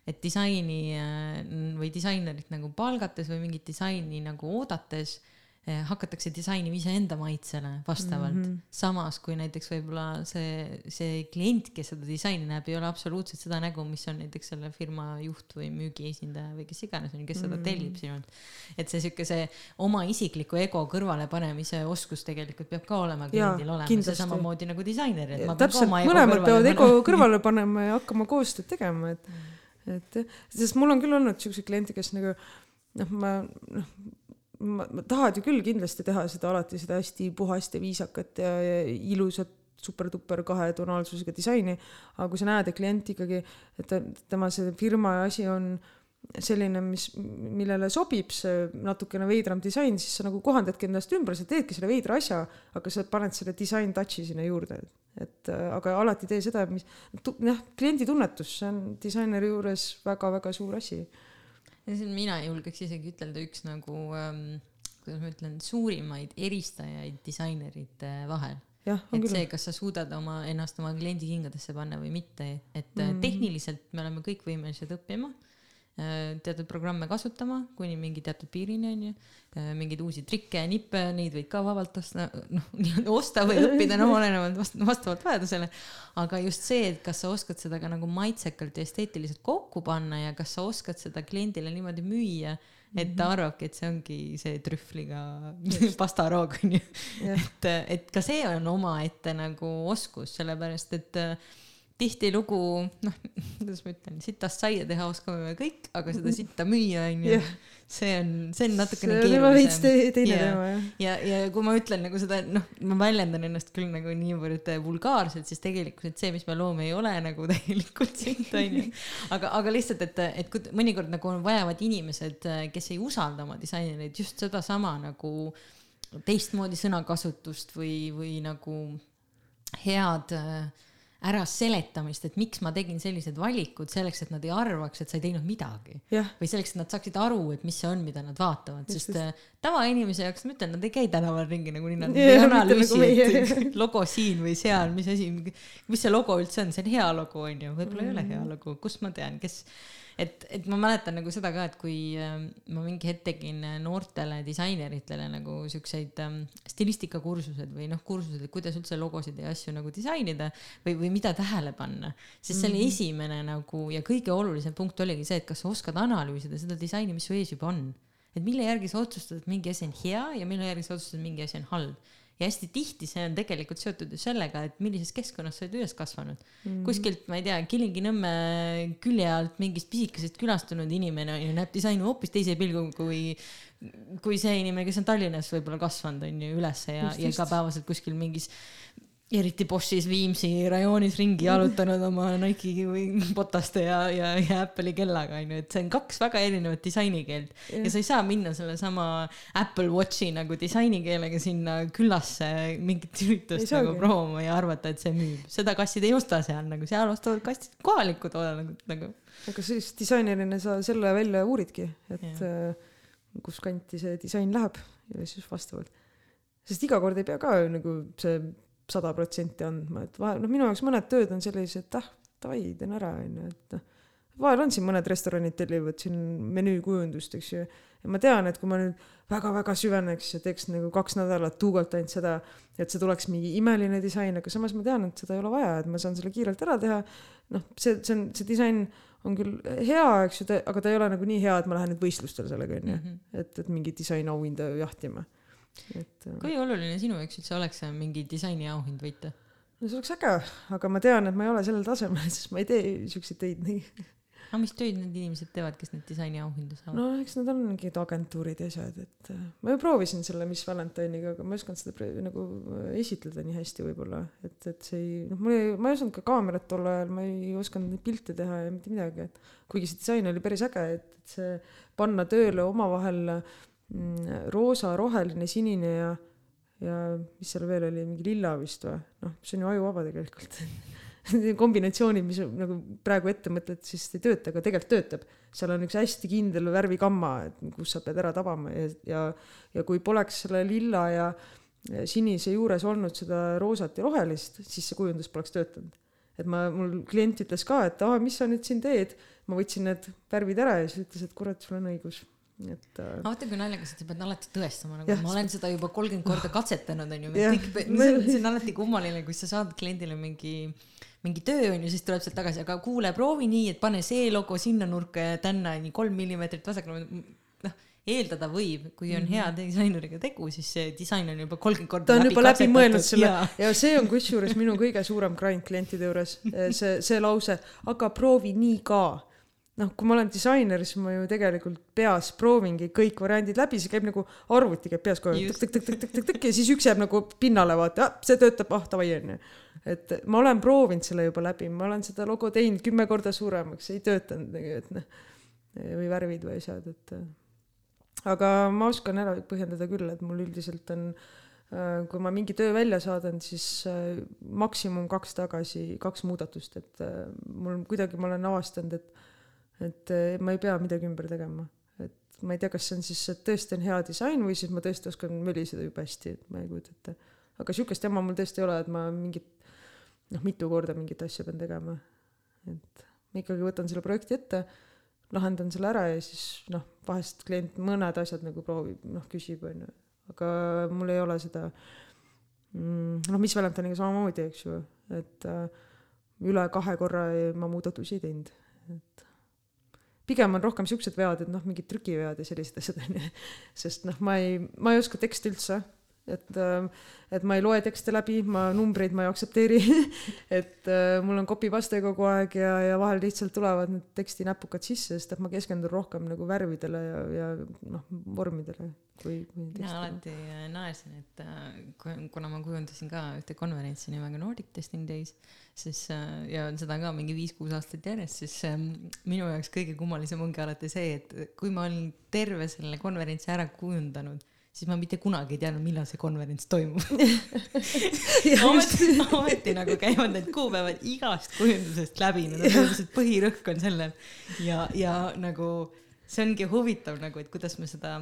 et disaini äh, või disainerit nagu palgates või mingit disaini nagu oodates hakatakse disainima iseenda maitsele vastavalt mm. -hmm. samas kui näiteks võib-olla see, see klient, kes seda disaini näeb, ei ole absoluutselt seda nägu, mis on näiteks selle firma juht või müügiesindaja või kes iganes on ju, kes mm -hmm. seda mhm. tellib sinult. et see sihuke see oma isikliku ego kõrvalepanemise oskus tegelikult peab ka olema kliendil olema, see samamoodi nagu disaineril. täpselt, mõlemad peavad ego kõrvale panema ja hakkama koostööd tegema, et mm., et jah, sest mul on küll olnud siukseid kliente, kes nagu noh, ma noh tahad ju küll kindlasti teha seda alati seda hästi puhast ja viisakat ja, ja ilusat super-duper kahe tonaalsusega disaini, aga kui sa näed, et klient ikkagi, et tema see firma asi on selline, mis, millele sobib see natukene veidram disain, siis sa nagu kohandadki ennast ümber, sa teedki selle veidra asja, aga sa paned selle disain touch'i sinna juurde. et aga alati tee seda, mis, jah, kliendi tunnetus, see on disaineri juures väga-väga suur asi. Siin mina julgeks isegi ütelda üks nagu ähm, kuidas ma ütlen, suurimaid eristajaid disainerite vahel et küll. see, kas sa suudad oma, ennast oma kliendi kingadesse panna või mitte, et mm. tehniliselt me oleme kõik võimelised õppima Äh, teatud programme kasutama kuni mingi teatud piirini onju, äh, mingeid uusi trikke ja nippe, neid võid ka vabalt osta, noh *laughs* nii-öelda osta või õppida, noh olenevalt vast-, vastavalt vajadusele. aga just see, et kas sa oskad seda ka nagu maitsekalt ja esteetiliselt kokku panna ja kas sa oskad seda kliendile niimoodi müüa, et ta mhm. arvabki, et see ongi see trühvliga *laughs* pastaroog onju. et, et ka see on omaette nagu oskus, sellepärast et äh, tihtilugu, noh, *laughs* kuidas ma ütlen, sitast saia teha oskame me kõik, aga seda mhm. sitta müüa, onju, see on, see on natukene keerulisem. teine teema, jah. ja, ja, ja kui ma ütlen nagu seda, noh, ma väljendan ennast küll nagu niivõrd vulgaarselt, siis tegelikult see, mis me loome, ei ole nagu *laughs* tegelikult sitt, onju. aga, aga lihtsalt, et, et kui mõnikord nagu vajavad inimesed, kes ei usalda oma disainereid, just sedasama nagu teistmoodi sõnakasutust või, või nagu head äh, äraseletamist, et miks ma tegin sellised valikud selleks, et nad ei arvaks, et sa ei teinud midagi. või selleks, et nad saaksid aru, et mis see on, mida nad vaatavad, sest. Äh, tavainimese jaoks, ma ütlen, nad ei käi tänaval ringi nagunii, nad ei analüüsi, et *laughs* logo siin või seal, mis asi, mis see logo üldse on, see on hea logo, onju, võib-olla mm. ei ole hea mm. logo, kust ma tean, kes et, et ma mäletan nagu seda ka, et kui äh, ma mingi hetk tegin äh, noortele disaineritele nagu siukseid ähm, stilistikakursused või noh, kursused, et kuidas üldse logosid ja asju nagu disainida või, või mida tähele panna. siis see oli mm esimene nagu ja kõige olulisem punkt oligi see, et kas sa oskad analüüsida seda disaini, mis su ees juba on. et mille järgi sa otsustad, et mingi asi on hea ja mille järgi sa otsustad, et mingi asi on halb ja hästi tihti see on tegelikult seotud ju sellega, et millises keskkonnas sa oled üles kasvanud mm. -hmm. kuskilt, ma ei tea, Kilingi-Nõmme külje alt mingist pisikesest külast tulnud inimene on ju, näeb disaini hoopis teise pilguga kui, kui see inimene, kes on Tallinnas võib-olla kasvanud, on ju, ülesse ja, ja igapäevaselt kuskil mingis eriti Boschis Viimsi rajoonis ringi jalutanud oma Nike'i või Botaste ja, ja, ja Apple'i kellaga onju, et see on kaks väga erinevat disainikeelt ja. ja sa ei saa minna sellesama Apple Watchi nagu disainikeelega sinna külasse mingit üritust nagu promoma ja arvata, et see müüb. seda kassid ei osta seal nagu, seal ostavad kastid kohalikku toodangut nagu. aga siis disainerina sa selle välja uuridki, et äh, kus kanti see disain läheb ja siis vastavalt. sest iga kord ei pea ka nagu see sada protsenti andma, et vahel, noh, minu jaoks mõned tööd on sellised, et ah, davai, teen ära, onju, et noh. vahel on siin mõned restoranid tellivad siin menüükujundust, eks ju, ja ma tean, et kui ma nüüd väga-väga süveneks ja teeks nagu kaks nädalat tuugalt ainult seda, et see tuleks mingi imeline disain, aga samas ma tean, et seda ei ole vaja, et ma saan selle kiirelt ära teha. noh, see, see on, see disain on küll hea, eks ju, aga ta ei ole nagu nii hea, et ma lähen nüüd võistlustele sellega, onju, mhm. et, et mingi disainauhinda jahtima et. Äh, kui oluline sinu jaoks üldse oleks mingi disainiauhind võita? no see oleks äge, aga ma tean, et ma ei ole sellel tasemel, *laughs* sest ma ei tee siukseid töid nii. aga mis töid need inimesed teevad, kes neid disainiauhindu saavad? no eks need on mingid agentuurid ja asjad, et äh, ma ju proovisin selle Miss Valentine'iga, aga ma ei osanud seda nagu esitleda nii hästi võib-olla, et, et see ei, noh, mul ei, ma ei osanud ka kaamerat tol ajal, ma ei osanud neid pilte teha ja mitte midagi, et kuigi see disain oli päris äge, et, et see panna tööle omavahel äh, roosa, roheline, sinine ja, ja mis seal veel oli, mingi lilla vist või, noh, see on ju ajuvaba tegelikult *laughs* kombinatsioonid, mis nagu praegu ette mõtled, siis ei tööta, aga tegelikult töötab. seal on üks hästi kindel värvigamma, kus sa pead ära tabama ja, ja, ja kui poleks selle lilla ja sinise juures olnud seda roosat ja rohelist, siis see kujundus poleks töötanud. et ma, mul klient ütles ka, et aa, mis sa nüüd siin teed, ma võtsin need värvid ära ja siis ütles, et kurat, sul on õigus et äh.... vaata kui naljakas, et sa pead alati tõestama, nagu ma olen seda juba kolmkümmend korda katsetanud, onju. see on alati kummaline, kui sa saad kliendile mingi, mingi töö onju, siis tuleb sealt tagasi, aga kuule, proovi nii, et pane see logo sinna nurka ja tänna nii kolm millimeetrit vasakule. noh, eeldada võib, kui on hea mhm. disaineriga tegu, siis see disain on juba kolmkümmend korda. ta on juba läbi mõelnud selle ja, ja see on kusjuures minu kõige suurem grind klientide juures, *laughs* see, see lause, aga proovi nii ka noh, kui ma olen disainer, siis ma ju tegelikult peas proovingi kõik variandid läbi, see käib nagu arvuti käib peas kogu aeg tõk-tõk-tõk-tõk-tõk ja siis üks jääb nagu pinnale, vaata, see töötab, ah davai onju. et ma olen proovinud selle juba läbi, ma olen seda logo teinud kümme korda suuremaks, ei töötanud, et noh või värvid või asjad, et äh, aga ma oskan ära põhjendada küll, et mul üldiselt on äh, kui ma mingi töö välja saadan, siis äh, maksimum kaks tagasi, kaks muudatust, et mul kuidagi ma olen avastanud, et et äh, ma ei pea midagi ümber tegema. et ma ei tea, kas see on siis, et tõesti on hea disain või siis ma tõesti oskan möliseda jube hästi, et ma ei kujuta ette. aga sihukest jama mul tõesti ei ole, et ma mingit noh, mitu korda mingit asja pean tegema. et ma ikkagi võtan selle projekti ette, lahendan selle ära ja siis noh, vahest klient mõned asjad nagu proovib, noh, küsib, onju. aga mul ei ole seda mm, noh, mis Valentiniga samamoodi, eks ju, et äh, üle kahe korra ei, ma muudatusi ei teinud, et pigem on rohkem siuksed vead, et noh, mingid trükivead ja sellised asjad onju, sest noh, ma ei, ma ei oska teksti üldse, et äh, et ma ei loe tekste läbi, ma numbreid ma ei aktsepteeri. *laughs* Et äh, mul on copy paste kogu aeg ja, ja vahel lihtsalt tulevad need tekstinäpukad sisse, sest et ma keskendun rohkem nagu värvidele ja, ja noh, vormidele kui, kui mina alati äh, naersin, et äh, kuna ma kujundasin ka ühte konverentsi nimega Nordic Testing Days, siis äh, ja seda ka mingi viis-kuus aastat järjest, siis ähm, minu jaoks kõige kummalisem ongi alati see, et kui ma olin terve selle konverentsi ära kujundanud siis ma mitte kunagi ei teadnud, millal see konverents toimub. *laughs* *laughs* Ometi, ometi nagu käivad need kuupäevad igast kujundusest läbi, need on põhimõtteliselt põhirõhk on sellel. Ja, ja nagu see ongi huvitav nagu, et kuidas me seda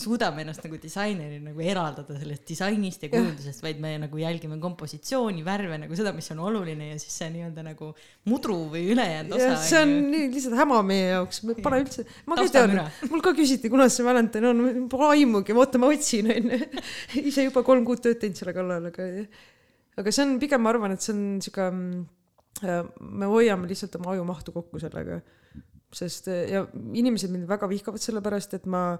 suudame ennast nagu disainerina nagu eraldada sellest disainist ja kujundusest, vaid me nagu jälgime kompositsiooni, värve nagu seda, mis on oluline ja siis see nii-öelda nagu mudru või ülejäänud osa. see on nii lihtsalt häma meie jaoks, me pole üldse, ma ka ei teadnud, mul ka küsiti, kunas see Valentine on, pole aimugi, oota, ma otsin onju. *laughs* ise juba kolm kuud tööd teinud selle kallal, aga, aga see on pigem, ma arvan, et see on sihuke, mm, me hoiame lihtsalt oma ajumahtu kokku sellega. Sest ja inimesed mind väga vihkavad selle pärast, et ma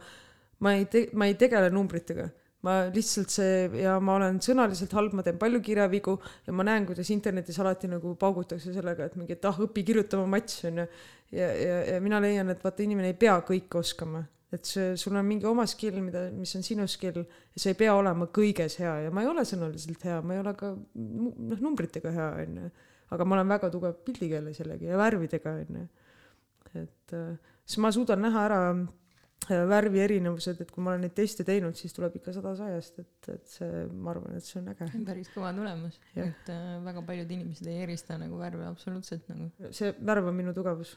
ma ei te-, ma ei tegele numbritega. ma lihtsalt see ja ma olen sõnaliselt halb, ma teen palju kirjavigu ja ma näen, kuidas internetis alati nagu paugutakse sellega, et mingi, et ah, õpi kirjutama mats onju. ja, ja, ja mina leian, et vaata, inimene ei pea kõike oskama et see, sul on mingi oma skill, mida, mis on sinu skill sa ei pea olema kõiges hea ja ma ei ole sõnaliselt hea, ma ei ole ka noh, numbritega hea, onju. aga ma olen väga tugev pildikeeles jällegi ja värvidega, onju. et äh, siis ma suudan näha ära värvi erinevused, et kui ma olen neid teste teinud, siis tuleb ikka sada sajast, et, et see, ma arvan, et see on äge. päris kõva tulemus, et äh, väga paljud inimesed ei erista nagu värve absoluutselt nagu. see värv on minu tugevus.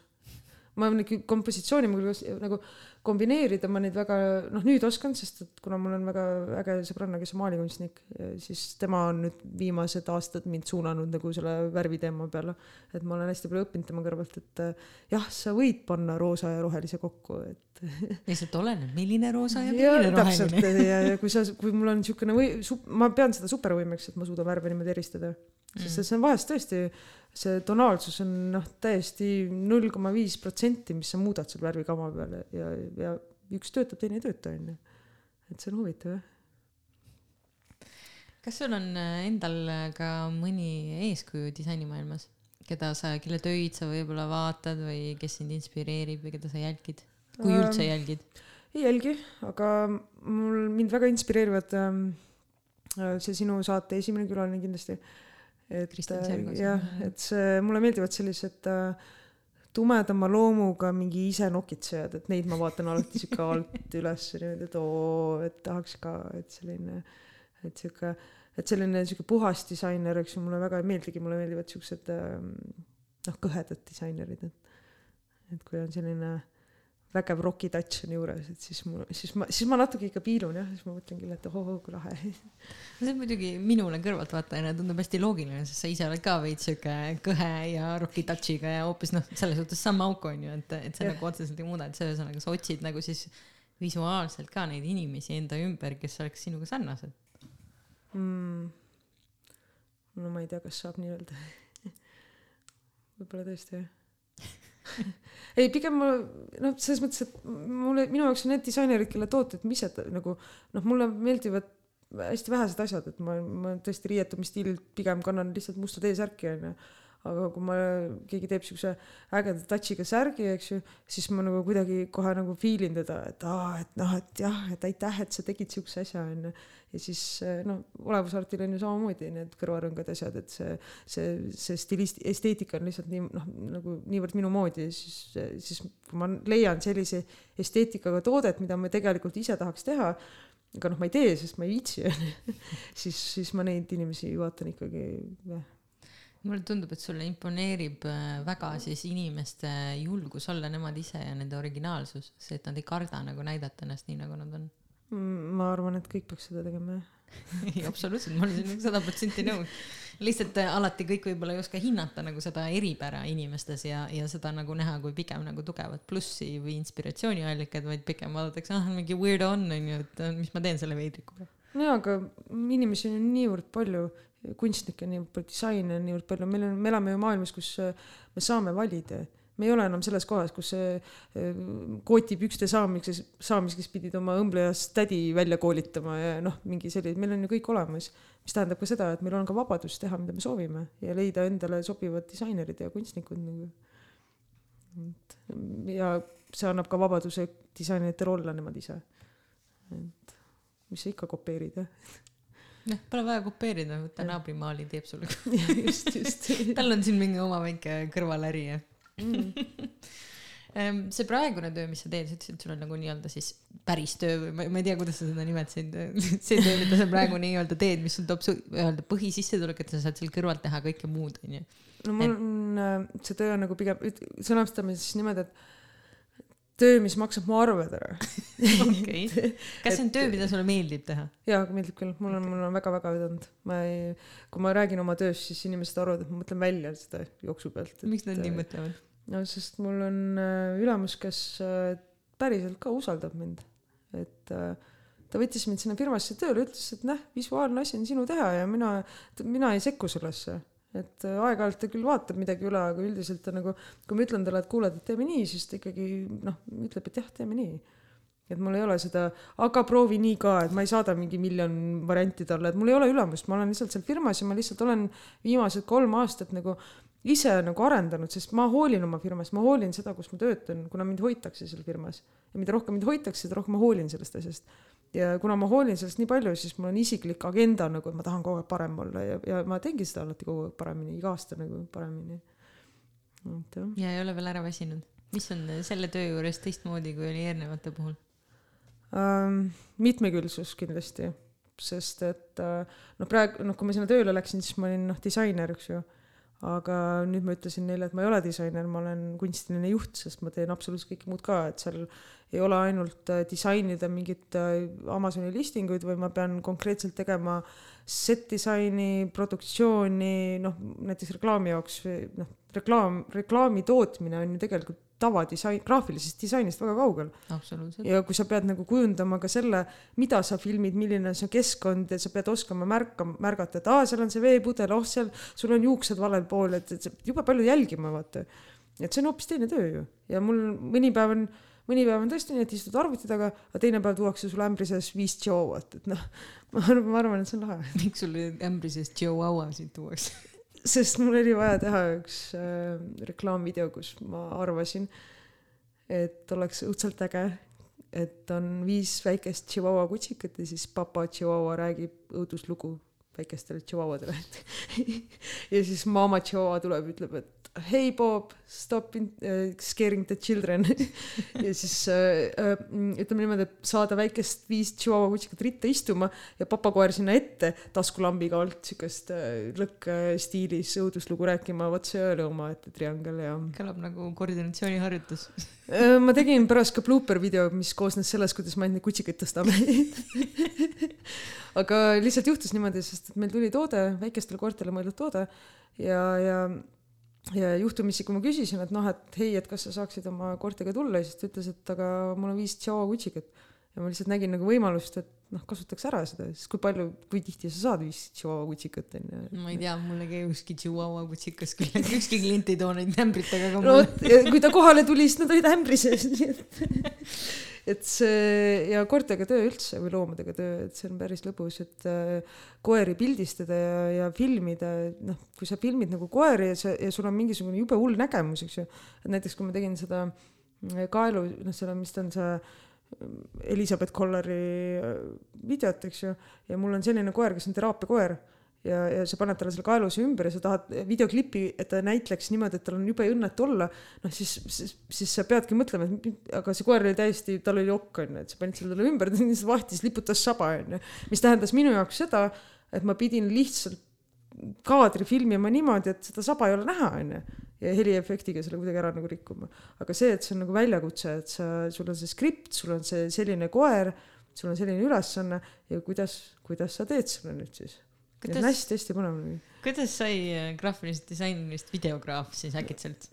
Ma olen kompositsiooni nagu kombineerida ma neid väga, noh nüüd oskan, sest et kuna mul on väga äge sõbranna, kes on maalikunstnik, siis tema on nüüd viimased aastad mind suunanud nagu selle värviteema peale. et ma olen hästi palju õppinud tema kõrvalt, et jah, sa võid panna roosa ja rohelise kokku, et *laughs* lihtsalt oleneb, milline roosa ja milline ja, roheline. ja, ja kui sa, kui mul on niisugune või, ma pean seda supervõimeks, et ma suudan värve niimoodi eristada. Sest mm. see on vahest tõesti see tonaalsus on noh, täiesti null koma viis protsenti, mis sa muudad seal värvikama peal ja, ja üks töötab, teine ei tööta, onju. et see on huvitav, jah. kas sul on äh, endal äh, ka mõni eeskuju disainimaailmas, keda sa, kelle töid sa võib-olla vaatad või kes sind inspireerib või keda sa jälgid, kui ähm, üldse jälgid? ei jälgi, aga mul, mind väga inspireerivad ähm, äh, see sinu saate esimene külaline kindlasti äh, et äh, jah, et see, mulle meeldivad sellised äh, tumedama loomuga mingi ise nokitsejad, et neid ma vaatan alati sihuke *laughs* alt üles niimoodi, et oo, et tahaks ka, et selline, et sihuke, et selline sihuke puhas disainer, eks ju, mulle väga ei meeldigi, mulle meeldivad siuksed ähm, noh, kõhedad disainerid, et, et kui on selline vägev roki touch on juures, et siis mul, siis ma, siis ma natuke ikka piilun jah, siis ma mõtlen küll, et ohoh, kui lahe. see on muidugi minule kõrvaltvaatajana tundub hästi loogiline, sest sa ise oled ka veits sihuke kõhe ja roki touch'iga ja hoopis noh, selles suhtes sama auk on ju, et, et sa ja. nagu otseselt ei muuda, et see ühesõnaga sa otsid nagu siis visuaalselt ka neid inimesi enda ümber, kes oleks sinuga sarnased mm.. no ma ei tea, kas saab nii öelda *laughs* võib-olla tõesti jah *laughs* ei, pigem ma noh, selles mõttes, et mulle, minu jaoks on need disainerid, kelle tooted ma ise nagu noh, mulle meeldivad hästi vähesed asjad, et ma, ma tõesti riietumisstiililt pigem kannan lihtsalt musta T-särki onju. Aga kui ma, keegi teeb siukse ägeda touch'iga särgi, eks ju, siis ma nagu kuidagi kohe nagu feel in teda, et aa, et noh, et jah, et aitäh, et sa tegid siukse asja, onju. ja siis noh, olevusartil on ju samamoodi need kõrvarõngad, asjad, et see, see, see stilist-, esteetika on lihtsalt nii noh, nagu niivõrd minu moodi, siis, siis kui ma leian sellise esteetikaga toodet, mida ma tegelikult ise tahaks teha, aga noh, ma ei tee, sest ma ei viitsi, onju, *laughs* siis, siis ma neid inimesi vaatan ikkagi jah mulle tundub, et sulle imponeerib äh, väga siis inimeste julgus olla nemad ise ja nende originaalsus, see, et nad ei karda nagu näidata ennast nii, nagu nad on. Mm, ma arvan, et kõik peaks seda tegema, jah. *laughs* ei, absoluutselt, ma olen sada protsenti nõus. lihtsalt äh, alati kõik võib-olla ei oska hinnata nagu seda eripära inimestes ja, ja seda nagu näha kui pigem nagu tugevat plussi või inspiratsiooniallikaid, vaid pigem vaadatakse, ah mingi weird on, onju, et äh, mis ma teen selle veidrikuga. nojaa, aga inimesi on ju niivõrd palju kunstnikke niivõrd palju, disaine on niivõrd palju, meil on, me elame ju maailmas, kus äh, me saame valida. me ei ole enam selles kohas, kus äh, kootipükste saamiseks, saamiseks pidid oma õmblejas tädi välja koolitama ja noh, mingi selline, meil on ju kõik olemas. mis tähendab ka seda, et meil on ka vabadus teha, mida me soovime ja leida endale sobivad disainerid ja kunstnikud nagu. et ja see annab ka vabaduse disaineritel olla nemad ise. et mis sa ikka kopeerid, jah noh, pole vaja kopeerida, võta naabrimaali, teeb sulle *laughs* just, just. Tal on siin mingi oma väike kõrvaläri ja mm. *laughs* see praegune töö, mis sa teed, sa ütlesid, et sul on nagu nii-öelda siis päris töö või ma, ma ei tea, kuidas sa seda nimetasid, *laughs* see töö, mida sa praegu nii-öelda teed, mis sul toob su nii-öelda põhisissetulek, et sa saad seal kõrvalt teha kõike muud, onju. no mul on, äh, see töö on nagu pigem, sõnastame siis niimoodi, et töö, mis maksab mu arved ära *laughs* okei kas see on töö, mida sulle meeldib teha? jaa, meeldib küll, mul on, mul on väga-väga vedanud, ma ei, kui ma räägin oma tööst, siis inimesed arvavad, et ma mõtlen välja seda jooksu pealt. miks nad nii mõtlevad? no sest mul on äh, ülemus, kes äh, päriselt ka usaldab mind, et äh, ta võttis mind sinna firmasse tööle, ütles, et näh, visuaalne asi on sinu teha ja mina, mina ei sekku sellesse et äh, aeg-ajalt ta küll vaatab midagi üle, aga üldiselt ta nagu, kui ma ütlen talle, et kuule, et teeme nii, siis ta ikkagi noh, ütleb, et jah, teeme nii. et mul ei ole seda, aga proovi nii ka, et ma ei saada mingi miljon varianti talle, et mul ei ole ülemust, ma olen lihtsalt seal firmas ja ma lihtsalt olen viimased kolm aastat nagu ise nagu arendanud, sest ma hoolin oma firmast, ma hoolin seda, kus ma töötan, kuna mind hoitakse seal firmas. ja mida rohkem mind hoitakse, seda rohkem ma hoolin sellest asjast ja kuna ma hoolin sellest nii palju, siis mul on isiklik agenda nagu, et ma tahan kogu aeg parem olla ja, ja ma teengi seda alati kogu aeg paremini, iga aasta nagu paremini. et jah. ja ei ole veel ära väsinud. mis on selle töö juures teistmoodi, kui oli eelnevate puhul ähm,? mitmekülgsus kindlasti, sest et noh, praegu noh, kui ma sinna tööle läksin, siis ma olin noh, disainer, eks ju aga nüüd ma ütlesin neile, et ma ei ole disainer, ma olen kunstiline juht, sest ma teen absoluutselt kõike muud ka, et seal ei ole ainult äh, disainida mingit äh, Amazoni listinguid, vaid ma pean konkreetselt tegema set disaini, produktsiooni, noh, näiteks reklaami jaoks, noh, reklaam, reklaami tootmine on ju tegelikult tavadisain, graafilisest disainist väga kaugel. ja kui sa pead nagu kujundama ka selle, mida sa filmid, milline on see keskkond ja sa pead oskama märka, märgata, et aa, seal on see veepudel, oh seal, sul on juuksed valel pool, et, et jube palju jälgima, vaata. et see on hoopis teine töö ju ja mul mõni päev on mõni päev on tõesti nii, et istud arvuti taga, aga teine päev tuuakse sulle ämbri sees viis tšauat, et noh, *laughs* ma arvan, ma arvan, et see on lahe. miks sulle ämbri sees tšauasid tuuakse? Sest mul oli vaja teha üks äh, reklaamvideo, kus ma arvasin, et oleks õudselt äge, et on viis väikest tšihuahua kutsikat ja siis papa tšihuahua räägib õuduslugu väikestele tšihuahuadele *laughs* ja siis mama tšihuahua tuleb, ütleb, et hei Bob, stop in, uh, scaring the children *laughs* ja siis uh, ütleme niimoodi, et saada väikest viis tšihuahua kutsikat ritta istuma ja papakoer sinna ette taskulambiga alt siukest uh, lõkkstiilis õuduslugu rääkima, vot see oli omaette triangel ja. kõlab nagu koordinatsiooniharjutus uh, *laughs* ma tegin pärast ka blooper video, mis koosnes sellest, kuidas me ainult neid kutsikaid tõstame *laughs* aga lihtsalt juhtus niimoodi, sest et meil tuli toode, väikestele koertele mõeldud toode ja, ja ja juhtumisi, kui ma küsisin, et noh, et hei, et kas sa saaksid oma koertega tulla, siis ta ütles, et aga mul on viis tšaua kutsikat. ja ma lihtsalt nägin nagu võimalust, et noh, kasutaks ära seda, sest kui palju, kui tihti sa saad viis tšaua kutsikat onju. ma ei tea, mulle ei käi ükski tšaua kutsikas küll, *laughs* ükski klient ei too neid ämbritega ka mulle no,. kui ta kohale tuli, siis nad olid ämbri sees, nii et *laughs* et see ja koertega töö üldse või loomadega töö, et see on päris lõbus, et äh, koeri pildistada ja, ja filmida, noh, kui sa filmid nagu koeri ja sa, ja sul on mingisugune jube hull nägemus, eks ju. et näiteks kui ma tegin seda äh, kaelu, noh, selle, mis ta on see äh, Elizabeth Collari videot, eks ju, ja mul on selline koer, kes on teraapiakoer ja, ja sa paned talle selle kaeluse ümber ja sa tahad videoklipi, et ta näitleks niimoodi, et tal on jube õnnetu olla, noh siis, siis, siis sa peadki mõtlema, et aga see koer oli täiesti, tal oli okk onju, et sa panid selle talle ümber, *laughs* ta lihtsalt vahtis, liputas saba onju, mis tähendas minu jaoks seda, et ma pidin lihtsalt kaadri filmima niimoodi, et seda saba ei ole näha onju ja heliefektiga selle kuidagi ära nagu rikkuma. aga see, et see on nagu väljakutse, et sa, sul on see skript, sul on see selline koer, sul on selline ülesanne ja kuidas, kuidas sa teed selle nüüd siis kuidas, hästi-hästi põnev oli. kuidas sai äh, graafilisest disainist videograaf siis äkitselt?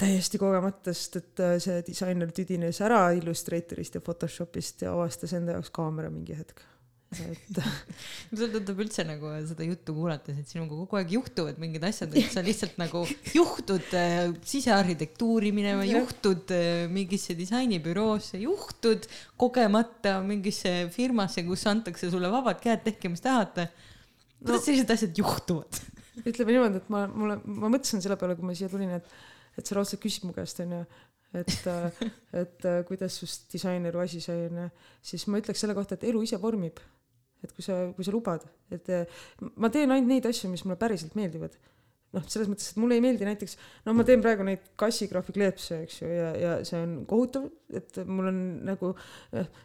täiesti kogemata, sest et äh, see disainer tüdines ära Illustratorist ja Photoshopist ja avastas enda jaoks kaamera mingi hetk et *laughs* mulle tundub üldse nagu seda juttu kuulates, et sinuga kogu aeg juhtuvad mingid asjad, et sa lihtsalt nagu juhtud äh, sisearhitektuuri minema, juhtud äh, mingisse disainibüroosse, juhtud kogemata mingisse firmasse, kus antakse sulle vabad käed, tehke mis tahate kuidas no, sellised asjad juhtuvad? ütleme niimoodi, et ma, mulle, ma mõtlesin selle peale, kui ma siia tulin, et, et sa raudselt küsid mu käest, onju, et, *laughs* et kuidas just disaineru asi sai, onju, siis ma ütleks selle kohta, et elu ise vormib. et kui sa, kui sa lubad, et ma teen ainult neid asju, mis mulle päriselt meeldivad noh, selles mõttes, et mulle ei meeldi näiteks, no ma teen praegu neid kassigraafi kleepse, eks ju, ja, ja see on kohutav, et mul on nagu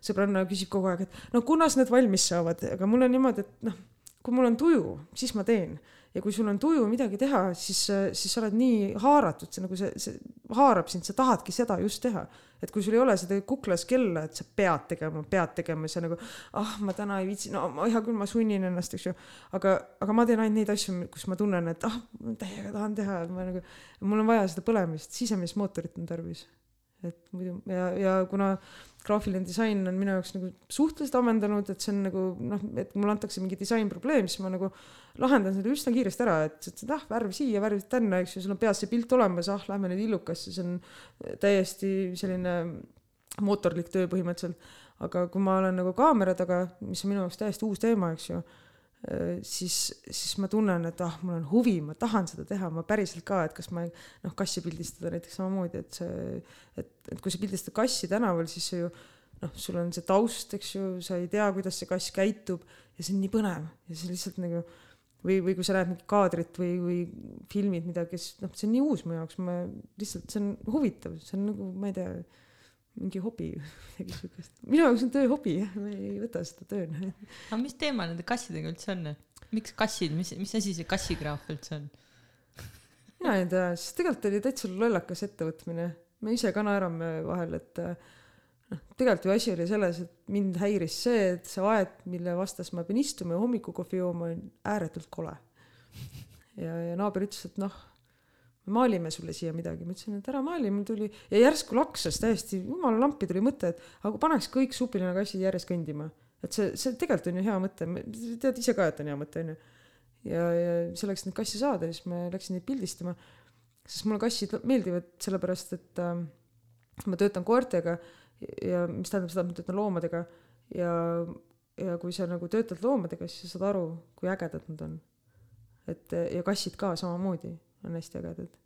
sõbranna küsib kogu aeg, et no kunas need valmis saavad, aga mul on niimoodi, et noh kui mul on tuju, siis ma teen ja kui sul on tuju midagi teha, siis, siis sa oled nii haaratud, see nagu see, see haarab sind, sa tahadki seda just teha. et kui sul ei ole seda kuklas kella, et sa pead tegema, pead tegema, sa nagu ah, ma täna ei viitsi, no hea küll, ma sunnin ennast, eks ju. aga, aga ma teen ainult neid asju, kus ma tunnen, et ah, täiega tahan teha, ma nagu, mul on vaja seda põlemist, sisemist mootorit on tarvis et muidu ja, ja kuna graafiline disain on minu jaoks nagu suhteliselt ammendanud, et see on nagu noh, et mulle antakse mingi disainprobleem, siis ma nagu lahendan selle üsna kiiresti ära, et, et ah, värv siia, värv tänna, eks ju, sul on peas see pilt olemas, ah, lähme nüüd illukasse, see on täiesti selline mootorlik töö põhimõtteliselt. aga kui ma olen nagu kaamera taga, mis on minu jaoks täiesti uus teema, eks ju siis, siis ma tunnen, et ah, mul on huvi, ma tahan seda teha, ma päriselt ka, et kas ma noh, kassi pildistada näiteks samamoodi, et see, et, et kui sa pildistad kassi tänaval, siis see ju noh, sul on see taust, eks ju, sa ei tea, kuidas see kass käitub ja see on nii põnev. Ja see lihtsalt nagu või, või kui sa näed mingit kaadrit või, või filmid midagi, siis noh, see on nii uus mu jaoks, ma lihtsalt, see on huvitav, see on nagu, ma ei tea mingi hobi, midagi siukest. minu jaoks on töö hobi, ma ei võta seda tööna. aga mis teema nende kassidega üldse on? miks kassid, mis, mis asi see kassigraaf üldse on? mina ei tea, sest tegelikult oli täitsa lollakas ettevõtmine. me ise ka naerame vahel, et noh, tegelikult ju asi oli selles, et mind häiris see, et see aed, mille vastas ma pean istuma ja hommikukohvi jooma, on ääretult kole. ja, ja naaber ütles, et noh maalime sulle siia midagi, ma ütlesin, et ära maali, mul tuli ja järsku laksas täiesti. Jumala lampi tuli mõte, et aga paneks kõik supilinakassid järjest kõndima, et see, see tegelikult on ju hea mõte, tead ise ka, et on hea mõte onju. ja, ja selleks, et neid kasse saada, siis ma läksin neid pildistama, sest mulle kassid meeldivad sellepärast, et äh, ma töötan koertega ja mis tähendab seda, et ma töötan loomadega. Ja, ja kui sa nagu töötad loomadega, siis sa saad aru, kui ägedad nad on. et ja kassid ka samamoodi on hästi ägedad.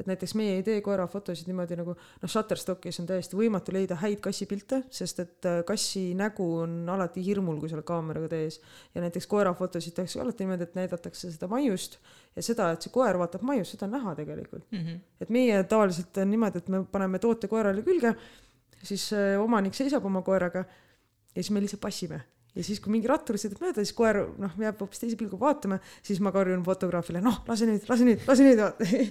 et näiteks meie ei tee koerafotosid niimoodi nagu noh, Shutterstockis on täiesti võimatu leida häid kassipilte, sest et äh, kassi nägu on alati hirmul, kui sa oled kaameraga tees. ja näiteks koerafotosid tehakse alati niimoodi, et näidatakse seda maiust ja seda, et see koer vaatab maiust, seda on näha tegelikult mm. -hmm. et meie tavaliselt on niimoodi, et me paneme toote koerale külge, siis äh, omanik seisab oma koeraga ja siis me lihtsalt passime ja siis, kui mingi rattur sõidab mööda, siis koer noh, jääb hoopis teise pilguga vaatama, siis ma karjun fotograafile, noh, lase nüüd, lase nüüd, lase nüüd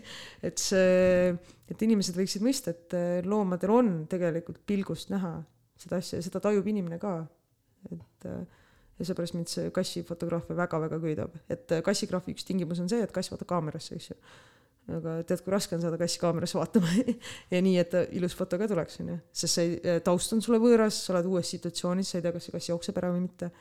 *laughs* et see, et inimesed võiksid mõista, et eh, loomadel on tegelikult pilgust näha seda asja ja seda tajub inimene ka. et eh, ja seepärast mind see kassifotograafia väga-väga köidab, et eh, kassigraafi üks tingimus on see, et kass vaatab kaamerasse, eks ju aga tead, kui raske on saada kassi kaamerasse vaatama *laughs* ja nii, et ilus foto ka tuleks, onju. sest see taust on sulle võõras, sa oled uues situatsioonis, sa ei tea, kas see kass jookseb ära või mitte.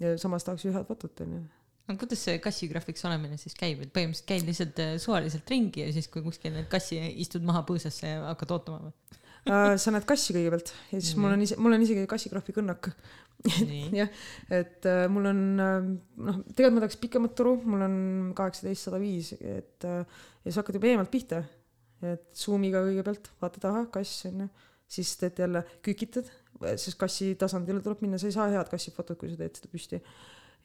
ja samas tahaks ju head fotot, onju. aga kuidas see kassigraafiks olemine siis käib, et põhimõtteliselt käid lihtsalt äh, suvaliselt ringi ja siis, kui kuskil need kassi istud maha põõsasse ja hakkad ootama või? uh,. sa näed kassi kõigepealt ja siis mm. mul on ise, mul on isegi kassigraafi kõnnak. *laughs* jah, et uh, mul on uh, noh, tegelikult ma tahaks pikemat turu, mul on kaheksateist sada viis, et uh, ja sa hakkad juba eemalt pihta. et suumiga kõigepealt vaatad, ahah, kass on ju, siis teed jälle, kükitad, sest kassi tasandile tuleb minna, sa ei saa head kassifotot, kui sa teed seda püsti.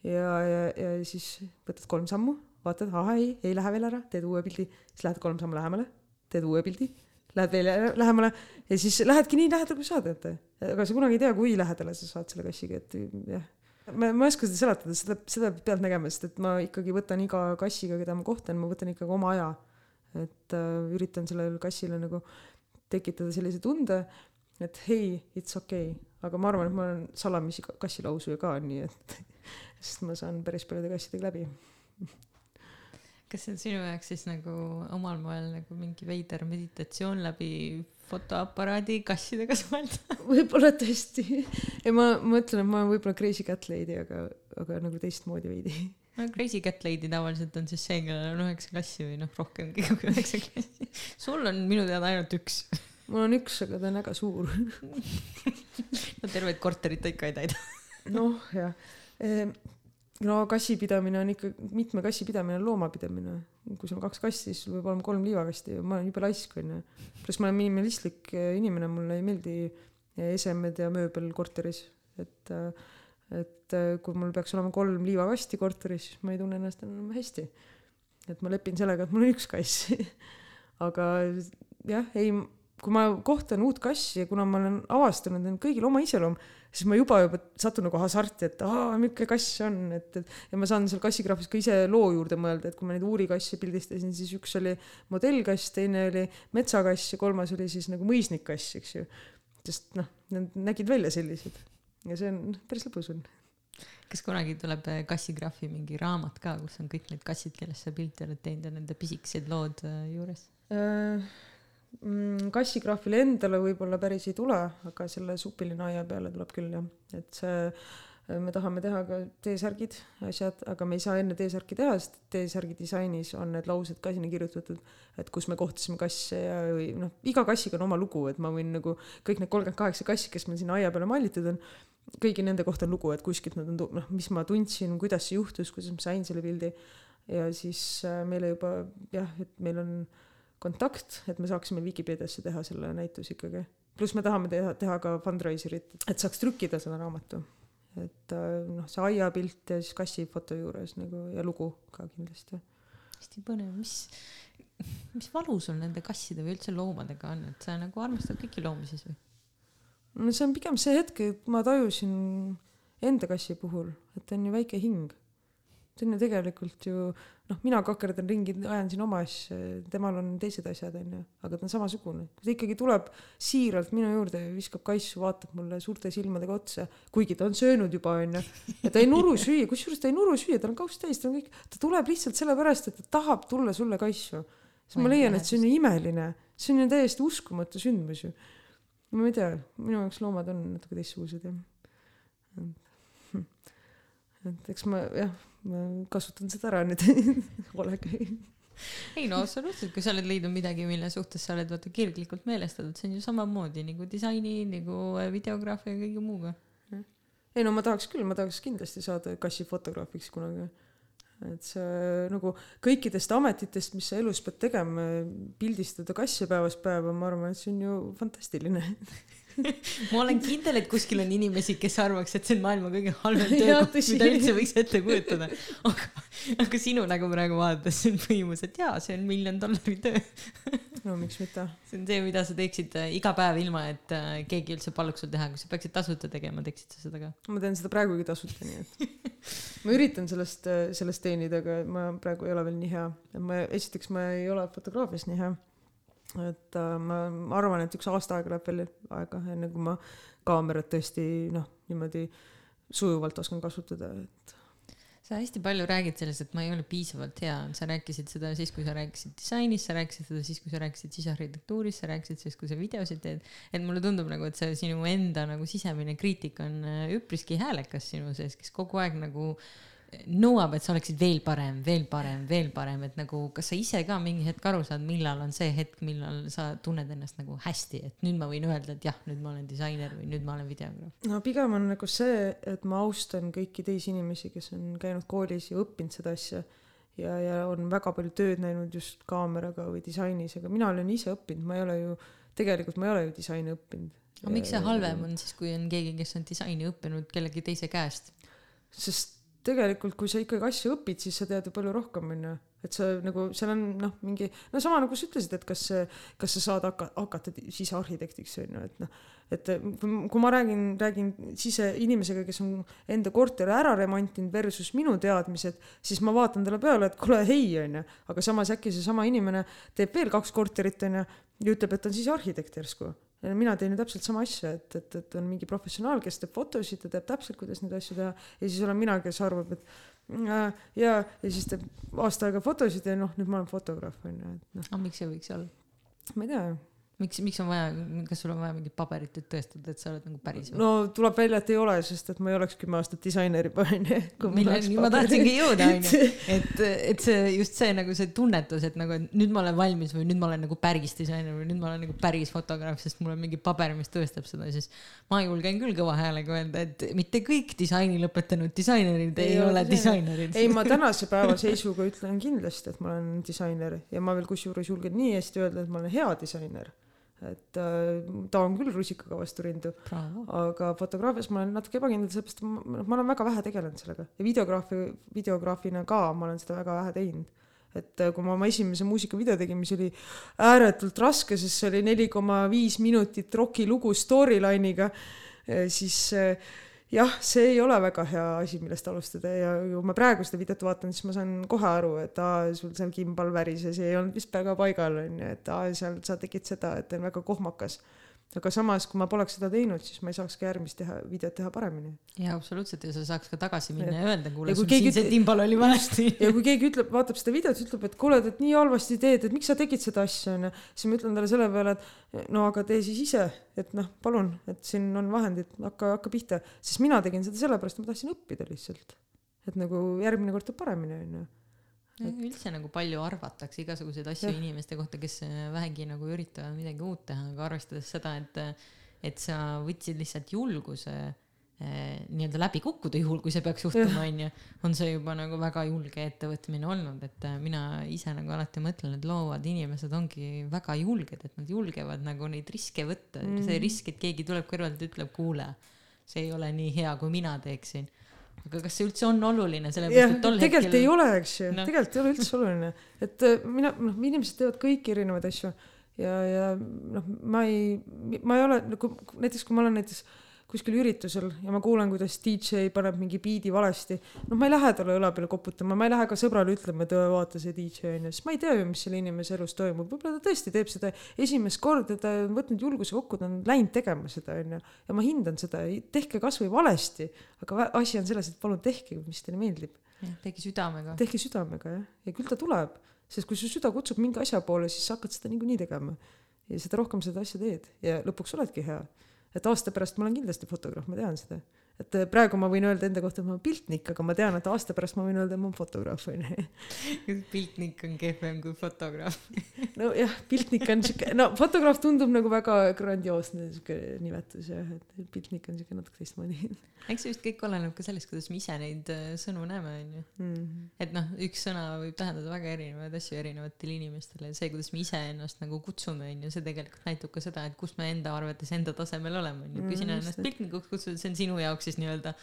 ja, ja, ja siis võtad kolm sammu, vaatad, ahah, ei, ei lähe veel ära, teed uue pildi, siis lähed kolm sammu lähemale, teed uue pildi lähed veel lähemale ja siis lähedki nii lähedale, kui saad, et aga sa kunagi ei tea, kui lähedale sa saad selle kassiga, et jah. ma, ma ei oska seda seletada, seda, seda pead nägema, sest et ma ikkagi võtan iga kassiga, keda ma kohtan, ma võtan ikkagi oma aja. et äh, üritan sellele kassile nagu tekitada sellise tunde, et hei, it's okei okay., aga ma arvan, et ma olen salamisi kassilausuja ka, nii et *laughs* sest ma saan päris paljude kassidega läbi kas see on sinu jaoks siis nagu omal moel nagu mingi veider meditatsioon läbi fotoaparaadi kassidega suhelda *laughs* võib-olla tõesti. ja ma mõtlen, et ma olen võib-olla crazy cat lady, aga, aga nagu teistmoodi veidi. no crazy cat lady tavaliselt on siis see, kellel on üheksa klassi või noh, rohkemgi kui üheksa klassi. sul on minu teada ainult üks. mul on üks, aga ta on väga suur *laughs* no tervet korterit ta ikka ei täida. noh, jah ehm, no kassipidamine on ikka, mitme kassi pidamine on loomapidamine. kui sul on kaks kassi, siis sul võib olema kolm liivakasti ja ma olen jube laisk onju. pluss ma olen minimalistlik eh, inimene, mulle ei meeldi eh, esemed ja mööbel korteris, et eh, et kui mul peaks olema kolm liivakasti korteris, siis ma ei tunne ennast enam hästi. et ma lepin sellega, et mul on üks kass *laughs* aga jah, ei, kui ma kohtan uut kassi ja kuna ma olen avastanud, et kõigil oma iseloom siis ma juba juba satun nagu hasarti, et aa, milline kass see on, et, et ja ma saan seal kassigraafis ka ise loo juurde mõelda, et kui ma neid uurikasse pildistasin, siis üks oli modellkass, teine oli metsakass ja kolmas oli siis nagu mõisnikkass, eks ju. sest noh, nad nägid välja sellised ja see on päris lõbus on kas kunagi tuleb kassigraafi mingi raamat ka, kus on kõik need kassid, kellest sa pilti oled teinud ja nende pisikesed lood äh, juures äh,? Mm, kassigraafile endale võib-olla päris ei tule, aga selle supilina aia peale tuleb küll jah, et see me tahame teha ka T-särgid, asjad, aga me ei saa enne T-särki teha, sest T-särgi disainis on need laused ka sinna kirjutatud, et kus me kohtasime kasse ja, või noh, iga kassiga on oma lugu, et ma võin nagu kõik need kolmkümmend kaheksa kassi, kes meil sinna aia peale mallitud on, kõigi nende kohta on lugu, et kuskilt nad on, noh, mis ma tundsin, kuidas see juhtus, kuidas ma sain selle pildi. ja siis äh, meile juba jah, et meil on äh, kontakt, et me saaksime Vikipeediasse teha selle näituse ikkagi. pluss me tahame teha, teha ka fundraiser'it, et saaks trükkida selle raamatu. et äh, noh, see aiapilt ja siis kassifoto juures nagu ja lugu ka kindlasti. hästi põnev, mis, mis valu sul nende kasside või üldse loomadega on, et sa nagu armastad kõiki loomi siis või? no see on pigem see hetk, et ma tajusin enda kassi puhul, et ta on ju väike hing see on ju tegelikult ju noh, mina kakerdan ringi, ajan siin oma asja, temal on teised asjad, onju, aga ta on samasugune. kui ta ikkagi tuleb siiralt minu juurde ja viskab kaisu, vaatab mulle suurte silmadega otsa, kuigi ta on söönud juba, onju, ja ta ei nuru *laughs* süüa, kusjuures ta ei nuru süüa, tal on kauss täis, tal on kõik, ta tuleb lihtsalt sellepärast, et ta tahab tulla sulle kaisu. siis ma leian, et see on ju imeline, see on ju täiesti uskumatu sündmus ju. ma ei tea, minu jaoks loomad on natuke teistsugused jah. et eks ma jah ma kasutan seda ära nüüd *laughs* hoolega ei no absoluutselt, kui sa oled leidnud midagi, mille suhtes sa oled vaata kirglikult meelestatud, see on ju samamoodi nagu disaini nagu videograafia ja kõige muuga. ei no ma tahaks küll, ma tahaks kindlasti saada kassifotograafiks kunagi. et see nagu kõikidest ametitest, mis sa elus pead tegema, pildistada kasse päevast päeva, ma arvan, et see on ju fantastiline *laughs* *laughs* ma olen kindel, et kuskil on inimesi, kes arvaks, et see on maailma kõige halvem töökoht, mida üldse võiks ette kujutada. aga, aga sinu nägu praegu vaadates, on põhimõtteliselt jaa, see on miljon dollari töö no miks mitte. see on see, mida sa teeksid äh, iga päev, ilma et äh, keegi üldse paluks sul teha, kui sa peaksid tasuta tegema, teeksid sa seda ka? ma teen seda praegugi tasuta, nii et ma üritan sellest, äh, sellest teenida, aga ma praegu ei ole veel nii hea. ma, esiteks ma ei ole fotograafias nii hea et äh, ma arvan, et üks aasta aega läheb veel aega, enne kui ma kaamerat tõesti noh, niimoodi sujuvalt oskan kasutada, et sa hästi palju räägid sellest, et ma ei ole piisavalt hea, sa rääkisid seda siis, kui sa rääkisid disainis, sa rääkisid seda siis, kui sa rääkisid sisearhitektuurist, sa rääkisid siis, kui sa videosid teed. et mulle tundub nagu, et see sinu enda nagu sisemine kriitika on äh, üpriski häälekas sinu sees, kes kogu aeg nagu nõuab, et sa oleksid veel parem, veel parem, veel parem, et nagu kas sa ise ka mingi hetk aru saad, millal on see hetk, millal sa tunned ennast nagu hästi, et nüüd ma võin öelda, et jah, nüüd ma olen disainer või nüüd ma olen videograaf? no pigem on nagu see, et ma austan kõiki teisi inimesi, kes on käinud koolis ja õppinud seda asja ja, ja on väga palju tööd näinud just kaameraga või disainis, aga mina olen ise õppinud, ma ei ole ju, tegelikult ma ei ole ju disaini õppinud. aga miks see halvem on siis, kui on keegi, kes on disaini õppinud kellegi teise käest? sest tegelikult, kui sa ikkagi asju õpid, siis sa tead ju palju rohkem, onju. et sa nagu, seal on noh, mingi, no sama nagu sa ütlesid, et kas, kas sa saad hakka, hakata sisearhitektiks, onju, et noh, et kui ma räägin, räägin siseinimesega, kes on enda korteri ära remontinud versus minu teadmised, siis ma vaatan talle peale, et kuule, ei, onju. aga samas äkki seesama inimene teeb veel kaks korterit, onju, ja ütleb, et ta on sisearhitekt järsku mina teen ju täpselt sama asja, et, et, et on mingi professionaal, kes teeb fotosid, ta teab täpselt, kuidas neid asju teha ja siis olen mina, kes arvab, et äh, ja, ja siis teeb aasta aega fotosid ja noh, nüüd ma olen fotograaf onju, et noh. aga miks see võiks olla? ma ei tea miks, miks on vaja, kas sul on vaja mingit paberit, et tõestada, et sa oled nagu päris? no tuleb välja, et ei ole, sest et ma ei oleks kümme aastat disainer juba onju. milleni ma tahtsingi jõuda onju, et, et see just see nagu see tunnetus, et nagu, et nüüd ma olen valmis või nüüd ma olen nagu päris disainer või nüüd ma olen nagu päris fotograaf, sest mul on mingi paber, mis tõestab seda, siis ma julgen küll kõva häälega öelda, et mitte kõik disaini lõpetanud disainerid ei, ei ole disainerid. ei, ma tänase päeva seisuga ütlen kindlasti, et ma olen disainer ja ma veel kusjuures julgen nii hästi öelda, et ma olen hea disainer et äh, taon küll rusikaga vastu rindu. aga fotograafias ma olen natuke ebakindel, sellepärast ma, ma olen väga vähe tegelenud sellega ja videograafi, videograafina ka ma olen seda väga vähe teinud. et äh, kui ma oma esimese muusikavideo tegin, mis oli ääretult raske, sest see oli neli koma viis minutit rokilugu storyline'iga, äh, siis äh, jah, see ei ole väga hea asi, millest alustada ja kui ma praegu seda videot vaatan, siis ma saan kohe aru, et aa, sul seal kimbal värises ja ei olnud vist väga paigal onju, et aa, seal sa tegid seda, et on väga kohmakas aga samas, kui ma poleks seda teinud, siis ma ei saaks ka järgmist teha, videot teha paremini. jaa, absoluutselt ja sa saaks ka tagasi minna ja, ja öelda, kuule, sul siin see timbal oli valesti. ja kui keegi ütleb, vaatab seda videot, ütleb, et kuule, et nii halvasti teed, et miks sa tegid seda asja, onju, siis ma ütlen talle selle peale, et no aga tee siis ise, et noh, palun, et siin on vahendid, hakka, hakka pihta, sest mina tegin seda sellepärast, et ma tahtsin õppida lihtsalt. et nagu järgmine kord tuleb paremini, onju. Üldse nagu palju arvatakse igasuguseid asju ja. inimeste kohta, kes äh, vähegi nagu üritavad midagi uut teha, aga arvestades seda, et, et sa võtsid lihtsalt julguse eh, nii-öelda läbi kukkuda, juhul kui see peaks juhtuma, onju, on see juba nagu väga julge ettevõtmine olnud, et äh, mina ise nagu alati mõtlen, et loovad inimesed ongi väga julged, et nad julgevad nagu neid riske võtta mm., see risk, et keegi tuleb kõrvalt ja ütleb, kuule, see ei ole nii hea, kui mina teeksin aga kas see üldse on oluline, sellepärast et tol hetkel tegelikult ei ole, eks ju. No., tegelikult ei ole üldse oluline, et äh, mina, noh, inimesed teevad kõiki erinevaid asju. Ja, ja noh, ma ei, ma ei ole nagu näiteks, kui ma olen näiteks kuskil üritusel ja ma kuulen, kuidas DJ paneb mingi biidi valesti, noh, ma ei lähe talle õla peale koputama, ma ei lähe ka sõbrale ütlema, et vaata see DJ on ju, sest ma ei tea ju, mis selle inimese elus toimub, võib-olla ta tõesti teeb seda esimest korda, ta on võtnud julguse kokku, ta on läinud tegema seda on ju, ja ma hindan seda, tehke kasvõi valesti, aga asi on selles, et palun tehke, mis teile meeldib. tehke südamega. tehke südamega jah, ja küll ta tuleb, sest kui su süda kutsub mingi asja poole, siis sa hakkad seda niikuinii tegema. Ja seda rohkem seda asja teed. Ja lõpuks oledki hea et aasta pärast ma olen kindlasti fotograaf, ma tean seda et äh, praegu ma võin öelda enda kohta, et ma olen piltnik, aga ma tean, et aasta pärast ma võin öelda, et ma olen fotograaf onju. piltnik on kehvem kui fotograaf nojah, piltnik on siuke, no fotograaf tundub nagu väga grandioosne siuke nimetus jah, et piltnik on siuke natuke teistmoodi. eks see vist kõik oleneb ka sellest, kuidas me ise neid äh, sõnu näeme onju mm. -hmm. et noh, üks sõna võib tähendada väga erinevaid asju erinevatele inimestele ja see, kuidas me ise ennast nagu kutsume onju, see tegelikult näitab ka seda, et kus me enda arvates enda tasemel oleme onju, kui sina ennast piltnikuks kutsud, see on sinu jaoks siis nii-öelda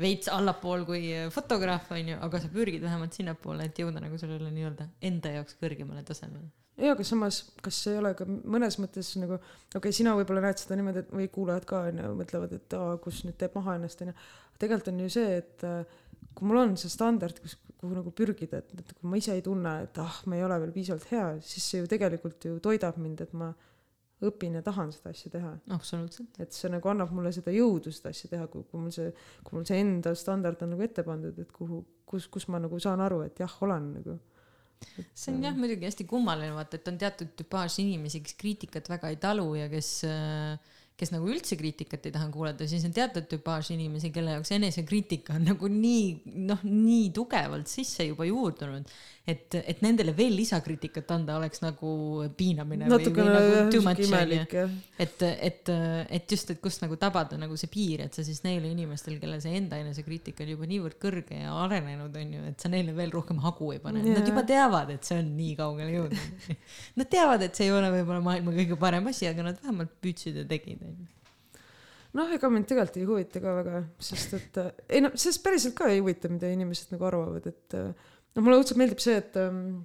veits allapool kui fotograaf onju, aga sa pürgid vähemalt sinnapoole, et jõuda nagu sellele nii-öelda enda jaoks kõrgemale tasemele. ja aga samas, kas ei ole ka mõnes mõttes nagu, okei okay,, sina võib-olla näed seda niimoodi, et või kuulajad ka onju mõtlevad, et aa, kus nüüd teeb maha ennast onju. tegelikult on ju see, et äh, kui mul on see standard, kus, kuhu nagu pürgida, et, et kui ma ise ei tunne, et ah, ma ei ole veel piisavalt hea, siis see ju tegelikult ju toidab mind, et ma õpin ja tahan seda asja teha. absoluutselt. et see nagu annab mulle seda jõudu seda asja teha, kui, kui mul see, kui mul see enda standard on nagu ette pandud, et kuhu, kus, kus ma nagu saan aru, et jah, olen nagu. see on jah äh, muidugi hästi kummaline vaata, et on teatud tüpaaž inimesi, kes kriitikat väga ei talu ja kes, kes nagu üldse kriitikat ei taha kuulata, siis on teatud tüpaaž inimesi, kelle jaoks enesekriitika on nagu nii noh, nii tugevalt sisse juba juurdunud, et, et nendele veel lisakriitikat anda oleks nagu piinamine. natukene nagu imelik jah. et, et, et just, et kust nagu tabada nagu see piir, et sa siis neile inimestele, kellel see enda enesekriitika on juba niivõrd kõrge ja arenenud on ju, et sa neile veel rohkem hagu ei pane yeah., nad juba teavad, et see on nii kaugele jõudnud *laughs* Nad teavad, et see ei ole võib-olla maailma kõige parem asi, aga nad vähemalt püüdsid ja tegid onju. noh, ega mind tegelikult ei huvita ka väga, sest et äh, ei no, sest päriselt ka ei huvita, mida inimesed nagu arvavad, et äh, noh, mulle õudselt meeldib see, et, ähm,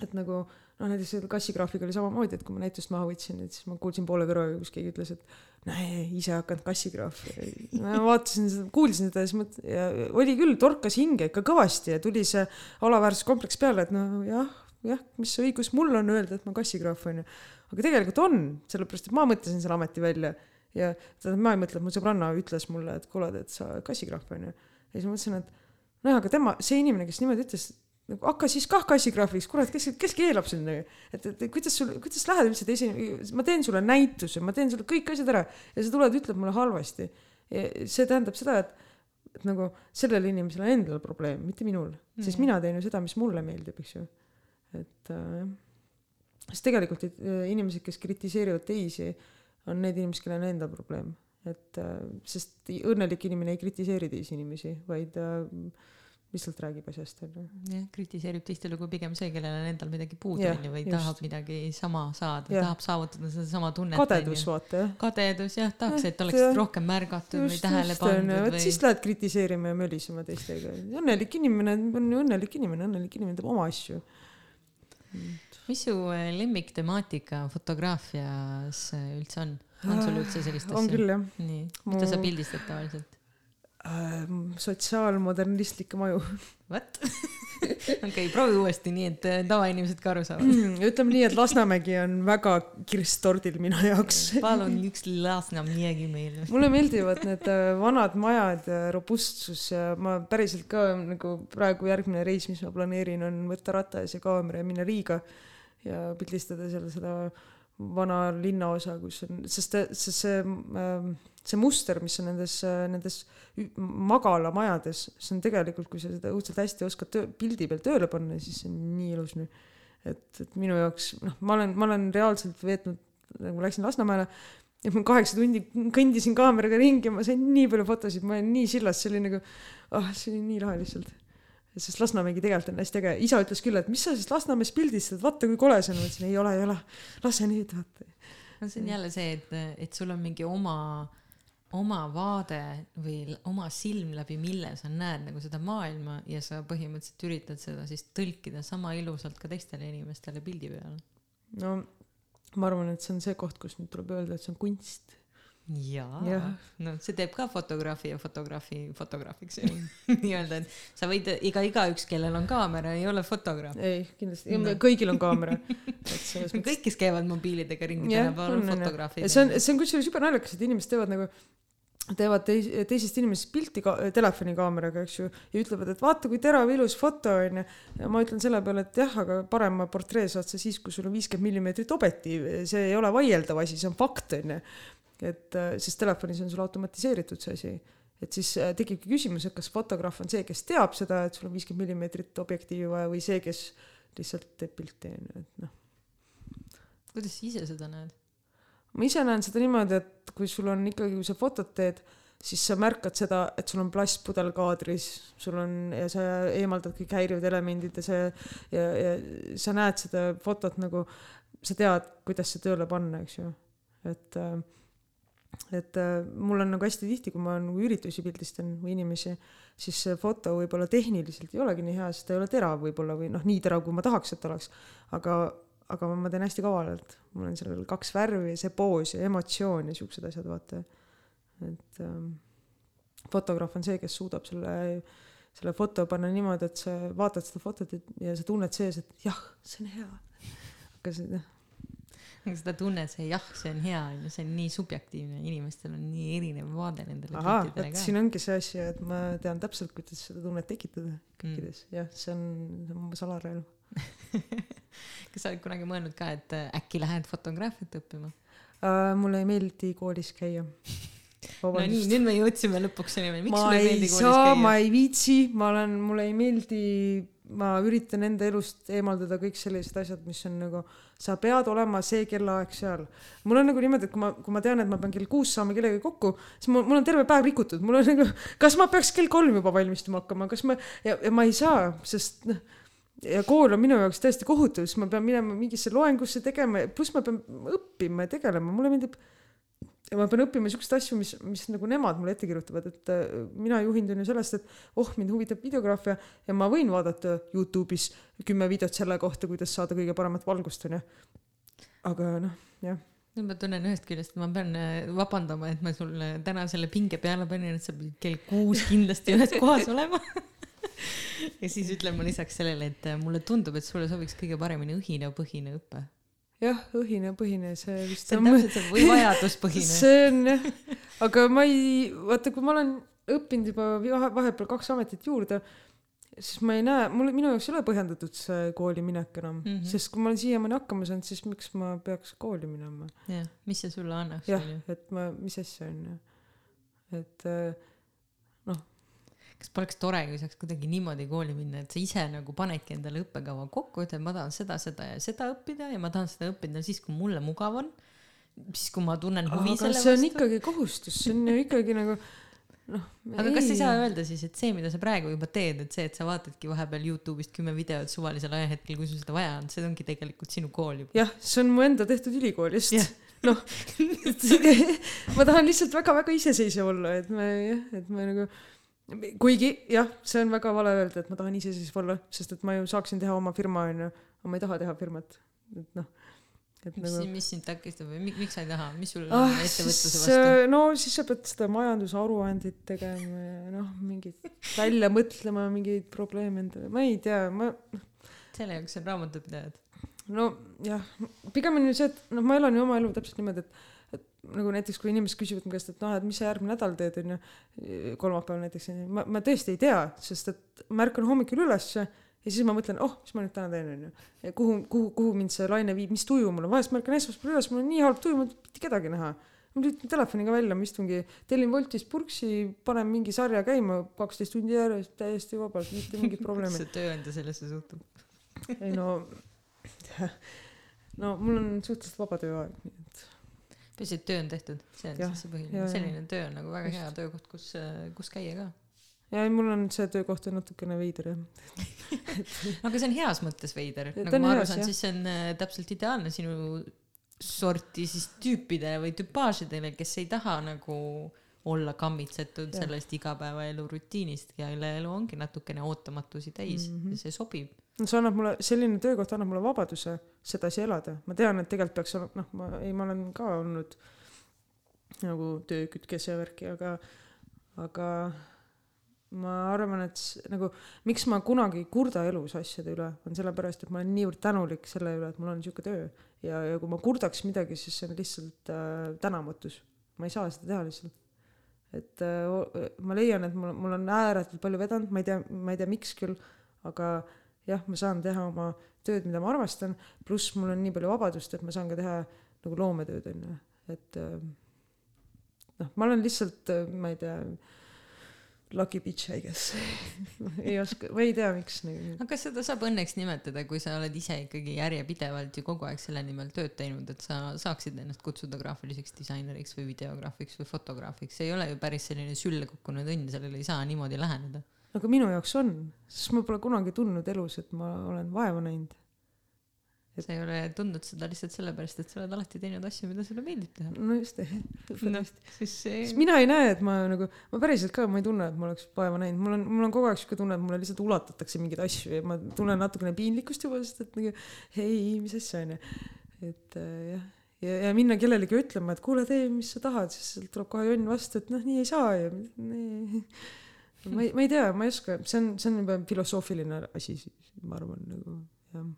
et nagu noh, näiteks kassigraafiga oli samamoodi, et kui ma näitust maha võtsin, et siis ma kuulsin poole kõrvaga, kus keegi ütles, et näe, ise hakanud kassigraafi. ma vaatasin seda, kuulsin seda ja siis mõtlesin ja oli küll, torkas hinge ikka kõvasti ja tuli see alaväärsuskompleks peale, et no jah, mis õigus mul on öelda, et ma kassigraaf onju aga tegelikult on, sellepärast et ma mõtlesin selle ameti välja ja tähendab, ma ei mõtle, et mu sõbranna ütles mulle, et kuule, et sa kassigraaf onju. ja siis ma mõtlesin, et nojah, aga tema, see inimene, kes niimoodi ütles, nagu hakka siis kah kassigraafiks, kurat, kes, kes keelab sind nagu, et, et kuidas sul, kuidas lähed üldse teise, ma teen sulle näituse, ma teen sulle kõik asjad ära ja sa tuled, ütled mulle halvasti. see tähendab seda, et, et nagu sellel inimesel on endal probleem, mitte minul mm, -hmm. sest mina teen ju seda, mis mulle meeldib, eks ju. Et äh, jah sest tegelikult äh, inimesed, kes kritiseerivad teisi, on need inimesed, kellel on endal probleem, et äh, sest õnnelik inimene ei kritiseeri teisi inimesi, vaid äh, lihtsalt räägib asjast onju. jah, kritiseerib tihtilugu pigem see, kellel on endal midagi puudu onju või just. tahab midagi sama saada, tahab saavutada sedasama tunnet. kadedus vaata jah. kadedus jah, tahaks, et oleks ja. rohkem märgatud just, või tähele pandud või. siis lähed kritiseerima ja mölisema teistega. õnnelik inimene on ju õnnelik inimene, õnnelik inimene teeb oma asju mis su äh, lemmiktemaatika fotograafias äh, üldse on? on sul üldse sellist asja? on küll jah. nii, mida sa pildistad tavaliselt? Sotsiaalmodernistlikke maju. *laughs* What? *laughs* okei proovi uuesti, nii et äh, tavainimesed ka aru saavad mm,. ütleme nii, et Lasnamägi on väga kirstordil minu jaoks *laughs* palun üks Lasnamägi meile. mulle meeldivad need vanad majad ja robustsus ja ma päriselt ka nagu praegu järgmine reis, mis ma planeerin, on võtta ratas ja kaamera ja minna Riiga ja pildistada seal seda vana linnaosa, kus on, sest, sest see, ähm, see muster, mis on nendes, nendes magalamajades, see on tegelikult, kui sa seda õudselt hästi oskad töö, pildi peal tööle panna, siis see on nii ilus nii. et, et minu jaoks, noh, ma olen, ma olen reaalselt veetnud, nagu läksin Lasnamäele ja ma kaheksa tundi kõndisin kaameraga ringi, ma sain nii palju fotosid, ma olin nii sillas, see oli nagu, ah oh,, see oli nii lahe lihtsalt sest Lasnamägi tegelikult on hästi äge, isa ütles küll, et mis sa siis Lasnamäes pildistad, vaata kui kole see on, ma ütlesin ei ole, ei ole, lase nüüd vaata. no see on jälle see, et, et sul on mingi oma, oma vaade või oma silm, läbi mille sa näed nagu seda maailma ja sa põhimõtteliselt üritad seda siis tõlkida sama ilusalt ka teistele inimestele pildi peale. no ma arvan, et see on see koht, kus nüüd tuleb öelda, et see on kunst jaa ja., no see teeb ka fotograafi ja fotograafi fotograafiks *laughs* nii-öelda, et sa võid iga, igaüks, kellel on kaamera, ei ole fotograaf. ei, kindlasti no., kõigil on kaamera *laughs* kõik, kes käivad mobiilidega ringi tänapäeval, on fotograafid. see on, see on kusjuures jube naljakas, et inimesed teevad nagu teevad teis, teisest inimesest pilti ka, telefonikaameraga, eks ju, ja ütlevad, et vaata, kui terav ilus foto onju. ja ma ütlen selle peale, et jah, aga parema portree saad sa siis, kui sul on viiskümmend millimeetrit objektiiv, see ei ole vaieldav asi, see on fakt onju et äh, sest telefonis on sul automatiseeritud see asi, et siis äh, tekibki küsimus, et kas fotograaf on see, kes teab seda, et sul on viiskümmend millimeetrit objektiivi vaja või see, kes lihtsalt teeb pilti onju, et noh. kuidas sa ise seda näed? ma ise näen seda niimoodi, et kui sul on ikkagi, kui sa fotot teed, siis sa märkad seda, et sul on plastpudel kaadris, sul on ja sa eemaldad kõik häirivad elemendid ja sa ja, ja sa näed seda fotot nagu, sa tead, kuidas see tööle panna, eks ju, et äh, et äh, mul on nagu hästi tihti, kui ma nagu üritusi pildistan või inimesi, siis see foto võib-olla tehniliselt ei olegi nii hea, sest ta ei ole terav võib-olla või noh, nii terav, kui ma tahaks, et oleks. aga, aga ma teen hästi kavalalt, mul on sellel kaks värvi, see poos ja emotsioon ja siuksed asjad, vaata. et ähm, fotograaf on see, kes suudab selle, selle foto panna niimoodi, et sa vaatad seda fotot ja sa tunned sees, et jah, see on hea. aga see noh *laughs* seda tunnet, see jah, see on hea, on ju, see on nii subjektiivne, inimestel on nii erinev vaade nendele Aha, piltidele ka. siin ongi see asi, et ma tean täpselt, kuidas seda tunnet tekitada kõikides mm., jah, see on, see on mu salarelv *laughs* kas sa oled kunagi mõelnud ka, et äkki lähed fotograafiat õppima? uh,. mulle ei meeldi koolis käia. *laughs* no nii, nüüd me jõudsime lõpuks selleni, miks ma sulle ei meeldi koolis saa, ma käia? ei viitsi, ma olen, mulle ei meeldi, ma üritan enda elust eemaldada kõik sellised asjad, mis on nagu, sa pead olema see kellaaeg seal. mul on nagu niimoodi, et kui ma, kui ma tean, et ma pean kell kuus saama kellegagi kokku, siis mul, mul on terve päev rikutud, mul on nagu, kas ma peaks kell kolm juba valmistuma hakkama, kas ma ja, ja ma ei saa, sest noh, ja kool on minu jaoks täiesti kohutav, sest ma pean minema mingisse loengusse tegema, pluss ma pean õppima ja tegelema, mulle meeldib ja ma pean õppima siukseid asju, mis, mis nagu nemad mulle ette kirjutavad, et äh, mina juhindun ju sellest, et oh, mind huvitab videograafia ja ma võin vaadata Youtube'is kümme videot selle kohta, kuidas saada kõige paremat valgust, onju. aga noh, jah. nüüd ma tunnen ühest küljest, ma pean äh, vabandama, et ma sulle täna selle pinge peale panin, et sa pidid kell kuus kindlasti ühes kohas olema. *laughs* ja siis ütlen ma lisaks sellele, et äh, mulle tundub, et sulle sobiks kõige paremini õhinapõhine õpe. jah, õhine, põhine, see vist see on täpselt see või vajaduspõhine. *laughs* see on jah, aga ma ei, vaata, kui ma olen õppinud juba vahe- vahepeal kaks ametit juurde, siis ma ei näe, mul, minu jaoks ei ole põhjendatud see kooli minek enam mm. -hmm. sest kui ma olen siiamaani hakkama saanud, siis miks ma peaks kooli minema? jah, mis see sulle annaks, jah et ma, mis asja on ju, et äh, kas poleks tore, kui saaks kuidagi niimoodi kooli minna, et sa ise nagu panedki endale õppekava kokku, ütled, ma tahan seda, seda ja seda õppida ja ma tahan seda õppida siis, kui mulle mugav on. siis, kui ma tunnen huvi aga selle see on vastu. ikkagi kohustus, see on ju ikkagi nagu noh. aga kas ei saa öelda siis, et see, mida sa praegu juba teed, et see, et sa vaatadki vahepeal Youtube'ist kümme videot suvalisel ajahetkel, kui sul seda vaja on, see ongi tegelikult sinu kool juba. jah, see on mu enda tehtud ülikoolist Jah. noh *laughs* ma tahan lihtsalt väga-väga iseseisev olla, et me jah, et me nagu kuigi jah, see on väga vale öelda, et ma tahan iseseisev olla, sest et ma ju saaksin teha oma firma onju, aga ma ei taha teha firmat, et noh, mis nagu, mis sind takistab või mi- miks sa ei taha, mis sul ah, on ettevõtluse vastu? no siis sa pead seda majandusaruandit tegema ja noh, mingit *laughs* välja mõtlema mingeid probleeme endale, ma ei tea, ma selle jaoks on raamatupidajad. nojah, pigem on ju see, et noh, ma elan ju oma elu täpselt niimoodi, et nagu näiteks kui inimesed küsivad mu käest, et noh, et mis sa järgmine nädal teed, onju, kolmapäeval näiteks, onju, ma, ma tõesti ei tea, sest et ma ärkan hommikul ülesse ja siis ma mõtlen, oh, mis ma nüüd täna teen, onju. kuhu, kuhu, kuhu mind see laine viib, mis tuju mul on, vahest ma ärkan esmaspäeval üles, mul on nii halb tuju, ma ei taha kedagi näha. ma lülitan telefoniga välja, ma istungi, tellin Woltist purksi, panen mingi sarja käima kaksteist tundi järjest täiesti vabalt, mitte mingit probleemi kuidas. *laughs* see tööandja sellesse suhtub? ei no, *laughs* no mul on suhteliselt vaba tööaeg, nii et peaasi, et töö on tehtud, see on Jah, siis see põhiline, selline töö on nagu väga Just. hea töökoht, kus, kus käia ka. ja ei, mul on see töökoht on natukene veider jah. *laughs* aga see on heas mõttes veider, nagu ma aru saan, siis see on äh, täpselt ideaalne sinu sorti siis tüüpidele või tüpaažidele, kes ei taha nagu olla kammitsetud Jah. sellest igapäevaelu rutiinist, kelle elu ongi natukene ootamatusi täis mm. -hmm. ja see sobib. See annab mulle, selline töökoht annab mulle vabaduse sedasi elada, ma tean, et tegelikult peaks olema, noh, ma ei, ma olen ka olnud nagu töökütkes ja värki, aga, aga ma arvan, et nagu miks ma kunagi ei kurda elus asjade üle, on sellepärast, et ma olen niivõrd tänulik selle üle, et mul on niisugune töö ja, ja kui ma kurdaks midagi, siis see on lihtsalt äh, tänamatus. ma ei saa seda teha lihtsalt. et äh, ma leian, et mul, mul on ääretult palju vedanud, ma ei tea, ma ei tea, miks küll, aga jah, ma saan teha oma tööd, mida ma armastan, pluss mul on nii palju vabadust, et ma saan ka teha nagu loometööd onju, et äh, noh, ma olen lihtsalt, ma ei tea, lucky bitch I guess. *laughs* Ei oska, ma ei tea, miks nagu aga kas seda saab õnneks nimetada, kui sa oled ise ikkagi järjepidevalt ju kogu aeg selle nimel tööd teinud, et sa saaksid ennast kutsuda graafiliseks disaineriks või videograafiks või fotograafiks, see ei ole ju päris selline sülle kukkunud õnn, sellele ei saa niimoodi läheneda. Aga minu jaoks on, sest ma pole kunagi tundnud elus, et ma olen vaeva näinud. sa ei ole tundnud seda lihtsalt sellepärast, et sa oled alati teinud asju, mida sulle meeldib teha. no just, noh, siis see mina ei näe, et ma nagu, ma päriselt ka, ma ei tunne, et ma oleks vaeva näinud, mul on, mul on kogu aeg siuke tunne, et mulle lihtsalt ulatatakse mingeid asju ja ma tunnen natukene piinlikkust juba, sest et nagu ei, mis asja onju. et äh, jah, ja, ja minna kellelegi ütlema, et kuule, tee, mis sa tahad, siis sealt tuleb kohe jonn vastu, et noh, nii ei saa ju. *laughs* ma ei, ma ei tea, ma ei oska, see on, see on juba filosoofiline asi, ma arvan nagu jah.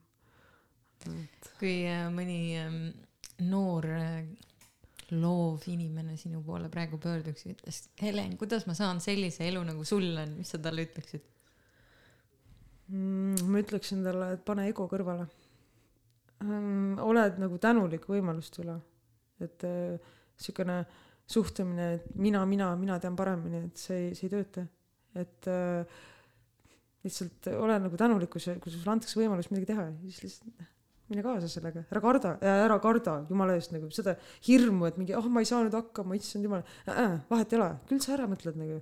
kui äh, mõni ähm, noor äh, loov inimene sinu poole praegu pöörduks ja ütleks, Helen, kuidas ma saan sellise elu nagu sul on, mis sa talle ütleksid? mm,. ma ütleksin talle, et pane ego kõrvale mm,. oled nagu tänulik võimaluste üle. et niisugune äh, suhtumine, et mina, mina, mina tean paremini, et see ei, see ei tööta. Et äh, lihtsalt ole nagu tänulik, kui see, kui sulle antakse võimalus midagi teha, siis lihtsalt mine kaasa sellega, ära karda, ära karda jumala eest nagu seda hirmu, et mingi, ah oh, ma ei saanud hakkama, issand jumal. Äh,, vahet ei ole, küll sa ära mõtled nagu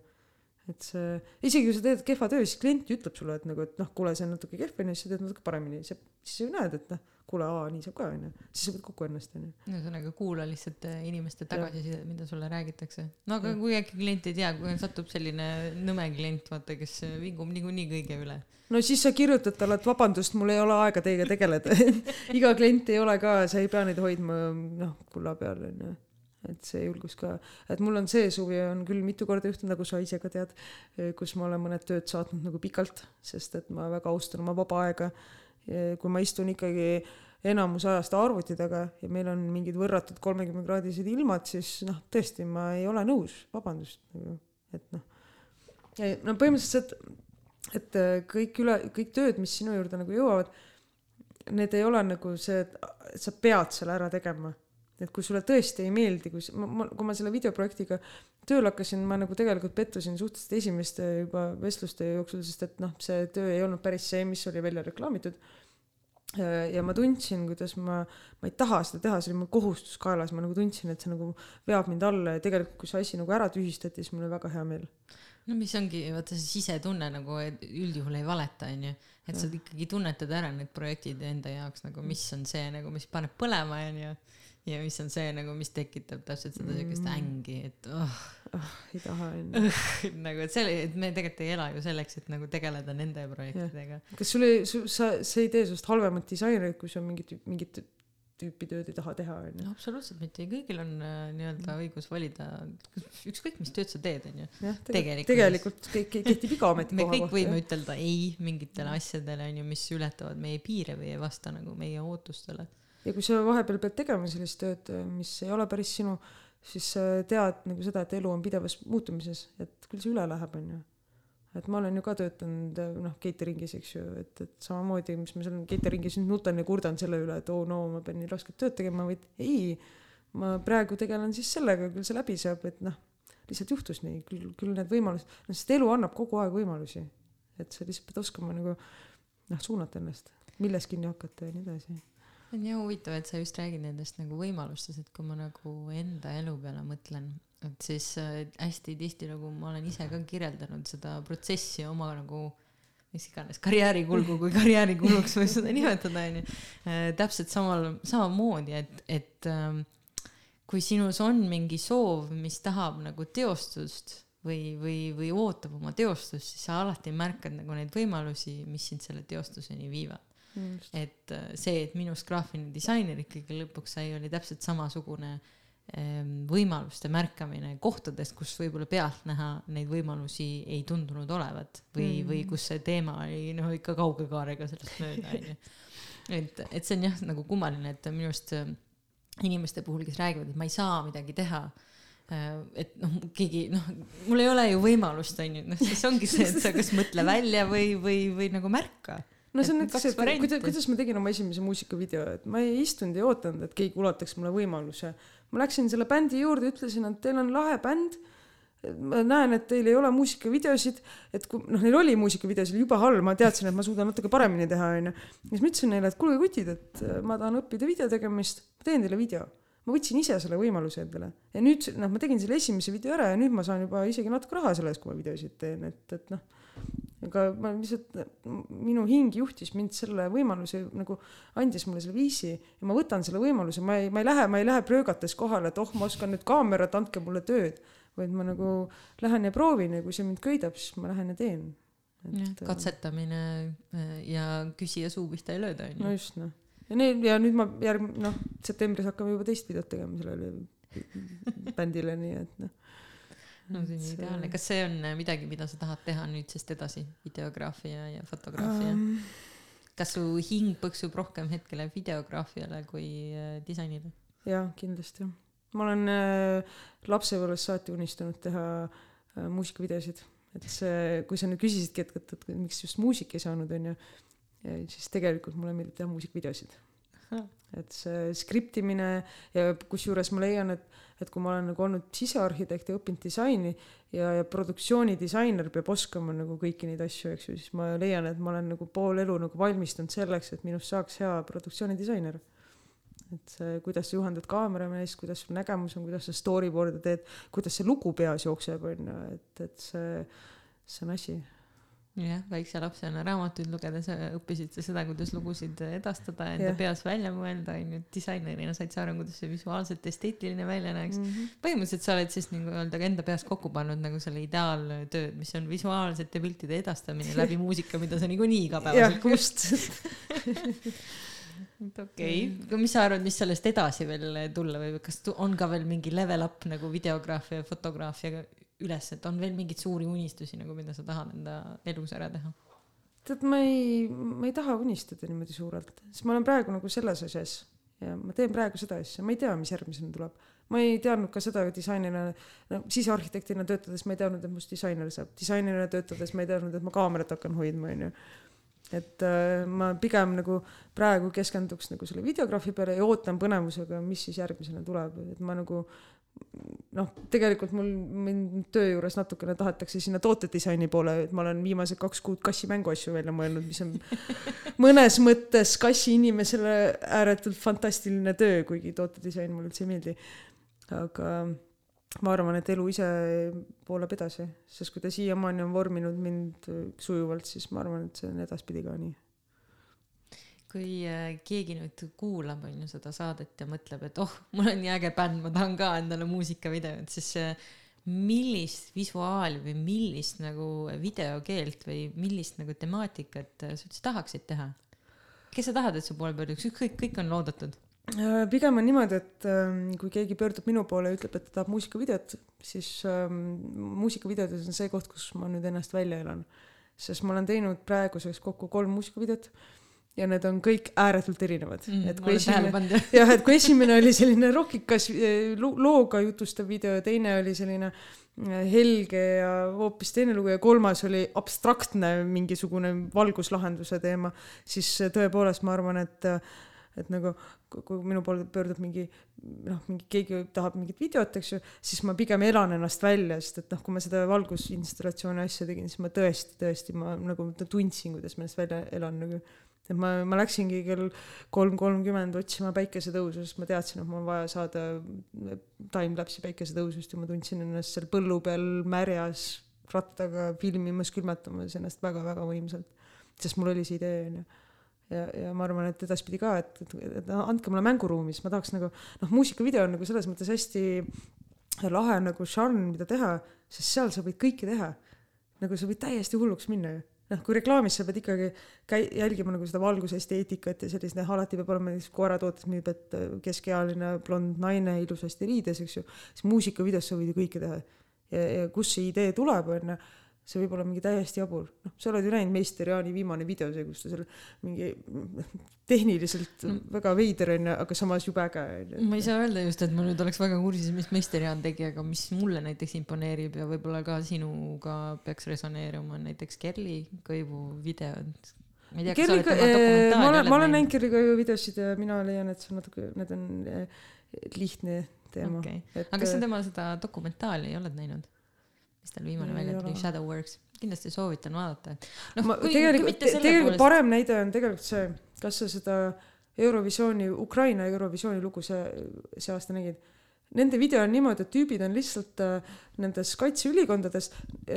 et see, isegi kui sa teed kehva töö, siis klient ütleb sulle, et nagu, et noh, kuule, see on natuke kehv onju, siis sa teed natuke paremini, siis sa ju näed, et noh, kuule, aa, nii saab ka onju, siis sa võid kokku ennast onju. ühesõnaga kuula lihtsalt äh, inimeste tagasisidet, mida sulle räägitakse. no aga ja. kui äkki klient ei tea, kui satub selline nõme klient, vaata, kes äh, vingub niikuinii kõige üle. no siis sa kirjutad talle, et vabandust, mul ei ole aega teiega tegeleda *laughs* iga klient ei ole ka, sa ei pea neid hoidma noh, kulla peal onju et see julgus ka, et mul on see suvi on küll mitu korda juhtunud, nagu sa ise ka tead, kus ma olen mõned tööd saatnud nagu pikalt, sest et ma väga austan oma vaba aega. kui ma istun ikkagi enamus ajast arvuti taga ja meil on mingid võrratud kolmekümnekraadised ilmad, siis noh, tõesti, ma ei ole nõus, vabandust nagu, et noh. no põhimõtteliselt, et kõik üle, kõik tööd, mis sinu juurde nagu jõuavad, need ei ole nagu see, et sa pead selle ära tegema et kui sulle tõesti ei meeldi, kui ma, ma, kui ma selle videoprojektiga tööle hakkasin, ma nagu tegelikult pettusin suhteliselt esimeste juba vestluste jooksul, sest et noh, see töö ei olnud päris see, mis oli välja reklaamitud. ja ma tundsin, kuidas ma, ma ei taha seda teha, see oli mul kohustus kaelas, ma nagu tundsin, et see nagu veab mind alla ja tegelikult, kui see asi nagu ära tühistati, siis mul oli väga hea meel. No mis ongi vaata see sisetunne nagu üldjuhul ei valeta onju et sa ikkagi tunnetad ära need projektid enda jaoks nagu mis on see nagu mis paneb põlema onju ja mis on see nagu, mis tekitab täpselt seda siukest mm. ängi, et oh. oh ei taha *laughs* onju nagu, et selle, et me tegelikult ei ela ju selleks, et nagu tegeleda nende projektidega. kas sul ei, sa, see ei tee sinust halvemat disainerit, kui sa mingit, mingit tüüpi tööd ei taha teha, onju. absoluutselt mitte, kõigil on äh, nii-öelda õigus valida ükskõik, mis tööd sa teed, onju. tegelikult, tegelikult kõik kehtib iga ametikoha kohta. *laughs* me kõik võime jah. ütelda ei mingitele asjadele, onju, mis ületavad meie piire või ei vasta nagu meie ootustele ja kui sa vahepeal pead tegema sellist tööd, mis ei ole päris sinu, siis sa tead nagu seda, et elu on pidevas muutumises, et küll see üle läheb, onju. et ma olen ju ka töötanud noh, catering'is, eks ju, et, et samamoodi, mis ma seal catering'is nüüd nutan ja kurdan selle üle, et oo oh no ma pean nii rasket tööd tegema, vaid ei, ma praegu tegelen siis sellega, küll see läbi saab, et noh, lihtsalt juhtus nii, küll, küll need võimalused, noh sest elu annab kogu aeg võimalusi. et sa lihtsalt pead oskama nagu noh, suunata ennast, milles kinni hakata ja nii edasi on jah huvitav, et sa just räägid nendest nagu võimalustest, et kui ma nagu enda elu peale mõtlen, et siis äh, hästi tihti nagu ma olen ise ka kirjeldanud seda protsessi oma nagu mis iganes karjäärikulgu kui karjäärikuluks võib seda nimetada onju äh,. täpselt samal, samamoodi, et, et ähm, kui sinus on mingi soov, mis tahab nagu teostust või, või, või ootab oma teostust, siis sa alati märkad nagu neid võimalusi, mis sind selle teostuseni viivad et äh, see, et minust graafiline disainer ikkagi lõpuks sai, oli täpselt samasugune ähm, võimaluste märkamine kohtadest, kus võib-olla pealtnäha neid võimalusi ei tundunud olevat või mm., või kus see teema oli noh, ikka kauge kaarega sellest mööda onju. et, et see on jah nagu kummaline, et minu arust äh, inimeste puhul, kes räägivad, et ma ei saa midagi teha äh, et noh, keegi noh, mul ei ole ju võimalust onju, noh siis ongi see, et sa kas mõtle välja või, või, või nagu märka no see on näiteks see, et kuidas, kuidas ma tegin oma esimese muusikavideo, et ma ei istunud ja ootanud, et keegi ulataks mulle võimaluse. ma läksin selle bändi juurde, ütlesin, et teil on lahe bänd. ma näen, et teil ei ole muusikavideosid, et kui noh, neil oli muusikavideosid jube halb, ma teadsin, et ma suudan natuke paremini teha, onju. siis ma ütlesin neile, et kuulge kutid, et äh, ma tahan õppida video tegemist, ma teen teile video. Ma võtsin ise selle võimaluse endale. Ja nüüd noh, ma tegin selle esimese video ära ja nüüd ma saan juba isegi natuke raha selle eest, kui ma videosid teen, et, et noh aga ma lihtsalt, minu hing juhtis mind selle võimaluse nagu, andis mulle selle viisi ja ma võtan selle võimaluse, ma ei, ma ei lähe, ma ei lähe pröögates kohale, et oh, ma oskan nüüd kaamerat, andke mulle tööd. vaid ma nagu lähen ja proovin ja kui see mind köidab, siis ma lähen ja teen. Äh, katsetamine äh, ja küsija suu pihta ei lööda, onju. no just, noh. ja need ja nüüd ma järg-, noh, septembris hakkame juba teist videot tegema sellele bändile, nii et noh *laughs* no see on see... ideaalne, kas see on äh, midagi, mida sa tahad teha nüüdsest edasi, videograafia ja fotograafia? Um...? kas su hing põksub rohkem hetkele videograafiale kui äh, disainile? jaa, kindlasti. Ma olen äh, lapsepõlvest saati unistanud teha äh, muusikavideosid, et see, kui sa nüüd küsisidki, et, et, et miks just muusik ei saanud, onju, siis tegelikult mulle meeldib teha muusikavideosid et see skriptimine ja kusjuures ma leian, et, et kui ma olen nagu olnud sisearhitekt ja õppinud disaini ja, ja produktsioonidisainer peab oskama nagu kõiki neid asju, eks ju, siis ma leian, et ma olen nagu pool elu nagu valmistunud selleks, et minust saaks hea produktsioonidisainer. Et see, kuidas sa juhendad kaamerameest, kuidas sul nägemus on, kuidas sa storyboard'e teed, kuidas see lugu peas jookseb, on ju, et, et see, see on asi jah, väikse lapsena raamatuid lugedes õppisid sa seda, kuidas lugusid edastada, enda yeah. peas välja mõelda, onju. disainerina said sa aru, kuidas see visuaalselt esteetiline välja näeks mm. -hmm. põhimõtteliselt sa oled siis nagu-öelda enda peas kokku pannud nagu selle ideaaltööd, mis on visuaalsete piltide edastamine läbi *laughs* muusika, mida sa niikuinii igapäevaselt just *laughs* okei okay., mis sa arvad, mis sellest edasi veel tulla võib, kas on ka veel mingi level up nagu videograafia ja fotograafia üles, et on veel mingeid suuri unistusi nagu, mida sa tahad enda elus ära teha? tead, ma ei, ma ei taha unistada niimoodi suurelt, sest ma olen praegu nagu selles asjas ja ma teen praegu seda asja, ma ei tea, mis järgmisena tuleb. ma ei teadnud ka seda disainina, no sisearhitektina töötades ma ei teadnud, et must disainer saab, disainerina töötades ma ei teadnud, et ma kaamerat hakkan hoidma, onju et äh, ma pigem nagu praegu keskenduks nagu selle videograafi peale ja ootan põnevusega, mis siis järgmisena tuleb, et ma nagu noh, tegelikult mul mind töö juures natukene tahetakse sinna tootedisaini poole, et ma olen viimased kaks kuud kassi mänguasju välja mõelnud, mis on *laughs* mõnes mõttes kassi inimesele ääretult fantastiline töö, kuigi tootedisain mulle üldse ei meeldi. aga ma arvan, et elu ise voolab edasi, sest kui ta siiamaani on vorminud mind sujuvalt, siis ma arvan, et see on edaspidi ka nii kui äh, keegi nüüd kuulab, on ju, seda saadet ja mõtleb, et oh, mul on nii äge bänd, ma tahan ka endale muusikavideot, siis äh, millist visuaali või millist nagu videokeelt või millist nagu temaatikat äh, sa üldse tahaksid teha? kes sa tahad, et su poole pöörduks, ükskõik, kõik on loodetud? pigem on niimoodi, et ähm, kui keegi pöördub minu poole ja ütleb, et ta tahab muusikavideot, siis ähm, muusikavideodes on see koht, kus ma nüüd ennast välja elan. sest ma olen teinud praeguseks kokku kolm muusikavideot ja need on kõik ääretult erinevad mm,. et kui esimene, *laughs* jah, et kui esimene oli selline rokikas eh, looga jutustav video ja teine oli selline eh, helge ja hoopis teine lugu ja kolmas oli abstraktne mingisugune valguslahenduse teema, siis tõepoolest ma arvan, et et nagu kui minu poole pöördub mingi noh, mingi keegi tahab mingit videot, eks ju, siis ma pigem elan ennast välja, sest et noh, kui ma seda valgusinstallatsiooni asja tegin, siis ma tõesti, tõesti ma nagu tundsin, kuidas ma ennast välja elan nagu et ma, ma läksingi kell kolm kolmkümmend otsima päikesetõusu, sest ma teadsin, et mul on vaja saada timelapse'i päikesetõusust ja ma tundsin ennast seal põllu peal märjas rattaga filmimas, külmetamas ennast väga-väga võimsalt. sest mul oli see idee, onju. ja, ja ma arvan, et edaspidi ka, et, et, et andke mulle mänguruumi, siis ma tahaks nagu, noh, muusikavideo on nagu selles mõttes hästi lahe nagu žanr, mida teha, sest seal sa võid kõike teha. nagu sa võid täiesti hulluks minna ju noh, kui reklaamis sa pead ikkagi käi-, jälgima nagu seda valgusesteetikat ja sellist, noh, alati peab olema näiteks koeratootes müüb, et äh, keskealine blond naine ilusasti riides, eks ju, siis muusikavideos sa võid ju kõike teha. ja, ja kust see idee tuleb, on ju see võib olla mingi täiesti jabur, noh, sa oled ju näinud Meister Jaani viimane video, see, kus ta seal mingi tehniliselt mm. väga veider onju, aga samas jube äge onju. ma ei saa öelda just, et ma nüüd oleks väga kursis, mis Meister Jaan tegi, aga mis mulle näiteks imponeerib ja võib-olla ka sinuga peaks resoneerima, on näiteks Kerli Kõivu videod. ma ei tea, kas sa oled tema dokumentaali ma olen, ma olen näinud Kerli Kõivu videosid ja mina leian, et see on natuke, need on eh, lihtne teema okay.. aga kas sa tema seda dokumentaali oled näinud? Mis tal viimane välja tuli, Shadowworks, kindlasti soovitan vaadata, noh. tegelikult, tegelikult poolest... parem näide on tegelikult see, kas sa seda Eurovisiooni, Ukraina Eurovisiooni lugu see, see aasta nägid Nende video on niimoodi, et tüübid on lihtsalt äh, nendes kaitseülikondades,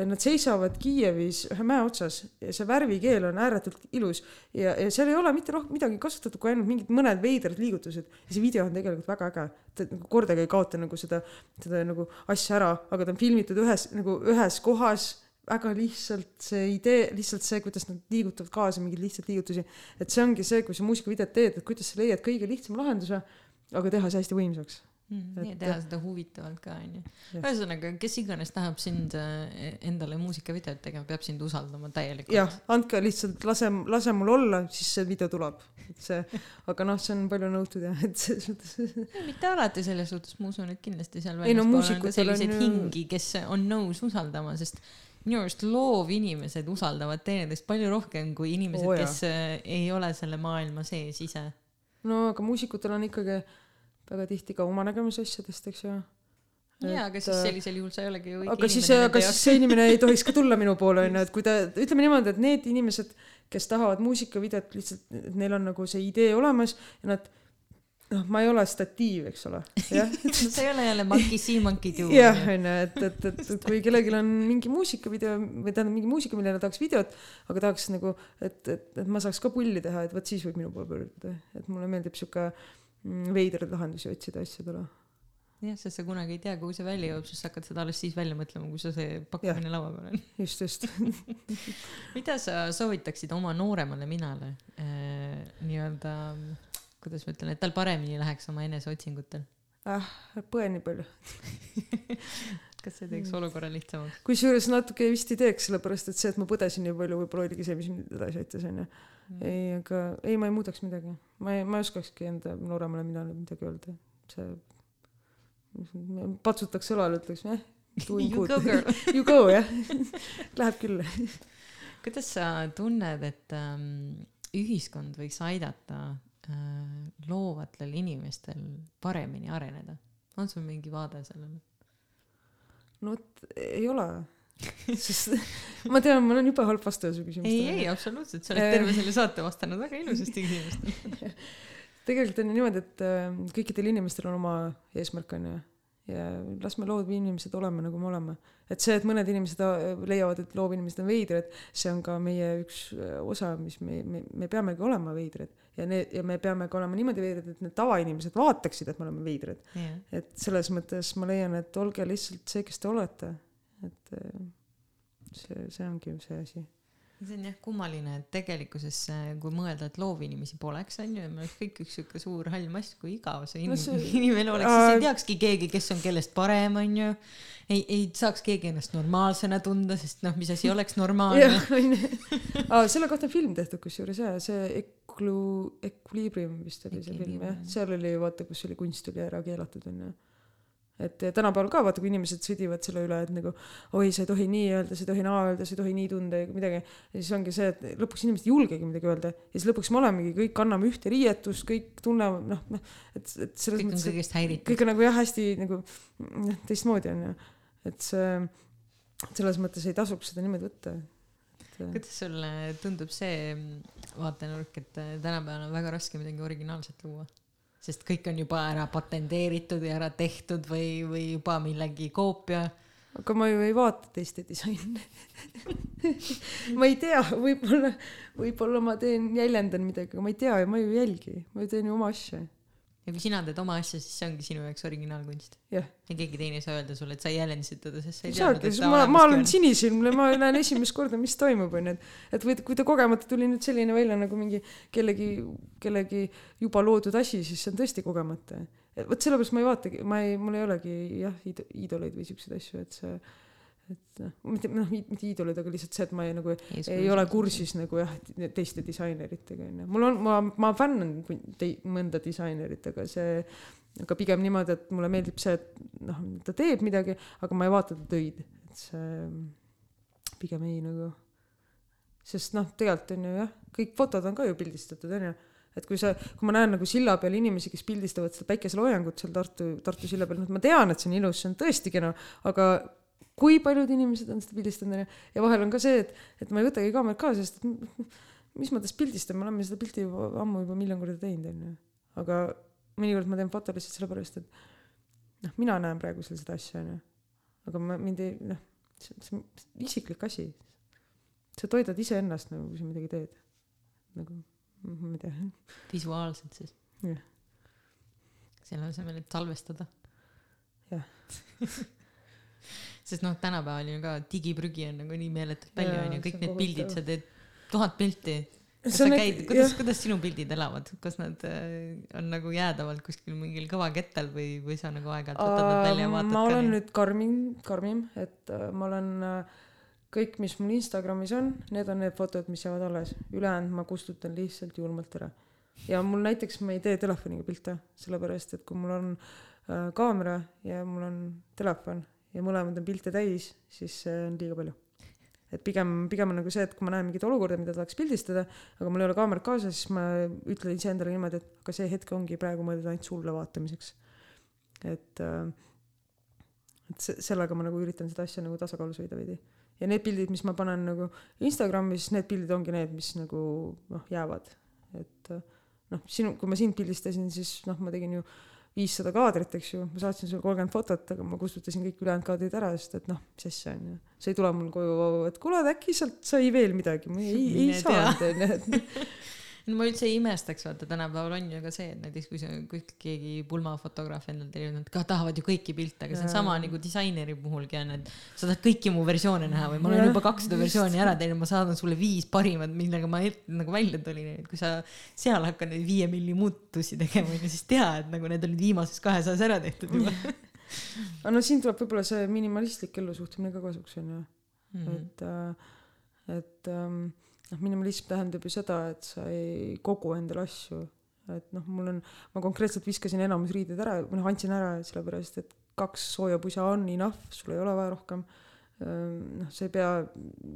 nad seisavad Kiievis ühe mäe otsas ja see värvikeel on ääretult ilus ja, ja seal ei ole mitte rohkem midagi kasutatud kui ainult mingid mõned veidrad liigutused ja see video on tegelikult väga äge. ta nagu kordagi ei kaota nagu seda, seda nagu asja ära, aga ta on filmitud ühes nagu ühes kohas väga lihtsalt see idee, lihtsalt see, kuidas nad liigutavad kaasa mingeid lihtsaid liigutusi. et see ongi see, kui sa muusikavideot teed, et kuidas sa leiad kõige lihtsama lahenduse, aga teha see hästi võimsaks mm,. nii, teha seda huvitavalt ka, onju. ühesõnaga, kes iganes tahab sind äh, endale muusikavideot tegema, peab sind usaldama täielikult. jah, andke lihtsalt, lase, lase mul olla, siis see video tuleb. et see, aga noh, see on palju nõutud jah, et selles suhtes mitte alati selles suhtes, ma usun, et kindlasti seal väljaspool no, on selliseid on... hingi, kes on nõus usaldama, sest minu arust loovinimesed usaldavad teineteist palju rohkem kui inimesed oh,, kes äh, ei ole selle maailma sees ise no aga muusikutel on ikkagi väga tihti ka oma nägemus asjadest eks ju. Jaa aga siis äh, sellisel juhul sa ei olegi õige aga siis inimene aga siis see inimene ei tohiks ka tulla minu poole onju et kui ta ütleme niimoodi et need inimesed kes tahavad muusikavideot lihtsalt et neil on nagu see idee olemas ja nad noh ma ei ole statiiv eks ole see *laughs* ei ole jälle see monkey do. Jah onju et et et et kui kellelgi on mingi muusikavideo või tähendab mingi muusika millele tahaks videot aga tahaks nagu et et et ma saaks ka pulli teha et vot siis võib minu poole pöörduda. Et mulle meeldib sihuke mm, veidraid lahendusi otsida asjadele. Jah sest sa kunagi ei tea kuhu see välja jõuab sest sa hakkad seda alles siis välja mõtlema kui sul see pakkumine laua peal on. *laughs* Just just. *laughs* Mida sa soovitaksid oma nooremale minale äh, nii-öelda kuidas ma ütlen et tal paremini läheks oma eneseotsingutel? Ah põe nii palju. *laughs* Kas see teeks olukorra lihtsamaks? Kusjuures natuke vist ei teeks sellepärast et see et ma põdesin nii palju võib-olla oligi see mis mind edasi aitas onju ei aga ei ma ei muudaks midagi. Ma ei ma ei oskakski enda nooremale minale midagi öelda. See patsutaks õlale ütleks eh doing You good. go, girl. *laughs* you go jah. *laughs* Läheb küll. Kuidas sa tunned et ähm, ühiskond võiks aidata äh, loovatel inimestel paremini areneda? On sul mingi vaade sellele? No vot ei ole *laughs* sest ma tean ma olen jube halb vastaja su ei küsimustele. Ei absoluutselt. Sa oled Äh. terve selle saate vastanud väga ilusasti küsimustele. *laughs* Tegelikult on ju niimoodi et äh, kõikidel inimestel on oma eesmärk onju ja las me loodavad inimesed oleme nagu me oleme. Et see et mõned inimesed äh, leiavad et loovinimesed on veidrad see on ka meie üks äh, osa mis me me, me peamegi olema veidrad. Ja need ja me peame ka olema niimoodi veidrad et need tavainimesed vaataksid et me oleme veidrad. Jah. Et selles mõttes ma leian et olge lihtsalt see kes te olete et äh, see see ongi see asi. See on jah kummaline et tegelikkuses äh, kui mõelda et loovinimesi poleks onju ja me oleks kõik üks siuke suur hall mass kui igav see No inim- see- *laughs* inimene oleks siis Aa. ei teakski keegi kes on kellest parem onju ei ei saaks keegi ennast normaalsena tunda sest noh mis asi oleks normaalne *laughs* selle kohta on film tehtud kusjuures jaa see Eclu- Equilibrium vist oli see film jah. Seal oli vaata kus oli kunst oli ära keelatud onju et tänapäeval ka vaata kui inimesed sõdivad selle üle et nagu oi sa ei tohi nii öelda sa ei tohi naa öelda sa ei tohi nii tunda ja midagi ja siis ongi see et lõpuks inimesed ei julgegi midagi öelda. Ja siis lõpuks me olemegi kõik kanname ühte riietust kõik tunnevad noh noh et et selles kõik on mõttes et kõigest häiritud. kõik on nagu jah hästi nagu noh teistmoodi onju et see selles mõttes ei tasuks seda niimoodi võtta. Et kuidas sulle tundub see vaatenurk et äh, tänapäeval on väga raske midagi originaalset luua sest kõik on juba ära patenteeritud ja ära tehtud või või juba millegi koopia. Aga ma ju ei vaata teiste disaine. *laughs* Ma ei tea võib-olla võib-olla ma teen jäljendan midagi aga ma ei tea ja ma ju ei jälgi. Ma ju teen ju oma asja ja kui sina teed oma asja siis see ongi sinu jaoks originaalkunst. Jah. Ja keegi teine ei saa öelda sulle et sa jäljendasid teda sest sa ei teadnud et ta ma ma olen sinisilmne ma näen esimest korda mis toimub onju et et või kui ta kogemata tuli nüüd selline välja nagu mingi kellegi kellegi juba loodud asi siis see on tõesti kogemata. Vot sellepärast ma ei vaatagi ma ei mul ei olegi jah iid- iidoleid või siukseid asju et see et noh mitte noh mitte iidolid aga lihtsalt see et ma ei nagu ei ole kursis nagu jah teiste disaineritega onju mul on ma ma fännan tei- mõnda disainerit aga see aga pigem niimoodi et mulle meeldib see et noh ta teeb midagi aga ma ei vaata ta töid. Et see pigem ei nagu sest noh tegelikult on ju jah kõik fotod on ka ju pildistatud onju et kui sa kui ma näen nagu silla peal inimesi kes pildistavad seda päikeseloojangut seal Tartu Tartu silla peal noh ma tean et see on ilus see on tõesti kena aga kui paljud inimesed on seda pildistanud onju ja vahel on ka see et et ma ei võtagi kaamerat kaasa sest mis ma tast pildistan? Me oleme seda pilti juba ammu juba miljon korda teinud onju aga mõnikord ma teen foto lihtsalt sellepärast et noh mina näen praegu seal seda asja onju aga ma mind ei noh see see on isiklik asi. Sa toidad iseennast nagu kui sa midagi teed. Nagu ma ei tea. Visuaalselt siis. Jah. selle asemel et salvestada. Jah. *laughs* sest noh tänapäeval ju ka digiprügi on nagu nii meeletult palju onju see kõik on need pildid sa teed tuhat pilti. Kas sa on käid kuidas kuidas sinu pildid elavad? Kas nad äh, on nagu jäädavalt kuskil mingil kõvakettal või või sa nagu aeg-ajalt võtad nad välja ja vaatad ma ka olen neid? nüüd karmim karmim et äh, ma olen äh, kõik mis mul Instagramis on need on need fotod mis jäävad alles. Ülejäänud ma kustutan lihtsalt julmalt ära. Ja mul näiteks ma ei tee telefoniga pilte sellepärast et kui mul on äh, kaamera ja mul on telefon ja mõlemad on pilte täis siis see on liiga palju. Et pigem pigem on nagu see et kui ma näen mingit olukorda mida tahaks pildistada aga mul ei ole kaamerat kaasas siis ma ütlen iseendale niimoodi et aga see hetk ongi praegu mõeldud ainult sulle vaatamiseks. Et äh, et se- sellega ma nagu üritan seda asja nagu tasakaalus hoida veidi. Ja need pildid mis ma panen nagu Instagramis need pildid ongi need mis nagu noh jäävad. Et äh, noh sinu kui ma sind pildistasin siis noh ma tegin ju viissada kaadrit eks ju. Ma saatsin sulle kolmkümmend fotot aga ma kustutasin kõik ülejäänud kaadrid ära sest et noh mis asja on ju. Sa ei tule mul koju et kuule äkki sealt sai veel midagi. Ma ei, ei saanud onju et *laughs* ma üldse ei imestaks, vaata tänapäeval on ju ka see, et näiteks kui see, kui keegi pulmafotograaf endale tellib, nad ka tahavad ju kõiki pilte, aga see on sama nagu disaineri puhulgi on, et sa tahad kõiki mu versioone näha või ma olen juba kakssada versiooni ära teinud, ma saadan sulle viis parimat, millega ma et, nagu välja tulin, et kui sa seal hakkad neid viie milli muutusi tegema, onju, siis tea, et nagu need olid viimases kahesajas ära tehtud juba *laughs* aga no siin tuleb võib-olla see minimalistlik ellusuhtumine ka kasuks onju mm. -hmm. et äh, et ähm, noh minimalism tähendab ju seda et sa ei kogu endale asju. et noh mul on ma konkreetselt viskasin enamus riided ära või noh andsin ära sellepärast et kaks soojapusa on enough sul ei ole vaja rohkem. Ehm, noh sa ei pea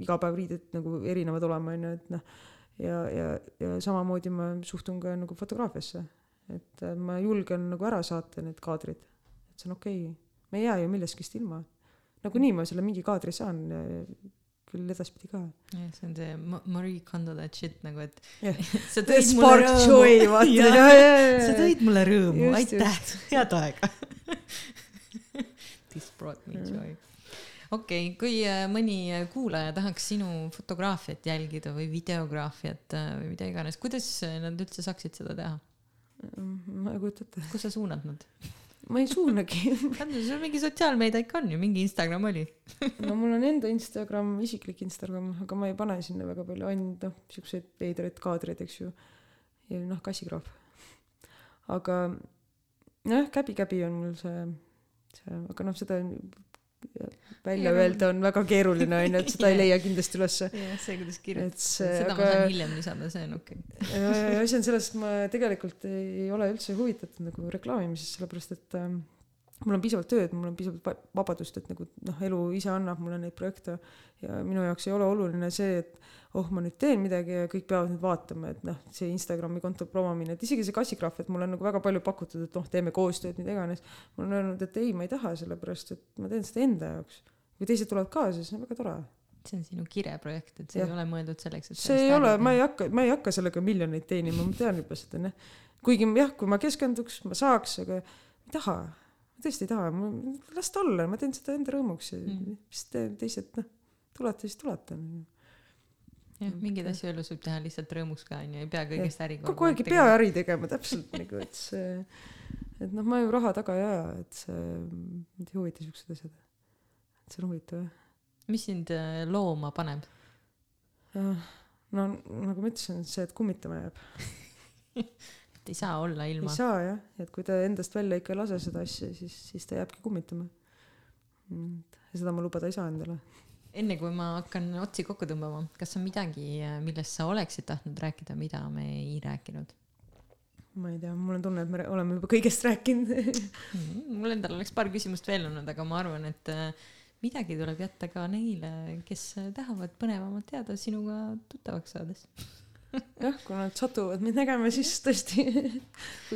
iga päev riided nagu erinevad olema onju et noh ja ja ja samamoodi ma suhtun ka nagu fotograafiasse. et äh, ma julgen nagu ära saata need kaadrid. et see on okei. Okay. me ei jää ju millestki ilma. Nagunii ma selle mingi kaadri saan küll edaspidi ka jah, see on see Ma- Marie Kondo that shit nagu, et jah *laughs* sa tõid mulle rõõmu. sa tõid mulle rõõmu, aitäh, head aega. *laughs* This brought me joy. okei okay,, kui äh, mõni äh, kuulaja tahaks sinu fotograafiat jälgida või videograafiat äh, või mida iganes, kuidas nad üldse saaksid seda teha? ma ei kujuta ette kus sa suunad nad? Ma ei suunagi. *laughs* Sul mingi sotsiaalmeedia ikka on ju, mingi Instagram oli. no mul on enda Instagram isiklik Instagram aga ma ei pane sinna väga palju. Ainult noh siukseid veidraid kaadreid eks ju. Ja noh kassikraaf. Aga nojah käbi-käbi on mul see see aga noh seda välja aga- öelda on väga keeruline onju et seda ei *laughs* leia kindlasti ülesse jah, see, kuidas kirjutad. seda aga ma saan hiljem lisada, see on okei okay.. ja ja asi on selles et ma tegelikult ei ole üldse huvitatud nagu reklaamimisest sellepärast et ähm, mul on piisavalt tööd mul on piisavalt va- vabadust et nagu noh elu ise annab mulle neid projekte ja minu jaoks ei ole oluline see et oh ma nüüd teen midagi ja kõik peavad nüüd vaatama et noh see Instagrami konto promomine et isegi see kassikraaf et mulle on nagu väga palju pakutud et noh teeme koostööd mida iganes ma olen öelnud et ei ma ei taha sellepärast et ma teen seda enda jaoks kui teised tulevad kaasa siis on väga tore. See on sinu kireprojekt, et see Jah. ei ole mõeldud selleks, et see ei ole ma ei hakka ma ei hakka sellega miljoneid teenima ma tean juba seda noh. Kuigi jah kui ma keskenduks ma saaks aga ei taha. Ma tõesti ei taha las ta olla ma teen seda enda rõõmuks ja Mm. mis te teised noh tulete siis tulete jah, mingeid asju elus võib teha lihtsalt rõõmuks ka onju, ei pea kõigest äri kogu aeg ei pea äri tegema täpselt nagu et see et noh ma ju raha taga ei aja et see mind ei huvita siuksed asjad see on huvitav jah. Mis sind äh, looma paneb? Ah, no nagu ma ütlesin see et kummitama jääb. *laughs* Et ei saa olla ilma. ei. saa jah. Et kui ta endast välja ikka ei lase seda asja siis siis ta jääbki kummitama. Mm, ja seda ma lubada ei saa endale. Enne kui ma hakkan otsi kokku tõmbama, kas on midagi, millest sa oleksid tahtnud rääkida, mida me ei rääkinud? ma ei tea. Mul on tunne et me oleme juba kõigest rääkinud. *laughs* Mul endal oleks paar küsimust veel olnud, aga ma arvan, et äh, midagi tuleb jätta ka neile, kes tahavad põnevamat teada sinuga tuttavaks saades. jah kui nad satuvad mind nägema siis tõesti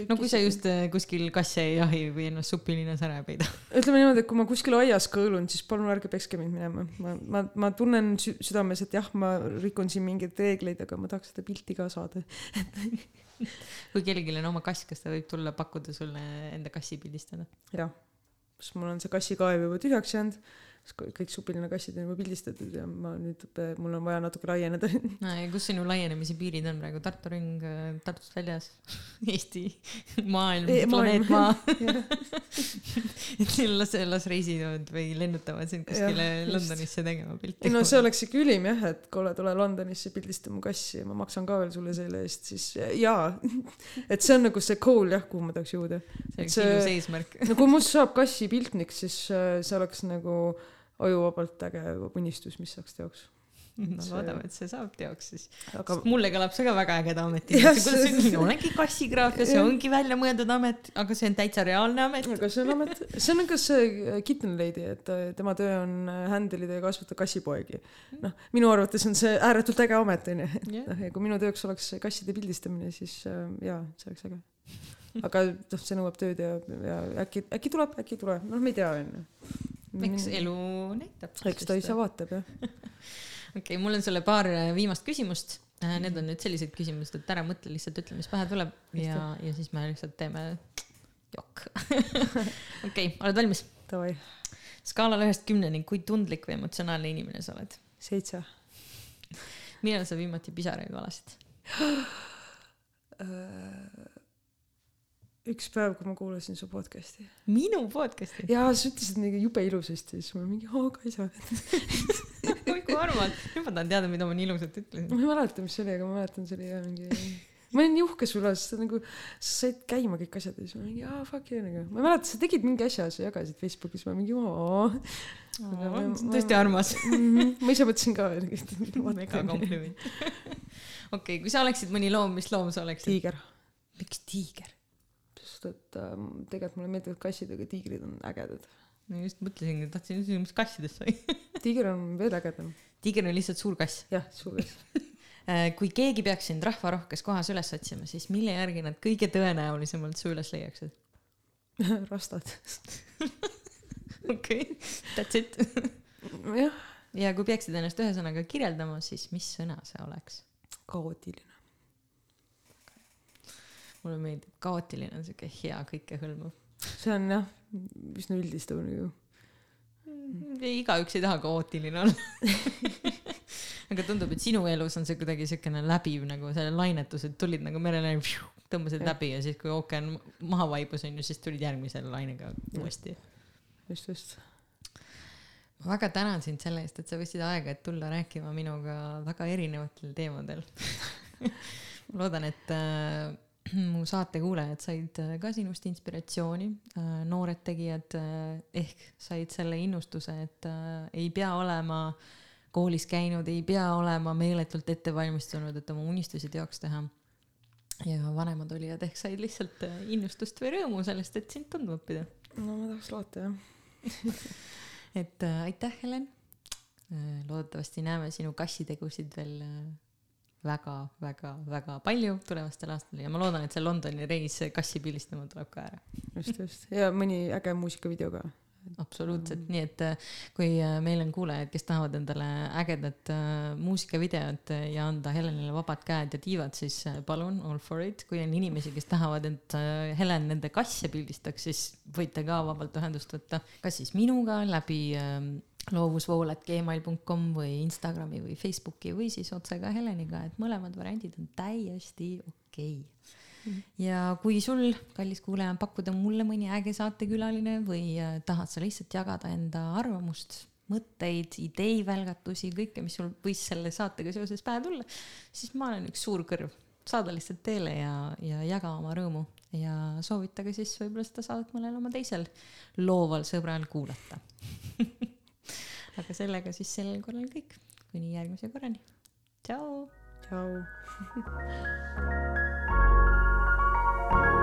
no kui sa just äh, kuskil kasse ei jahi või ennast supilinnas ära ei peida. ütleme niimoodi et kui ma kuskil aias kõõlun siis palun ärge pekske mind minema ma ma ma tunnen sü- südames et jah ma rikun siin mingeid reegleid aga ma tahaks seda pilti ka saada *laughs* kui kellelgi on oma kass, kas ta võib tulla pakkuda sulle enda kassi pildistada? jah kus mul on see kassikaev juba tühjaks jäänud kõik- kõik supilinna kassid on juba pildistatud ja ma nüüd mul on vaja natuke laieneda *laughs* no ja kus sinu laienemise piirid on praegu, Tartu ring, Tartust väljas, *laughs* Eesti, maailm planeet. Maa. *laughs* et las, las reisivad või lennutavad sind kuskile just. Londonisse tegema pilti. no see oleks ikka ülim jah et kuule tule Londonisse pildista mu kassi ja ma maksan ka veel sulle selle eest siis jaa et see on nagu see goal jah kuhu ma tahaks jõuda see oleks ilus eesmärk. no kui must saab kassipiltnik siis äh, see oleks nagu ajuvabalt äge unistus mis saaks teoks. No loodame, et see saab teoks siis. Aga mulle kõlab see ka väga ägeda ametina kuidas see nii olengi kassigraaf ja see ongi välja mõeldud amet aga see on täitsa reaalne amet. Aga see on amet, see on nagu see äh, kitten lady, et äh, tema töö on handle ida ja kasvatada kassipoegi. noh, minu arvates on see ääretult äge amet onju, et noh, ja kui minu tööks oleks kasside pildistamine, siis äh, jaa, see oleks äge. *laughs* aga noh, see nõuab tööd ja, ja äkki, äkki tuleb, äkki ei tule, noh, me ei tea onju. Eks elu näitab eks ta ise vaatab jah. *laughs* okei okay, mul on sulle paar äh, viimast küsimust Äh, Need on nüüd sellised küsimused, et ära mõtle, lihtsalt ütle, mis pähe tuleb ja, ja siis me lihtsalt teeme jokk. *laughs* okei, oled valmis? Davai, skaalal ühest kümneni, kui tundlik või emotsionaalne inimene sa oled? seitse. millal sa viimati pisaraid valasid? *gasps* üks päev, kui ma kuulasin su podcast'i minu podcast'i? ja sa ütlesid mingi jube ilusasti, siis ma mingi, oo Kaisa. *laughs* oi kui armas, nüüd ma tahan teada, mida ma nii ilusalt ütlesin. ma ei mäleta, mis see oli, aga ma mäletan, see oli jah mingi ma olin nii uhke su üle, sest sa nagu, sa said käima kõik asjad ja siis ma mingi aa fuck yeah nagu, ma ei mäleta, sa tegid mingi asja, sa jagasid Facebookis, ma mingi oo. tõesti armas. ma ise mõtlesin ka. mega kompliment. *laughs* okei, kui sa oleksid mõni loom, mis loom sa oleksid? tiiger, miks tiiger? Sest et äh, tegelikult mulle meeldivad kassid, aga tiigrid on ägedad. ma just mõtlesingi, tahtsin küsida, mis kassidest sai. *laughs* tiiger on veel ägedam. tiiger on lihtsalt suur kass. jah, suur kass. *laughs* kui keegi peaks sind rahvarohkes kohas üles otsima, siis mille järgi nad kõige tõenäolisemalt su üles leiaksid? *laughs* rastad. okei, that's it. jah, ja kui peaksid ennast ühe sõnaga kirjeldama, siis mis sõna see oleks? kaootiline. Mulle meeldib, kaootiline on siuke hea kõikehõlmav. see on jah, üsna üldistav nagu. igaüks ei taha kaootiline olla *laughs* aga tundub, et sinu elus on see kuidagi siukene läbiv nagu selle lainetus, et tulid nagu merele, tõmbasid läbi ja siis, kui ookean maha vaibus onju, siis tulid järgmise lainega uuesti. just, just. ma väga tänan sind selle eest, et sa võtsid aega, et tulla rääkima minuga väga erinevatel teemadel *laughs* ma loodan, et äh, *clears throat* mu saate kuulajad said äh, ka sinust inspiratsiooni äh,. noored tegijad äh, ehk said selle innustuse, et ei pea olema koolis käinud, ei pea olema meeletult ette valmistunud, et oma unistusi teoks teha. ja vanemad olijad ehk said lihtsalt innustust või rõõmu sellest, et sind tundma õppida no ma tahaks loota jah. *laughs* et äh, aitäh, Helen loodetavasti näeme sinu kassitegusid veel väga-väga-väga palju tulevastel aastatel ja ma loodan, et see Londoni reis kassi pildistama tuleb ka ära. just, just ja mõni äge muusikavideo ka. absoluutselt, nii et äh, kui äh, meil on kuulajad, kes tahavad endale ägedat äh, muusikavideot ja anda Helenile vabad käed ja tiivad, siis palun, all for it. kui on inimesi, kes tahavad, et Helen nende kasse pildistaks, siis võite ka vabalt ühendust võtta, kas siis minuga läbi äh, loovusvool.gmail.com või Instagrami või Facebooki või siis otse ka Heleniga, et mõlemad variandid on täiesti okei okay. ja kui sul, kallis kuulaja, on pakkuda mulle mõni äge saatekülaline või äh, tahad sa lihtsalt jagada enda arvamust, mõtteid, ideivälgatusi, kõike, mis sul võis selle saatega seoses pähe tulla, siis ma olen üks suur kõrv. saada lihtsalt teele ja, ja jaga oma rõõmu ja soovitage siis võib-olla seda saadet mõnel oma teisel looval sõbral kuulata *laughs* aga sellega siis sel korral kõik. kuni järgmise korrani. tšau. tšau. *laughs*